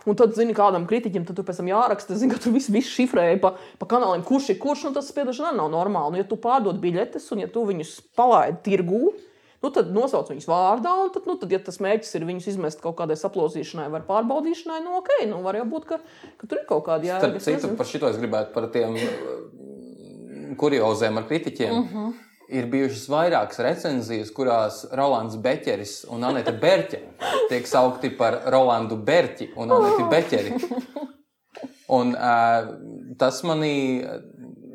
Un tad, zini, kādam kritiķim tur pēc tam jāraksta, zini, ka tur viss, viss šifrēja pa, pa kanāliem, kurš ir kurš. Un tas, piedošana, nav normāli. Nu, ja tu pārdod biļetes un ja tu viņus palaidi tirgū, nu, tad nosauc viņus vārdā. Un tad, nu, tad, ja tas mērķis ir viņus izmest kaut kādai saplosīšanai vai pārbaudīšanai, nu, ok, nu, var jau būt, ka, ka tur ir kaut kāda jēga. Starp citu, par šito es gribētu par tiem uh, kurioziem ar kritiķiem. Uh Mhm. -huh. Ir bijušas vairākas recenzijas, kurās Rolands Beķeris un Anita Berķe tiek saukti par Rolandu Berķi un Aniti Beķeri. Un, uh, tas manī,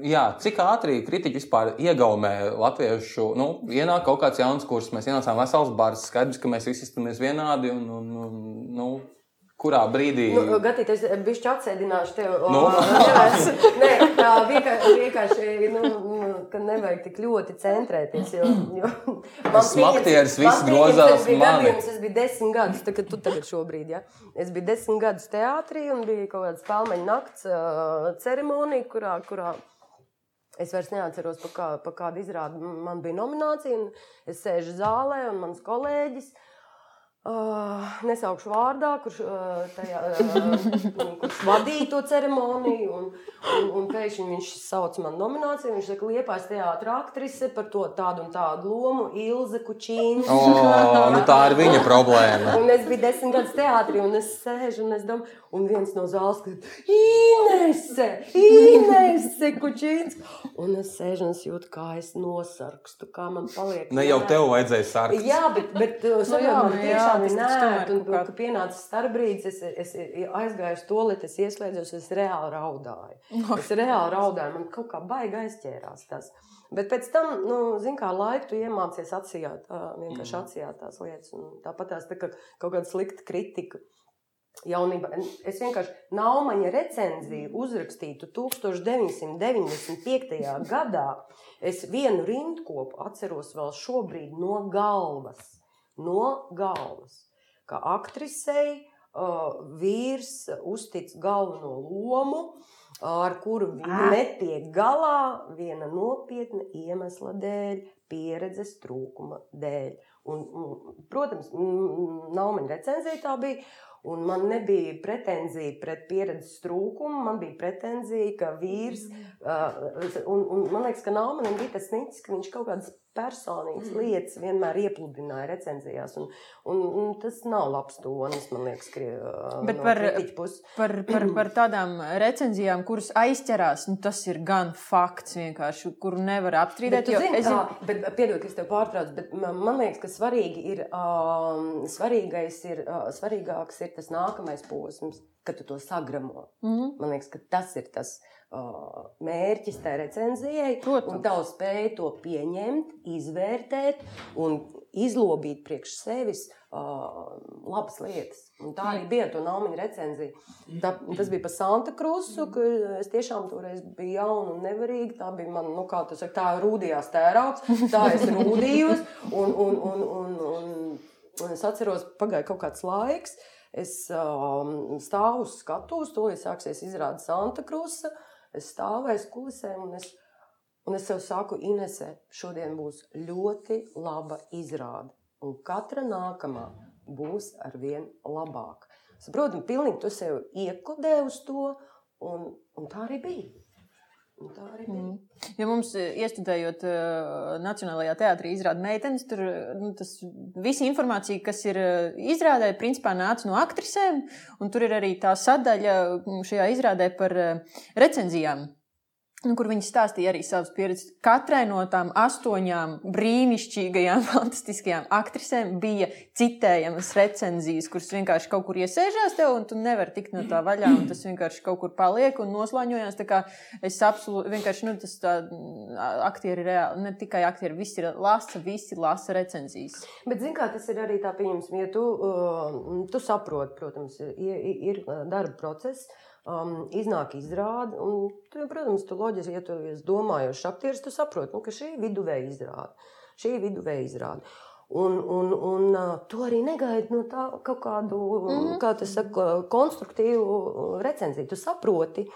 jā, cik ātri kritiķi vispār iegaumē latviešu, nu, ienāk kaut kāds jauns kurs, mēs ienācām vesels bars, skaidrs, ka mēs visi izturamies vienādi un, un, un nu, kurā brīdī. Nu, Gatīt, es bišķi atsēdināšu tev. Nu. [laughs] Nē, tā vienkārši, vienkārši nu, nu, ka nevajag tik ļoti centrēties. Jo, jo man Smaktieris pieņems- viss grozās mani. gadījums, Es biju desmit gadus, tā, kad tu tagad šobrīd, ja? Es biju desmit gadus teātrī un bija kaut kāds pelmeņa nakts uh, ceremonija, kurā, kurā Es vairs neatceros, pa, kā, pa kādu izrādi man bija nominācija. un Es sēžu zālē, un mans kolēģis, uh, nesaukšu vārdā, kurš, uh, tajā, uh, kurš vadīja to ceremoniju, un, un, un pēkšņi viņš sauc man nomināciju. Viņš saka, Liepais teātris aktrise par to tādu un tādu lomu, Ilze Kučīna. O, nu tā ir viņa problēma. Un es biju desmit gadus teātrī, un es sēžu, un es domāju, un viens no zāles saka, Inese, Inese, Kučīns. Un es sēžu un es jūtu, kā es nosarkstu, kā man paliek. Ne jau tev vajadzēja sākt. Jā, bet, bet uh, Nu nu, jā, man nu tiešām ir nērti. Un, kā- pienāca starpbrīdis, es, es, es aizgāju uz to lietu, es ieslēdzos, es reāli raudāju. [laughs] Es reāli raudāju, man kaut kā baigi aizķērās tas. Bet pēc tam, nu, zin kā laiku tu iemācies atsijāt, vienkārši atsijāt tās lietas. Un Tāpat tās tā, ka kaut kāda slikta kritika. Jaunībā. Es vienkārši Naumaņa recenziju uzrakstītu 1995. gadā. Es vienu rindkopu atceros vēl šobrīd no galvas. No galvas. Kā aktrisei uh, vīrs uztic galveno lomu, ar kuru viņa netiek galā viena nopietna iemesla dēļ, pieredzes trūkuma dēļ. Un, un, protams, nav man recenzija tā bija. Un man nebija pretenzija pret pieredzes trūkumu, man bija pretenzija, ka vīrs, uh, un, un man liekas, ka Nāmanim bija tas nicis, ka viņš kaut kādas personīgas lietas vienmēr iepludināja recenzijās. Un, un, un tas nav labs tonis, man liekas, kri, Bet no par, par, par, [clears throat] par tādām recenzijām, kuras aizķerās, nu, tas ir gan fakts kuru nevar Bet, apstrīdēt. tu jo zini, es zinu- bet, piedod, ka es tev pārtraucu, bet man, man liekas, ka svarīgi ir, um, svarīgais ir, uh, svarīgāks ir tas nākamais posms, kad tu to sagramo. Mhm. Man liekas, ka tas ir tas uh, mērķis tai recenzijai. Protams. Un tā spēja to pieņemt, izvērtēt un izlobīt priekš sevis uh, labas lietas. Un tā arī bija to naumiņa recenzija. Tā, tas bija par Santa Krusu, ka es tiešām toreiz biju jauna un nevarīga. Tā bija man, nu, kā tas saka, tā rūdījās tērauds, tā es rūdījos. Un, un, un, un, un, un es atceros, pagāja kaut kāds laiks. Es um, stāvu uz skatuves, to jau sāksies izrāda Santa Krusa. Es stāvēju uz kulisēm un es, un es sev saku, Inesē, šodien būs ļoti laba izrāde. Un katra nākamā būs ar vien labāka. Saprotu, pilnīgi tu sev iekodē uz to, un, un tā arī bija. Tā arī bija. Mm. Ja mums, eh, iestudējot uh, Nacionālajā teātrī, izrāda meitenes, tur eh, nu, tas, visa informācija, kas ir izrādē, principā nāca no aktrisēm. un Tur ir arī tā sadaļa mm, šajā izrādē par recenzijām. Nu, kur viņi stāstīja arī savas pieredzes. Katrai no tām astoņām brīnišķīgajām, [laughs] fantastiskajām aktrisēm bija citējamas recenzijas, kuras vienkārši kaut kur iesēžās tev, un tu nevari tikt no tā vaļā. un Tas vienkārši kaut kur paliek un kā Es absolūti vienkārši, nu, tas tā, aktieri reāli, ne tikai aktieri, visi ir lasa, visi lasa recenzijas. Bet, zināmā mērā, tas ir arī tā, pieņemsim, ja tu, uh, tu saproti, protams, ir, ir uh, darba process. Um, iznāk izrāde, un, tu, protams, tu loģiski, ja tu esi domājošs aktieris, tu saproti, nu, ka šī ir viduvēja izrāde. Šī ir viduvēja izrāde. Un, un, un uh, tu arī negaidi no tā kaut kādu, mm -hmm. kā tas saka, konstruktīvu recenziju. Tu saproti,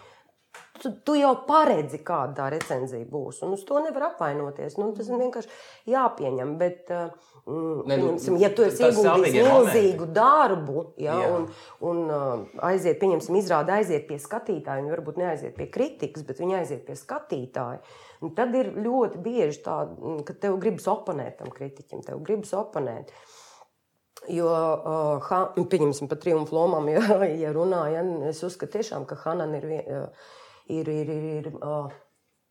tu, tu jau paredzi, kāda tā recenzija būs. Un uz to nevar apvainoties. Nu, tas ir vienkārši jāpieņem. Bet, mm, Ne, nu, pieņemsim, ja tu esi ieguldījis sāpīgie momenti. milzīgu darbu, ja, Jā. un, un uh, aiziet, pieņemsim, izrādi aiziet pie skatītāja, viņi varbūt neaiziet pie kritikas, bet viņi aiziet pie skatītāja. Un tad ir ļoti bieži tā, mm, ka tev gribas oponēt tam kritiķim, tev gribas oponēt. Jo, uh, ha, pieņemsim, par triumfu lomām, [laughs] ja, ja runājam, es uzskatu, tiešām, ka Hanan ir, uh, ir, ir, ir, ir uh,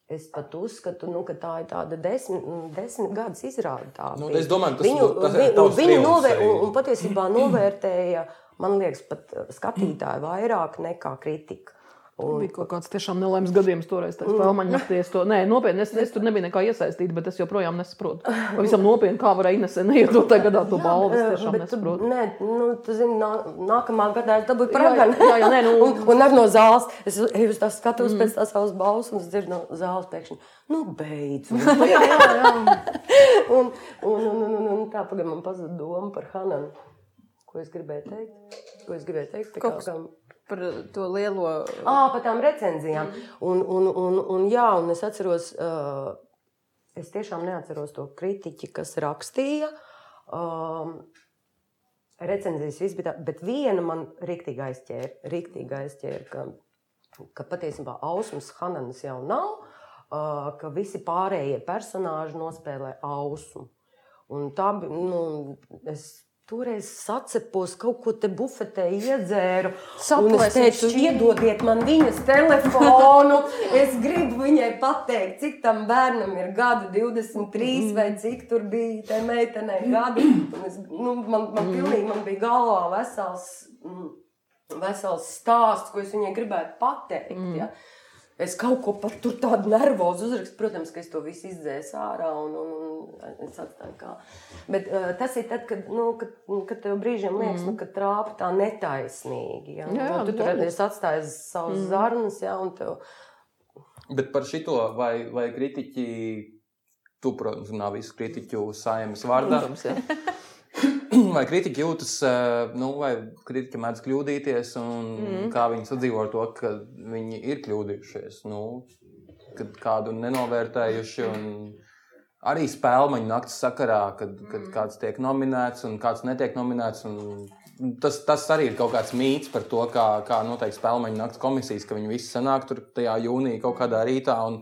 es pat uzskatu, nu, ka tā ir tāda desmit, mm, desmit gadus izrāde. tā Nu, es domāju, tas- viņu, tas ir viņu triumfs novē, arī. un, un patiesībā novērtēja, man liekas, pat uh, skatītāji vairāk nekā kritika. Un, Bija kaut kāds tiešām nelaimes gadījums toreiz. Tā spēlmaņa naktī. Es to, nē, nopietni, es, es tur nebiju nekā iesaistīta, bet es joprojām nesaprotu. Pavisam nopietni, kā varēja Inesē neiedot tajā gadā to balvu. Es tiešām Bet tu- nesaprotu. Nē, nu, tu zini, nā, nākamā gadā es dabūju Jā, praganu. jā, jā, nē, nu- Mm. un, un ar no zāles. Es eju uz tās skatos pēc tās savas balvas un es dzirdu no zāles pēkšņi. Nu, beidz. [laughs] Jā, jā, jā. un, un, un, un, un, un tā pagaidām man pazuda doma par Hananu. Ko es gribēju teikt? Ko es gribēju teikt? Kaut kā- Par to lielo. Ah, par tām recenzijām. Un, un, un, un, jā, un es atceros, uh, es tiešām neatceros to kritiķi, kas rakstīja. Um, recenzijas viss bija tā, bet viena man rīktīgi aizķēra, rīktīgi aizķēra ka, ka patiesībā Ausmas Hananas jau nav, uh, ka visi pārējie personāži nospēlē Ausmu. Un tā nu, es toreiz sacepos, kaut ko te bufetē iedzēru. Un es Saplēsim teicu, šķīvi. iedodiet man viņas telefonu. [laughs] Es gribu viņai pateikt, cik tam bērnam ir gadi, 23 vai cik tur bija tai meitenei gadi. Un Es, nu, man, man, pilnīgi, man bija galvā vesels, mm, vesels stāsts, ko es viņai gribētu pateikt. Ja. Es kaut ko pat tur tādu nervozu uzrakstu. Protams, ka es to visu izdzēsu ārā un, un, un es atstāju kā. Bet uh, tas ir tad, kad, nu, kad, kad tev brīžiem liekas, mm. nu, ka trāpa tā netaisnīgi. Ja? Jā, jā, Nu, tu tur esi atstājis savus mm. zarnas, ja, un tev Bet par šito vai, vai kritiķi, tu, protams, nav visu kritiķu saimnes vārdā. Protams, jā. [laughs] [clears throat] Vai kritiķi jūtas, eh, nu, vai kritiķi mēdz kļūdīties, un mm. kā viņi sadzīvo ar to, ka viņi ir kļūdījušies, nu, kad kādu nenovērtējuši. Un arī spēļu naktas sakarā, kad, kad kāds tiek nominēts un kāds netiek nominēts. un Tas, tas arī ir kaut kāds mīts par to, kā, kā notiek spēļu naktas komisijas, ka viņi visi sanāk tur tajā jūnijā kaut kādā rītā. Un,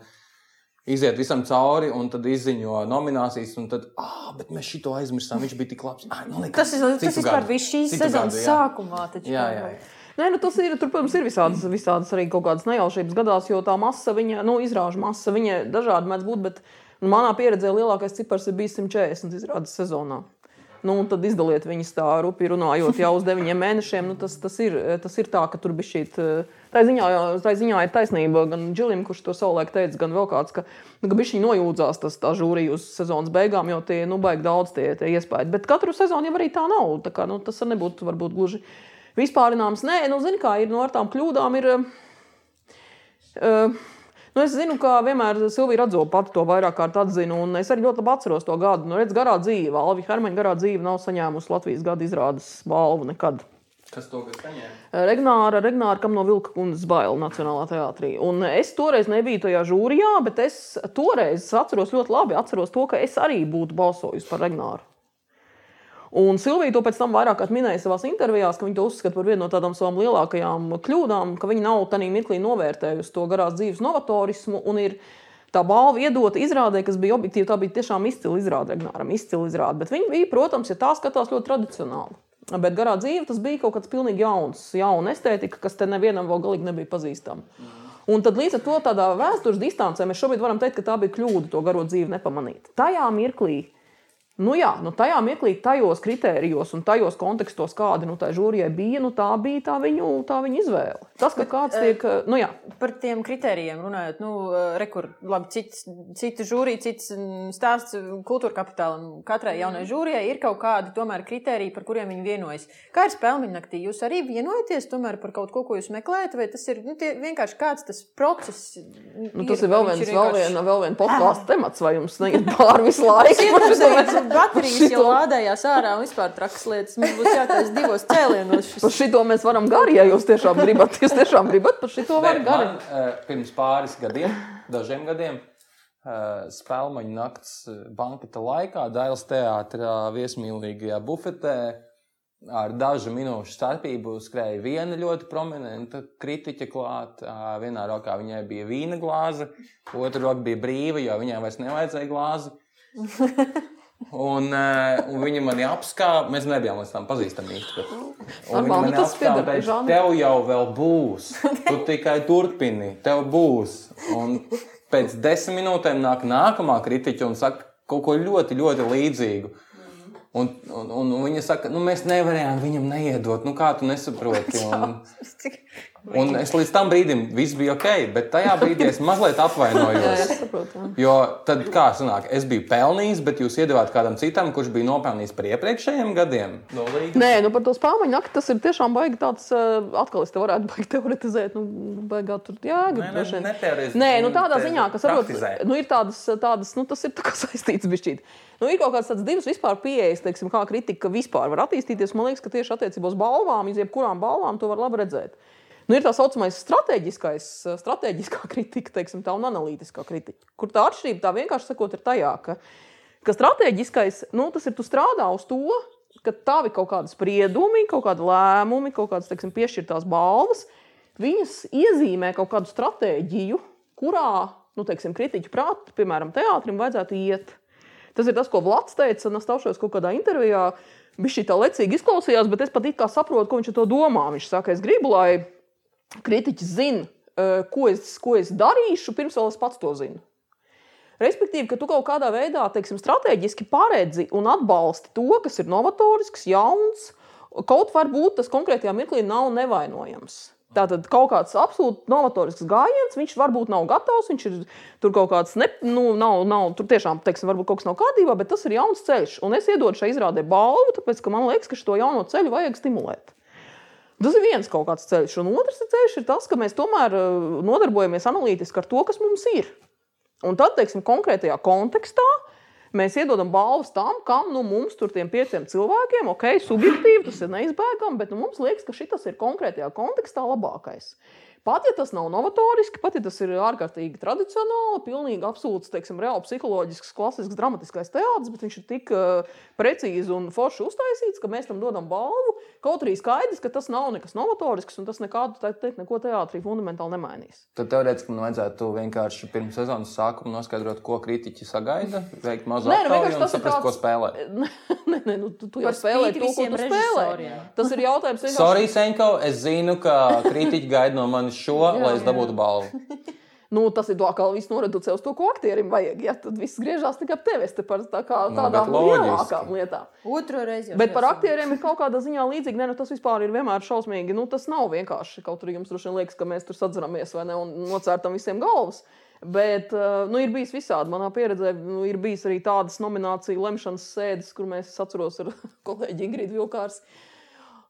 iziet visam cauri, un tad izziņo nominācijas, un tad, ah, bet mēs šito aizmirsām. Viņš bija tik labs. Ah, nu, nekas, Tas, ir, tas vispār bija šīs sezonas sākumā. Taču, Jā, jā, jā. Nē, nu tas ir. Tur, protams, ir visādas, visādas arī kaut kādas nejaušības gadās, jo tā masa, viņa, nu, izrāžu masa, viņa dažādi mēdz būt. Bet nu, manā pieredzē lielākais cipars ir bijis 140 izrādes sezonā. Nu, un tad izdaliet viņus tā rupi runājot jau uz deviņiem mēnešiem. Nu, tas, tas, ir, tas ir tā, ka tur bija šī. Tā ziņā, tā ziņā ir taisnība gan Džilim, kurš to savulaik teica, gan vēl kāds, ka, nu, ka viņi nojūdzās tas žūrija uz sezonas beigām, jo tie nu, baigi daudz tie, tie iespējas. Bet katru sezonu jau arī tā nav. Tā kā, nu, tas nebūtu varbūt gluži vispārināms. Nē, nu, zini, kā ir no ar tām kļūdām. Ir, uh, Nu, es zinu, ka vienmēr Silvija Radzola pati to vairāk kārt atzina, un es arī ļoti labi atceros to gadu. Nu, redz, garā dzīve, Alvija Hermaņa garā dzīve nav saņēmusi Latvijas gada izrādes balvu nekad. Kas to saņēma? Regnāra, Regnāra kam no Vilka kundzes baila Nacionālā teātrī. Un es toreiz nebiju tajā žūrijā, bet es toreiz atceros ļoti labi, atceros to, ka es arī būtu balsojusi par Regnāru. Un Silvija to pēc tam vairāk minēja savā intervijā, ka viņa to uzskata par vienu no tādām savām lielākajām kļūdām, ka viņa nav tādā mirklī novērtējusi to garās dzīves novatorismu tā balva iedota izrādē, kas bija objektīvi. Tā bija tiešām izcila izrāde, Regnāram, izcila izrāde. Bet viņa bija, protams, ja tā skatās ļoti tradicionāli. Bet garā dzīve tas bija kaut kas pilnīgi jauns, jauna estētika, kas te nevienam vēl galīgi nebija pazīstama. Un tad līdz ar to tādā vēstures distancē mēs šobrīd varam teikt, ka tā bija kļūda to garo dzīvi nepamanīt. Tajā mirklī Nu jā, nu tajā mirklī, tajos kritērijos un tajos kontekstos, kāda nu, tā žūrijai bija, nu, tā bija tā viņu, tā viņu izvēle. Tas, ka kāds tiek, nu jā, Par tiem kritērijiem runājot, nu, rekur, labi, cits, cita žūrija, cits mm, stāsts kultūra kapitālam. Katrai jaunai žūrijai ir kaut kādi tomēr kritēriji, par kuriem viņi vienojas. Kā ir spēļu naktī? Jūs arī vienojaties tomēr par kaut ko, ko jūs meklējat, vai tas ir nu, tie, vienkārši kāds tas process? nu, tas ir vēl vai viens, viņš vēl vienkārši- viena, vēl viena podkāstu temats, vai jums neiet pāri visu [laughs] laiku. [laughs] Baterijas jau šito. lādējās ārā un vispār trakas lietas. Mums būs jātaisa divos cēlienos. Par Šis. šito mēs varam gari, ja jūs tiešām gribat. Jūs tiešām gribat par šito var gari. uh, pirms pāris gadiem, dažiem gadiem, uh, spēļu nakts eh, banketa laikā Dailas teātrā viesmīlīgajā bufetē ar dažu minūšu starpību skrēja viena ļoti prominenta kritiķa klāt. Uh, vienā rokā viņai bija vīna glāze, otrā roka bija brīva, jo viņai vairs nevajadzēja glāzi. [laughs] Un, uh, un viņa mani apskāva. Mēs nebijām līdz tam pazīstami. Bet... Normāli, nu tas apskāva un pieder pie teica, žanra. tev jau vēl būs. Tu [laughs] tikai turpini, tev būs. Un pēc desmit minūtēm nāk nākamā kritiķa un saka kaut ko ļoti, ļoti līdzīgu. Un, un, un viņa saka, nu, mēs nevarējām viņam neiedot. Nu, kā tu nesaproti? Un, [laughs] un es līdz tam brīdim viss bija ok, bet tajā brīdī es mazliet [laughs] Jā, jā, apvainojos. es saprotu. jā. Jo tad, kā sanāk, es biju pelnījis, bet jūs iedavāt kādam citam, kurš bija nopelnījis par iepriekšējiem gadiem. No līgas. Nē, nu par to spēļu nakti tas ir tiešām baigi tāds, uh, atkal es te varētu [laughs] baigi teoretizēt, nu, baigā tur jēga. Nē, nē, droši vien. neteoretiz- Nē, nu tādā ziņā, ka praktizē. nu, ir tādas, tādas, nu, tas ir tā kā [laughs] saistīts bišķīt. Nu, ir kaut kāds tāds divs vispār pieejas, teiksim, kā kritika vispār var attīstīties. Man liekas, ka tieši attiecībā uz balvām, iz jebkurām balvām, to var labi redzēt. Nu, ir tā saucamais strateģiskais, strateģiskā [laughs] kritika, teiksim, tā un analītiskā kritika. Kur tā atšķirība tā vienkārši sakot, ir tajā, ka, ka strateģiskais, nu, tas ir tu strādā uz to, ka tavi kaut kādi spriedumi, kaut kādi lēmumi, kaut kādas teiksim, piešķirtās balvas, viņas iezīmē kaut kādu stratēģiju, kurā, nu, teiksim, kritiķu prātā, piemēram, teātrim vajadzētu iet. Tas ir tas, ko Vlads teica, un es taušos kaut kādā intervijā. Viņš šī tā lecīgi izklausījās, bet es pat it kā saprotu, ko viņš to domā. Viņš saka, es gribu, lai kritiķis zina, eh, ko es, ko es darīšu, pirms vēl es pats to zinu. Respektīvi, ka tu kaut kādā veidā, teiksim, strateģiski paredzi un atbalsti to, kas ir novatorisks, jauns, kaut varbūt tas konkrētajā mirklī nav nevainojams. Tātad kaut kāds absolūti novatorisks gājiens, viņš varbūt nav gatavs, viņš ir tur kaut kāds, ne, nu, nav, nav, tur tiešām, teiksim, varbūt kaut kas nav kārtībā, bet tas ir jauns ceļš. Un es iedodu šai izrādē balvu, tāpēc, ka man liekas, ka šo jauno ceļu vajag stimulēt. Tas ir viens kaut kāds ceļš, un otrs ceļš ir tas, ka mēs tomēr eh, nodarbojamies analītiski ar to, kas mums ir. Un tad, teiksim, konkrētajā kontekstā mēs iedodam balvas tam, kam nu, mums tur tiem pieciem cilvēkiem, ok, subjektīvi tas ir neizbēgami, bet nu, mums liekas, ka šis ir konkrētajā kontekstā labākais. Pat ja tas nav novatoriski, pat ja tas ir ārkārtīgi tradicionāli, pilnīgi absolūts, teiksim, reāli psiholoģisks, klasisks, dramatiskais teātris, bet viņš ir tik uh, precīzi un forši uztaisīts, ka mēs tam dodam balvu. Kaut arī skaidrs, ka tas nav nekas novatorisks un tas nekādu, tā teikt, neko teātrī fundamentāli nemainīs. Tad teorētiski man vajadzētu vienkārši pirms sezonas sākuma noskaidrot, ko kritiķi sagaida, veikt mazu nu, aptauju un tas ir saprast, tāds- ko spēlē. [laughs] nē, nē, nu, tu, tu jau spēlē to, ko tu spēlē. Tas ir jautājums. [laughs] vienkārši- Sorry, Senko, es zinu, ka kritiķi gaida no manis šo, lai es dabūtu balvu. [laughs] Nu, tas ir atkal viss noreducē uz to, ko aktierim vajag. Ja? Tad viss griežās tikai ap tevi. Es te par tā kā, Nu, tādām bet loģiski. lielākām lietām. Otro reizi. Bet par aktieriem ir [laughs] kaut kādā ziņā līdzīgi. Nē, nu, tas vispār ir vienmēr šausmīgi. Nu, tas nav vienkārši. Kaut arī jums droši vien liekas, ka mēs tur sadzeramies vai ne un nocērtam visiem galvas. Bet uh, nu, ir bijis visādi. Manā pieredzē nu, ir bijis arī tādas nomināciju lemšanas sēdes, kur mēs es atceros ar [laughs] kolēģi Ingrīdu Vilkārs.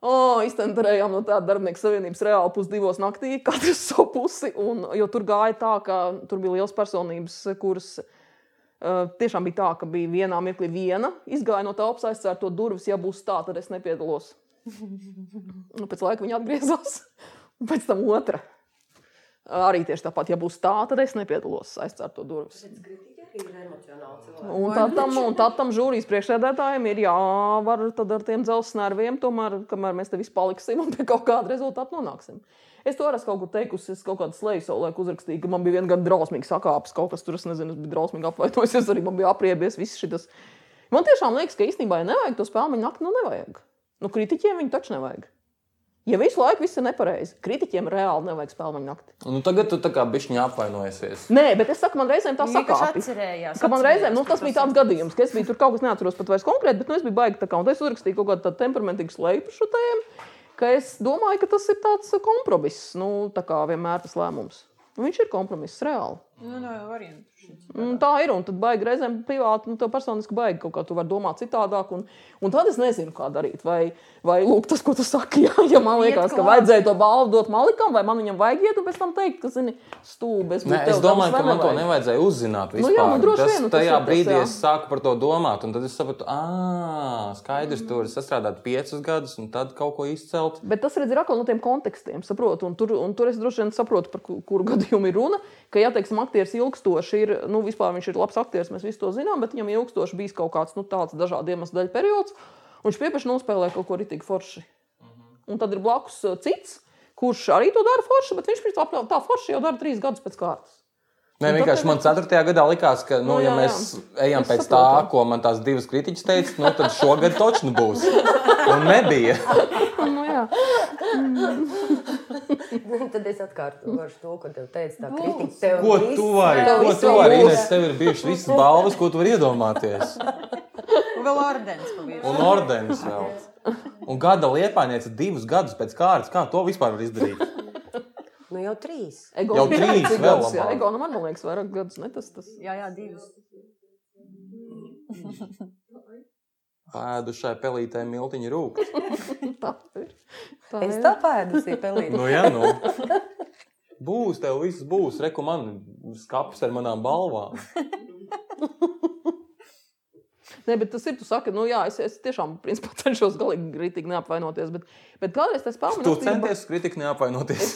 O, iztenterējām no tāda darbinieku savienības reāli pusdivos naktī, [laughs] katrs savu pusi. Un, jo tur gāja tā, ka tur bija liels personības, kuras uh, tiešām bija tā, ka bija vienā mirklī viena izgāja no telpas aizcērt to durvis. Ja būs tā, tad es nepiedalos. [laughs] Nu, pēc laika viņa atgriezās, un [laughs] pēc tam otra. Arī tieši tāpat, ja būs tā, tad es nepiedalos aizcērt to durvis. Un tad tam, un tad tam žūrijas priekšsēdētājiem ir jāvar tad ar tiem dzelzceļa nerviem, tomēr, kamēr mēs te visi paliksim un pie kaut kāda rezultāta nonāksim. Es to esmu kaut kur teikusi, es kaut kādu slēdzu savu laiku uzrakstīju, ka man bija viena gada drausmīga sakāpes, kaut kas tur, es nezinu, es biju drausmīgi apvainojies, arī man bija apriebies viss šis. Man tiešām liekas, ka īstenībā, ja nevajag to spēļu nakti, nu nevajag. Nu, kritiķiem viņi taču nevajag. Ja visu laiku viss ir nepareizi, kritiķiem reāli nevajag spēļu nakti. Nu, tagad tu tā kā bišķiņā apvainojies. Nē, bet es saku, man reizēm tā Vienkārši sakāpjas. atcerējās. Ka man reizēm, nu, tas bija tāds gadījums, ka es biju tur kaut kas neatceros pat vairs konkrēti, bet nu, es biju baigi tā kā, un es uzrakstīju kaut kādu tādu temperamentīgu slēpu šo tēmu, ka es domāju, ka tas ir tāds kompromiss, nu, tā kā vienmēr tas lēmums. Nu, viņš ir kompromiss reāli. Nu, no variantu. Un tā ir, un tad baigi reizēm privāti, nu, tev personiski baigi kaut kā tu vari domāt citādāk, un, un tad es nezinu, kā darīt. Vai, vai lūk, tas, ko tu saki, [laughs] jā, ja man liekas, ka vajadzēja to balvu dot Malikam, vai man viņam vajag iet, un pēc tam teikt, ka, zini, stūbi, es Nē, es domāju, ka man to nevajadzēja uzzināt. Nu jā, Vispār. nu droši tas, vien, nu tas tajā ir tas, brīdī jā. es sāku par to domāt, un tad es sapratu, ah, skaidrs, tur es strādāju piecus gadus, un tad kaut ko izcelt. Bet tas redz, ir atkal no tiem kontekstiem, saprotu. Un tur, un tur es droši vien saprotu, par ku- kuru [laughs] gadījumu ir runa. Ka, ja teiksim, aktieris ilgstoši ir, nu, vispār viņš ir labs aktieris, mēs visi to zinām, bet viņam ilgstoši bijis kaut kāds nu, tāds dažādu iemeslu dēļ periods, un viņš pieprasa nospēlēt kaut ko ritīgi forši. Un tad ir blakus uh, cits, kurš arī to dara forši, bet viņš principā tā forši jau dara trīs gadus pēc kārtas. Nē, Nu, vienkārši man 4. gadā likās, ka, nu, Nu, ja jā, mēs jā. ejam Es pēc tā, saprotu. ko man tās divas kritiķis teica, nu, tad šogad točni būs. Un nebija. Nu. [laughs] Tad es atkārtoju to, ko tev teica. Tā kritika tev Ko viss- tu vari? Tev Ko viss tu vari? Ines, tev ir bijušas visas balvas, ko tu vari iedomāties. Un vēl ordens. Un ordenis vēl. Un gada liepājniece divus gadus pēc kārtas. Kā to vispār var izdarīt? Nu jau trīs. Ego, Jau trīs, cik vēl gadus, jā. Ego, nu, man liekas, vairāk gadus. Ne, tas, tas. Jā, jā, divas. Pēdušai pelītē miltiņa rūk. [laughs] Tā Es ir. tā pēdusī pelīju. Nu, jā, nu. Būs, tev viss būs. Reku man skats ar manām balvām. Nē, bet tas ir. Tu saki, nu, jā, es, es tiešām principā, cenšos galīgi grītīgi neapvainoties. Bet, bet kādreiz tas spēlē Tu centies uz kritiku neapvainoties.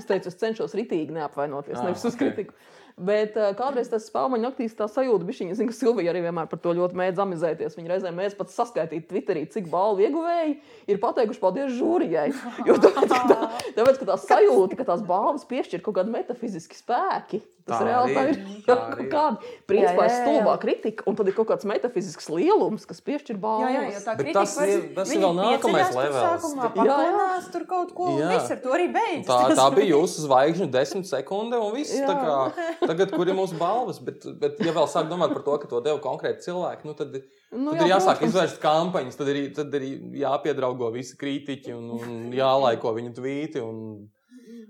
Es teicu, es cenšos ritīgi neapvainoties, Ah, nevis uz ok. kritiku. Bet uh, kādreiz tas spēļu naktīs tā sajūta, bija viņa, ka Silvija arī vienmēr par to ļoti mēdz amizēties. Viņa reizē mēdz pat saskaitīt Twitterī, cik balvu ieguvēji ir pateikuši paldies žūrijai. Jo tāpēc, ka tā, tāpēc, ka tā sajūta, ka tās balvas piešķir kaut kādi metafiziski spēki. Tas Tā reāli tā ir. tā [laughs] ir. kāda principā ir stulbā kritika, un tad ir kaut kāds metafizisks lielums, kas piešķir balvas. Jā, jā, tā kritika tas ir- tas ir vēl nākamais levels. Sākumā Jā, jā. paklinās tur kaut ko, un Jā. viss ar to arī beidzas. Tā, Tas [laughs] tā bija jūsu zvaigžņu desmit sekunde, un viss. Kā, tagad, kur ir mūsu balvas? Bet, bet ja vēl sāk domāt par to, ka to deva konkrēti cilvēki, nu tad, Nu, tad jā, ir jāsāk protams. izvērst kampaņas, tad ir, tad ir jāpiedraugo visi kritiķi un, un jālaiko viņu tvīti un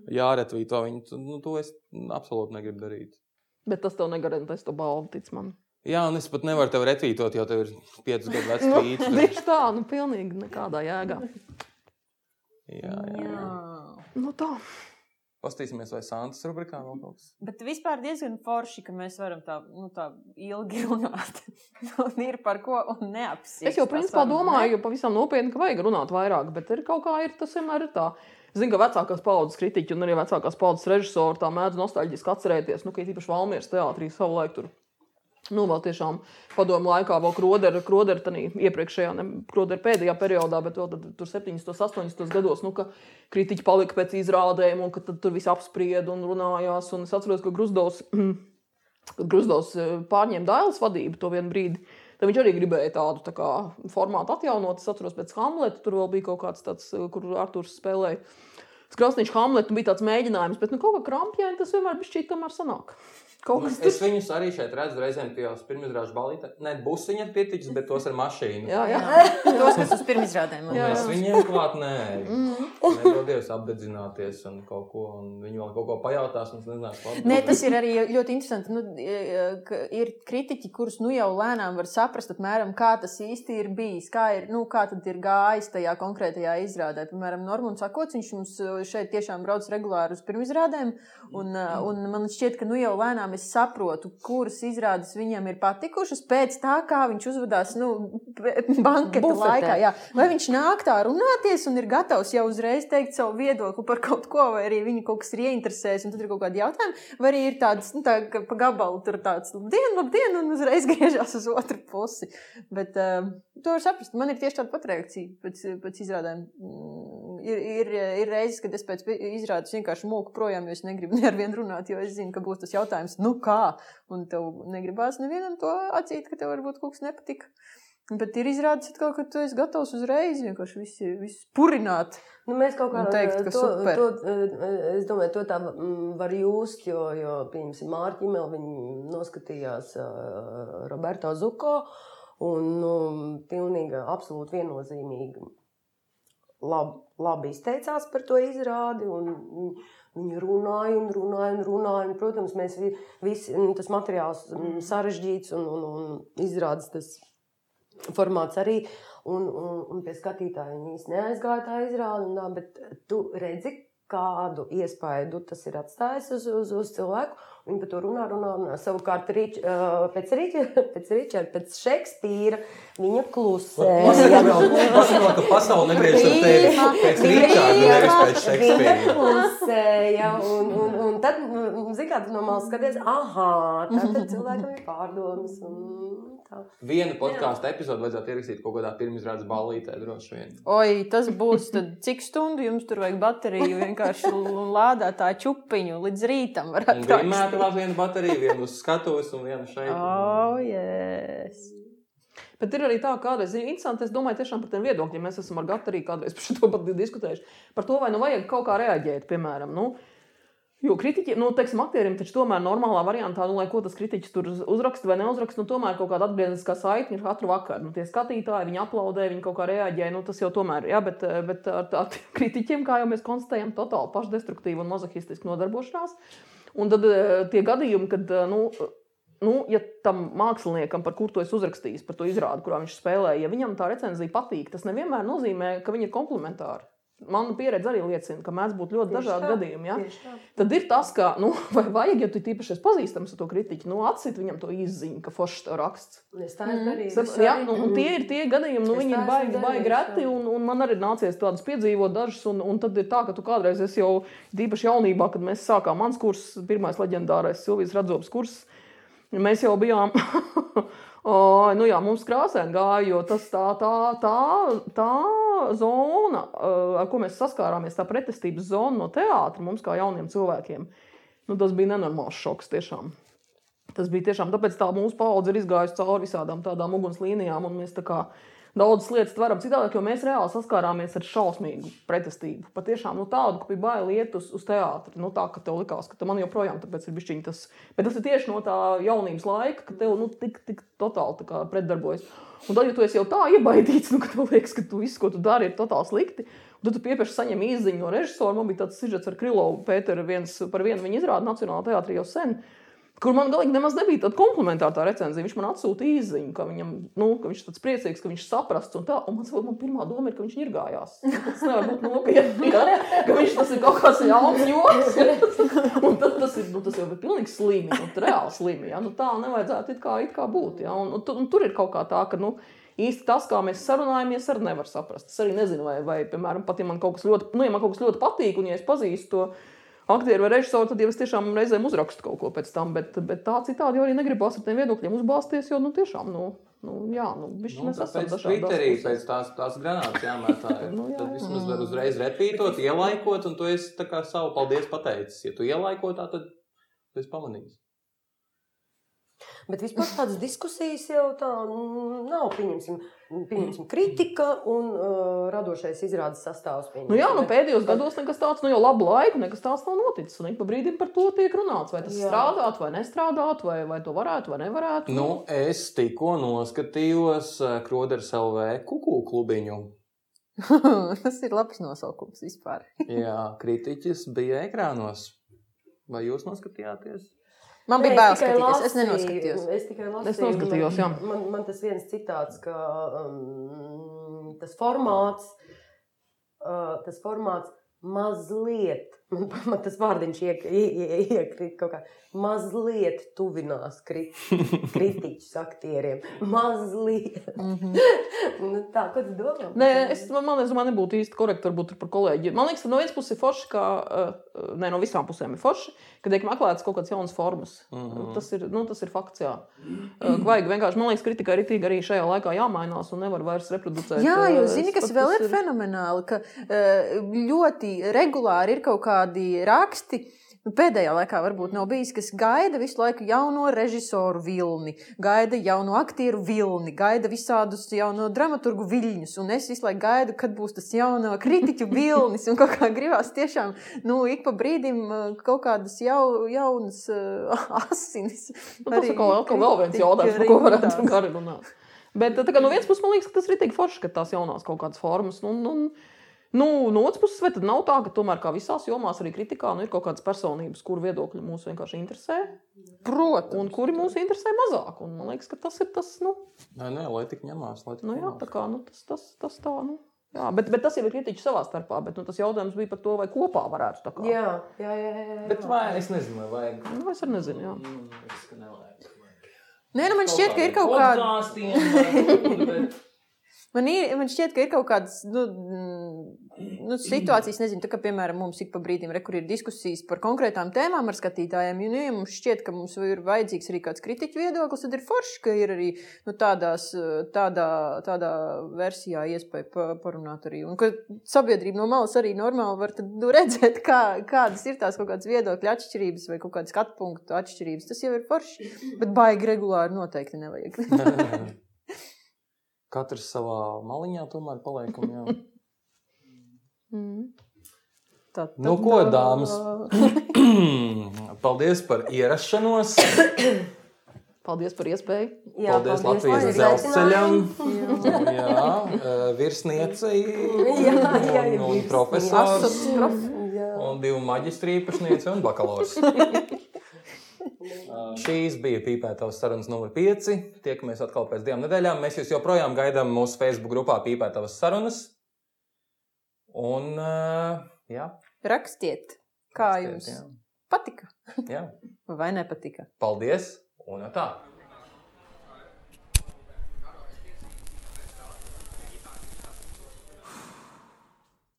jāretvīto viņu. Nu, to es absolūti negribu darīt. Bet tas tev negarantēs to balvu, tic man. Jā, un es pat nevaru tevi retvītot, jo tev ir piecus gadu vecs Nu, tvīts. [laughs] tieši tā, nu, pilnīgi nekādā jēgā. Jā, jā. jā. Nu, tā. Pastīsimies, vai Santas rubrikā vēl kaut kas. Bet vispār diezgan forši, ka mēs varam tā, nu, tā ilgi runāt. [laughs] un ir par ko un neapsist. Es jau principā domāju, pavisam nopietni, ka vajag runāt vairāk, bet ir kaut kā ir, tas vienmēr ir tā. Es zinu, ka vecākās paudzes kritiķi un arī vecākās paudzes režisori tā mēdz nostalģiski atcerēties, nu, ka īpaši Valmieras teātrī savulaik tur. Nu, vēl tiešām padomu laikā, vēl Krodera, Krodera tanī iepriekšējā, ne Krodera pēdējā periodā, bet vēl tad, tur 70, 80 gados, nu, ka kritiķi palika pēc izrādēm un ka tur viss apsprieda un runājās. Un es atceros, ka Grusdovs, [clears throat] Grusdovs eh, pārņēma Dailas vadību to vienu brīdi, tad viņš arī gribēja tādu tā kā, formātu atjaunot. Es atceros pēc Hamleta, tur vēl bija kaut kāds tāds, eh, kur Arturs spēlēja. Skrasniņš Hamletu bija tāds mēģinājums, bet nu, kaut kā krampjēni tas vienmēr bija šķiet, tomēr sanāk. Kaut kas Es viņus arī šeit redzu reizēm tajos pirmizrāžu balītē. Ne busiņi ir pieticis, bet tos ar mašīnu. Jā, jā. Tos, kas uz pirmizrādēm. Un Jā, jā. viņiem klāt nē. Mhm. Nedodies apdedzināties un kaut ko. Un viņi vēl kaut ko pajautās. un es nezināšu, ko Nē, tas ir arī ļoti interesanti. Nu, e, ka ir kritiķi, kurus nu jau lēnām var saprast, apmēram, kā tas īsti ir bijis, kā, ir, nu, kā tad ir gājis tajā konkrētajā izrādē. Piemēram, Normons Sakots, viņš mums e, šeit tiešām brauc regulāri uz pirmizrādēm, un, e, un man šķiet, ka nu jau lēnām es saprotu, kuras izrādes viņam ir patikušas pēc tā, kā viņš uzvedās nu, banketa Bufetē. laikā. Jā. Vai viņš nāk tā runāties un ir gatavs jau uzreiz teikt savu viedokli par kaut ko, vai arī viņu kaut kas ir ieinteresējis, un tad ir kaut kādi jautājumi, vai arī ir tāds, nu, tā, ka pa gabalu tur tāds, labdien, labdien, un uzreiz [laughs] griežas uz otru pusi. Bet uh, to var saprast. Man ir tieši tāda pat reakcija pēc, pēc izrādēm. Mm, Ir, ir, ir reizes, kad es pēc izrādes vienkārši mūku projām, jo es negribu [laughs] ne ar vienu runāt, jo es zinu, ka būs tas jautājums, nu kā, un tev negribās nevienam to atzīt, ka tev varbūt kaut kas nepatika. Bet ir izrādās, atkal, ka tu esi gatavs uzreiz vienkārši visu, visu purināt. Nu, mēs kaut kā Un teikt, ka to, to, eh, es domāju, to tā mm, var just, jo, jo piemēram, Mārķa Imela viņa noskatījās uh, Roberto Zuko un nu, pilnīgi absolūti viennozīmīgi labi, labi izteicās par to izrādi. un viņi- Viņi runāja un runāja un runāja. Un, protams, mēs vi- visi, mm, tas materiāls mm, sarežģīts un, un, un izrādes tas formāts arī. Un, un, un pie skatītāja viņi īsti neaizgāja tā izrāde. un Tā, bet tu redzi, kādu iespaidu tas ir atstājis uz, uz, uz cilvēku. Viņi par to runā, runā, runā. Savukārt, rič, uh, pēc Ričarda, [laughs] pēc, Ričard, pēc Šekspīra viņa klusēja. Pasaka, [laughs] ka pasaule negriežas ar tevi pēc Ričārda, nevis pēc Viņa Šekspīra. klusēja, un, un, un tad, zināmā mērā, no malas skaties, ah, tad cilvēkam ir pārdomas. Un tā. Vienu podkāstu epizodu vajadzētu ierakstīt kaut kādā pirmizrādes ballītē, droši vien. Oi, tas būs tad, cik stundu jums tur vajag bateriju, vienkārši lādētāju čupiņu līdz rītam. Varētu vienmēr rakstīt. tur viena baterija, viena uz skatuves un viena šeit. Oh, yes. Bet ir arī tā, ka kādreiz ir interesanti. Es domāju, tiešām par tiem viedokļiem mēs esam ar Gatu arī kādreiz par šo pat diskutējuši. Par to, vai nu vajag kaut kā reaģēt, piemēram. Nu, Jo kritiķiem, nu, teiksim, aktieriem taču tomēr normālā variantā, nu, lai ko tas kritiķis tur uz- uzraksta vai neuzraksta, nu, tomēr kaut kāda atgriezniskā saikne ir katru vakaru. Nu, tie skatītāji, viņi aplaudē, viņi kaut kā reaģē, nu, tas jau tomēr, jā, bet, bet ar, ar kritiķiem, kā jau mēs konstatējam, totāli pašdestruktīva un mazohistiska nodarbošanās. Un tad eh, tie gadījumi, kad, eh, nu, nu, ja tam māksliniekam, par kuru to es uzrakstīju, par to izrādi, kurā viņš spēlēja, ja viņam tā recenzija patīk, tas nevienmēr nozīmē, ka viņi ir komplementāri. Mana pieredze arī liecina, ka mēdz būt ļoti dažādi gadījumi. Ja? Tad ir tas, ka, nu, [laughs] vai vajag, ja tu tīpaši esi pazīstams ar to kritiķu, nu, atsit viņam to izziņu, ka foršs tev raksts. Es tā esmu darījusi. Sap, jā, nu, un tie ir tie gadījumi, nu, Es viņi ir baigi, baigi darījusi, reti, un, un man arī nācies tādas piedzīvot dažas, un, un tad ir tā, ka tu kādreiz esi jau tīpaši jaunībā, kad mēs sākām mans kurs, pirmais leģendārais Silvijas Radzops kurs, mēs jau bijām, [laughs] o, nu jā, mums krāsēn gāja, jo tas tā, tā, tā, tā zona, eh, ar ko mēs saskārāmies, tā pretestības zona no teātra mums kā jauniem cilvēkiem, nu, tas bija nenormāls šoks tiešām. Tas bija tiešām tāpēc, tā mūsu paudze ir izgājusi cauri visādām tādām ugunslīnijām, un mēs tā kā daudzas lietas tveram citādāk, jo mēs reāli saskārāmies ar šausmīgu pretestību. Patiešām nu, tādu, ka bija bail iet uz, uz teātri. Nu, tā, ka tev likās, ka man joprojām ir bišķiņ tas. Bet tas ir tieši no tā jaunības laika, ka tev nu, tik, tik totāli pretdarbojas. Un tad, ja tu jau tā iebaidīts, nu, ka tev liekas, ka tu viss, ko tu dari, ir totāli slikti, tad tu piepieši saņem izziņu no režisora. Man bija tāds sižets ar Krilovu Pēteru viens par vienu viņa izrādi Nacionālajā teātrī jau sen. Kur man galīgi nemaz nebija tāda komplementāra tā recenzija. Viņš man atsūtīja īziņu, ka, viņam, nu, ka viņš ir tāds priecīgs, ka viņš saprasts. Un, tā, un man, man pirmā doma ir, ka viņš ir gājās. Tas nevar būt nopietni. Ka, ka viņš tas ir kaut kāds jauns joks. [laughs] un tad, tas, ir, nu, tas jau ir pilnīgi slimi, nu, reāli slimi. Ja? Nu, tā nevajadzētu it kā, it kā būt. Ja? Un, un, un tur ir kaut kā tā, ka. Nu, Īsti tas, kā mēs sarunājamies, arī nevar saprast. Es arī nezinu, vai, vai piemēram, pat ja man kaut kas ļoti, nu, ja man kaut kas ļoti patīk, un ja es pazīstu to aktieru vai režisoru, tad jau es tiešām reizēm uzrakstu kaut ko pēc tam. Bet, bet tā citādi jau arī negribu ar tiem viedokļiem uzbāzties, jo nu, tiešām, nu, nu, jā, nu, bišķi Nu, esam pēc dažādās Twitterī, pēc tās, tās granātas jāmētā. ir. [laughs] Nu, jā, Tad vismaz var uzreiz retvītot, ielaikot, un tu esi tā kā savu paldies pateicis. Ja tu ielaiko tā, tad tu esi pamanījis. Bet vispār tādas diskusijas jau tā mm, nav. Pieņemsim, pieņemsim kritika un uh, radošais izrādes sastāvs. Nu, jā, nu, pēdējos gados nekas tāds, nu jau labu laiku, nekas tāds nav noticis. Un ik pa brīdim par to tiek runāts, vai tas Jā. strādāt, vai nestrādāt, vai, vai to varētu, vai nevarētu. Nu, es tikko noskatījos eh, Kroderis LV kuku klubiņu. [laughs] Tas ir labs nosaukums vispār. Jā, kritiķis bija ekrānos. Vai jūs noskatījāties? Man bija bail skatīties, es nenoskatījos. Es tikai lasīju. Es noskatījos, jā. Man, man tas viens citāts, ka um, tas formāts, uh, tas formāts mazliet, man, [laughs] man tas vārdiņš iek- ie- ie- iekrīt kaut kā, mazliet tuvinās krit, [laughs] kritiķus aktieriem. Mazliet. Mhm. [laughs] nu, tā, ko tu domā? Nē, es man, man liekas, man nebūtu īsti korekti varbūt par kolēģiem. Man liekas, ka no vienas puses ir forši, ka uh, ne, no visām pusēm ir forši, ka tiek meklētas kaut kādas jaunas formas. Mhm. Tas, ir, nu, tas ir fakts. Jā. Uh, vajag vienkārši, man liekas, kritikai ritīgi arī šajā laikā jāmainās un nevar vairs reproducēt. Jā, jo es zini, kas vēl tas ir fenomenāli, ka eh, ļoti regulāri ir kaut kādi raksti. Nu, Pēdējā laikā varbūt nav bijis, kas gaida visu laiku jauno režisoru vilni, gaida jauno aktieru vilni, gaida visādus jauno dramaturgu viļņus. Un es visu laiku gaidu, kad būs tas jauno kritiķu vilnis. Un kaut kā gribās tiešām, nu, ik pa brīdim eh, kaut kādas jau, jaunas uh, [laughs] asinis. Nu, tas arī atkal, atkal vēl viens jautājums, par ko varētu gari runāt. Bet tā kā no vienas puses man liekas, ka tas ir tik forši, ka tās jaunās kaut kādas formas. Nu, nu, nu, no otras puses, vai tad nav tā, ka tomēr kā visās jomās, arī kritikā, nu, ir kaut kādas personības, kuru viedokļi mūs vienkārši interesē, Protams. un kuri mūs interesē mazāk. Un man liekas, ka tas ir tas, nu, Nē, nē, lai tik ņemās. Lai tik nu jā, tā kā, nu, tas, tas, tas tā, nu. Jā, bet, bet tas jau ir kritiķis savā starpā, bet nu, tas jautājums bija par to, vai kopā varētu tā kā. Jā, jā, jā. jā, jā. Bet vai es nezinu, vai vajag. Nu, es arī nezinu, jā. Nu, es, ka nevajag. Nē, nu man šķiet, ka ir kaut kāda. [laughs] Man, ir, man šķiet, ka ir kaut kādas nu, mm, nu, situācijas, nezinu, tā kā piemēram mums ik pa brīdim re, ir diskusijas par konkrētām tēmām ar skatītājiem. Un, ja mums šķiet, ka mums ir vajadzīgs arī kāds kritiķu viedoklis, tad ir forši, ka ir arī nu, tādās, tādā, tādā versijā iespēja pa, parunāt arī. Un ka sabiedrība no malas arī normāli var tad, nu, redzēt, kā, kādas ir tās kaut kādas viedokļu atšķirības vai kaut kādas skatu punktu atšķirības. Tas jau ir forši, bet baigi regulāri noteikti nevajag. [laughs] Katrs savā maliņā tomēr paliek. un Jā. [laughs] Mm. Tā, Nu, ko, dāmas? [clears throat] Paldies par ierašanos. [coughs] Paldies par iespēju. Jā, Paldies par Latvijas dzelzceļam. Jā, eh, virsniecei Jā, jā, un, un profesors. Prof. Jā. Un divu maģistrī īpašnieci un bakalaurs. [laughs] Šīs bija pīpētavas sarunas numur 5. Tiekamies atkal pēc divām nedēļām. Mēs jūs joprojām gaidām mūsu Facebook grupā pīpētavas sarunas. Un, eh, jā, Rakstiet, kā rakstiet, jums jā. patika Jā. vai nepatika. Paldies! Un tā!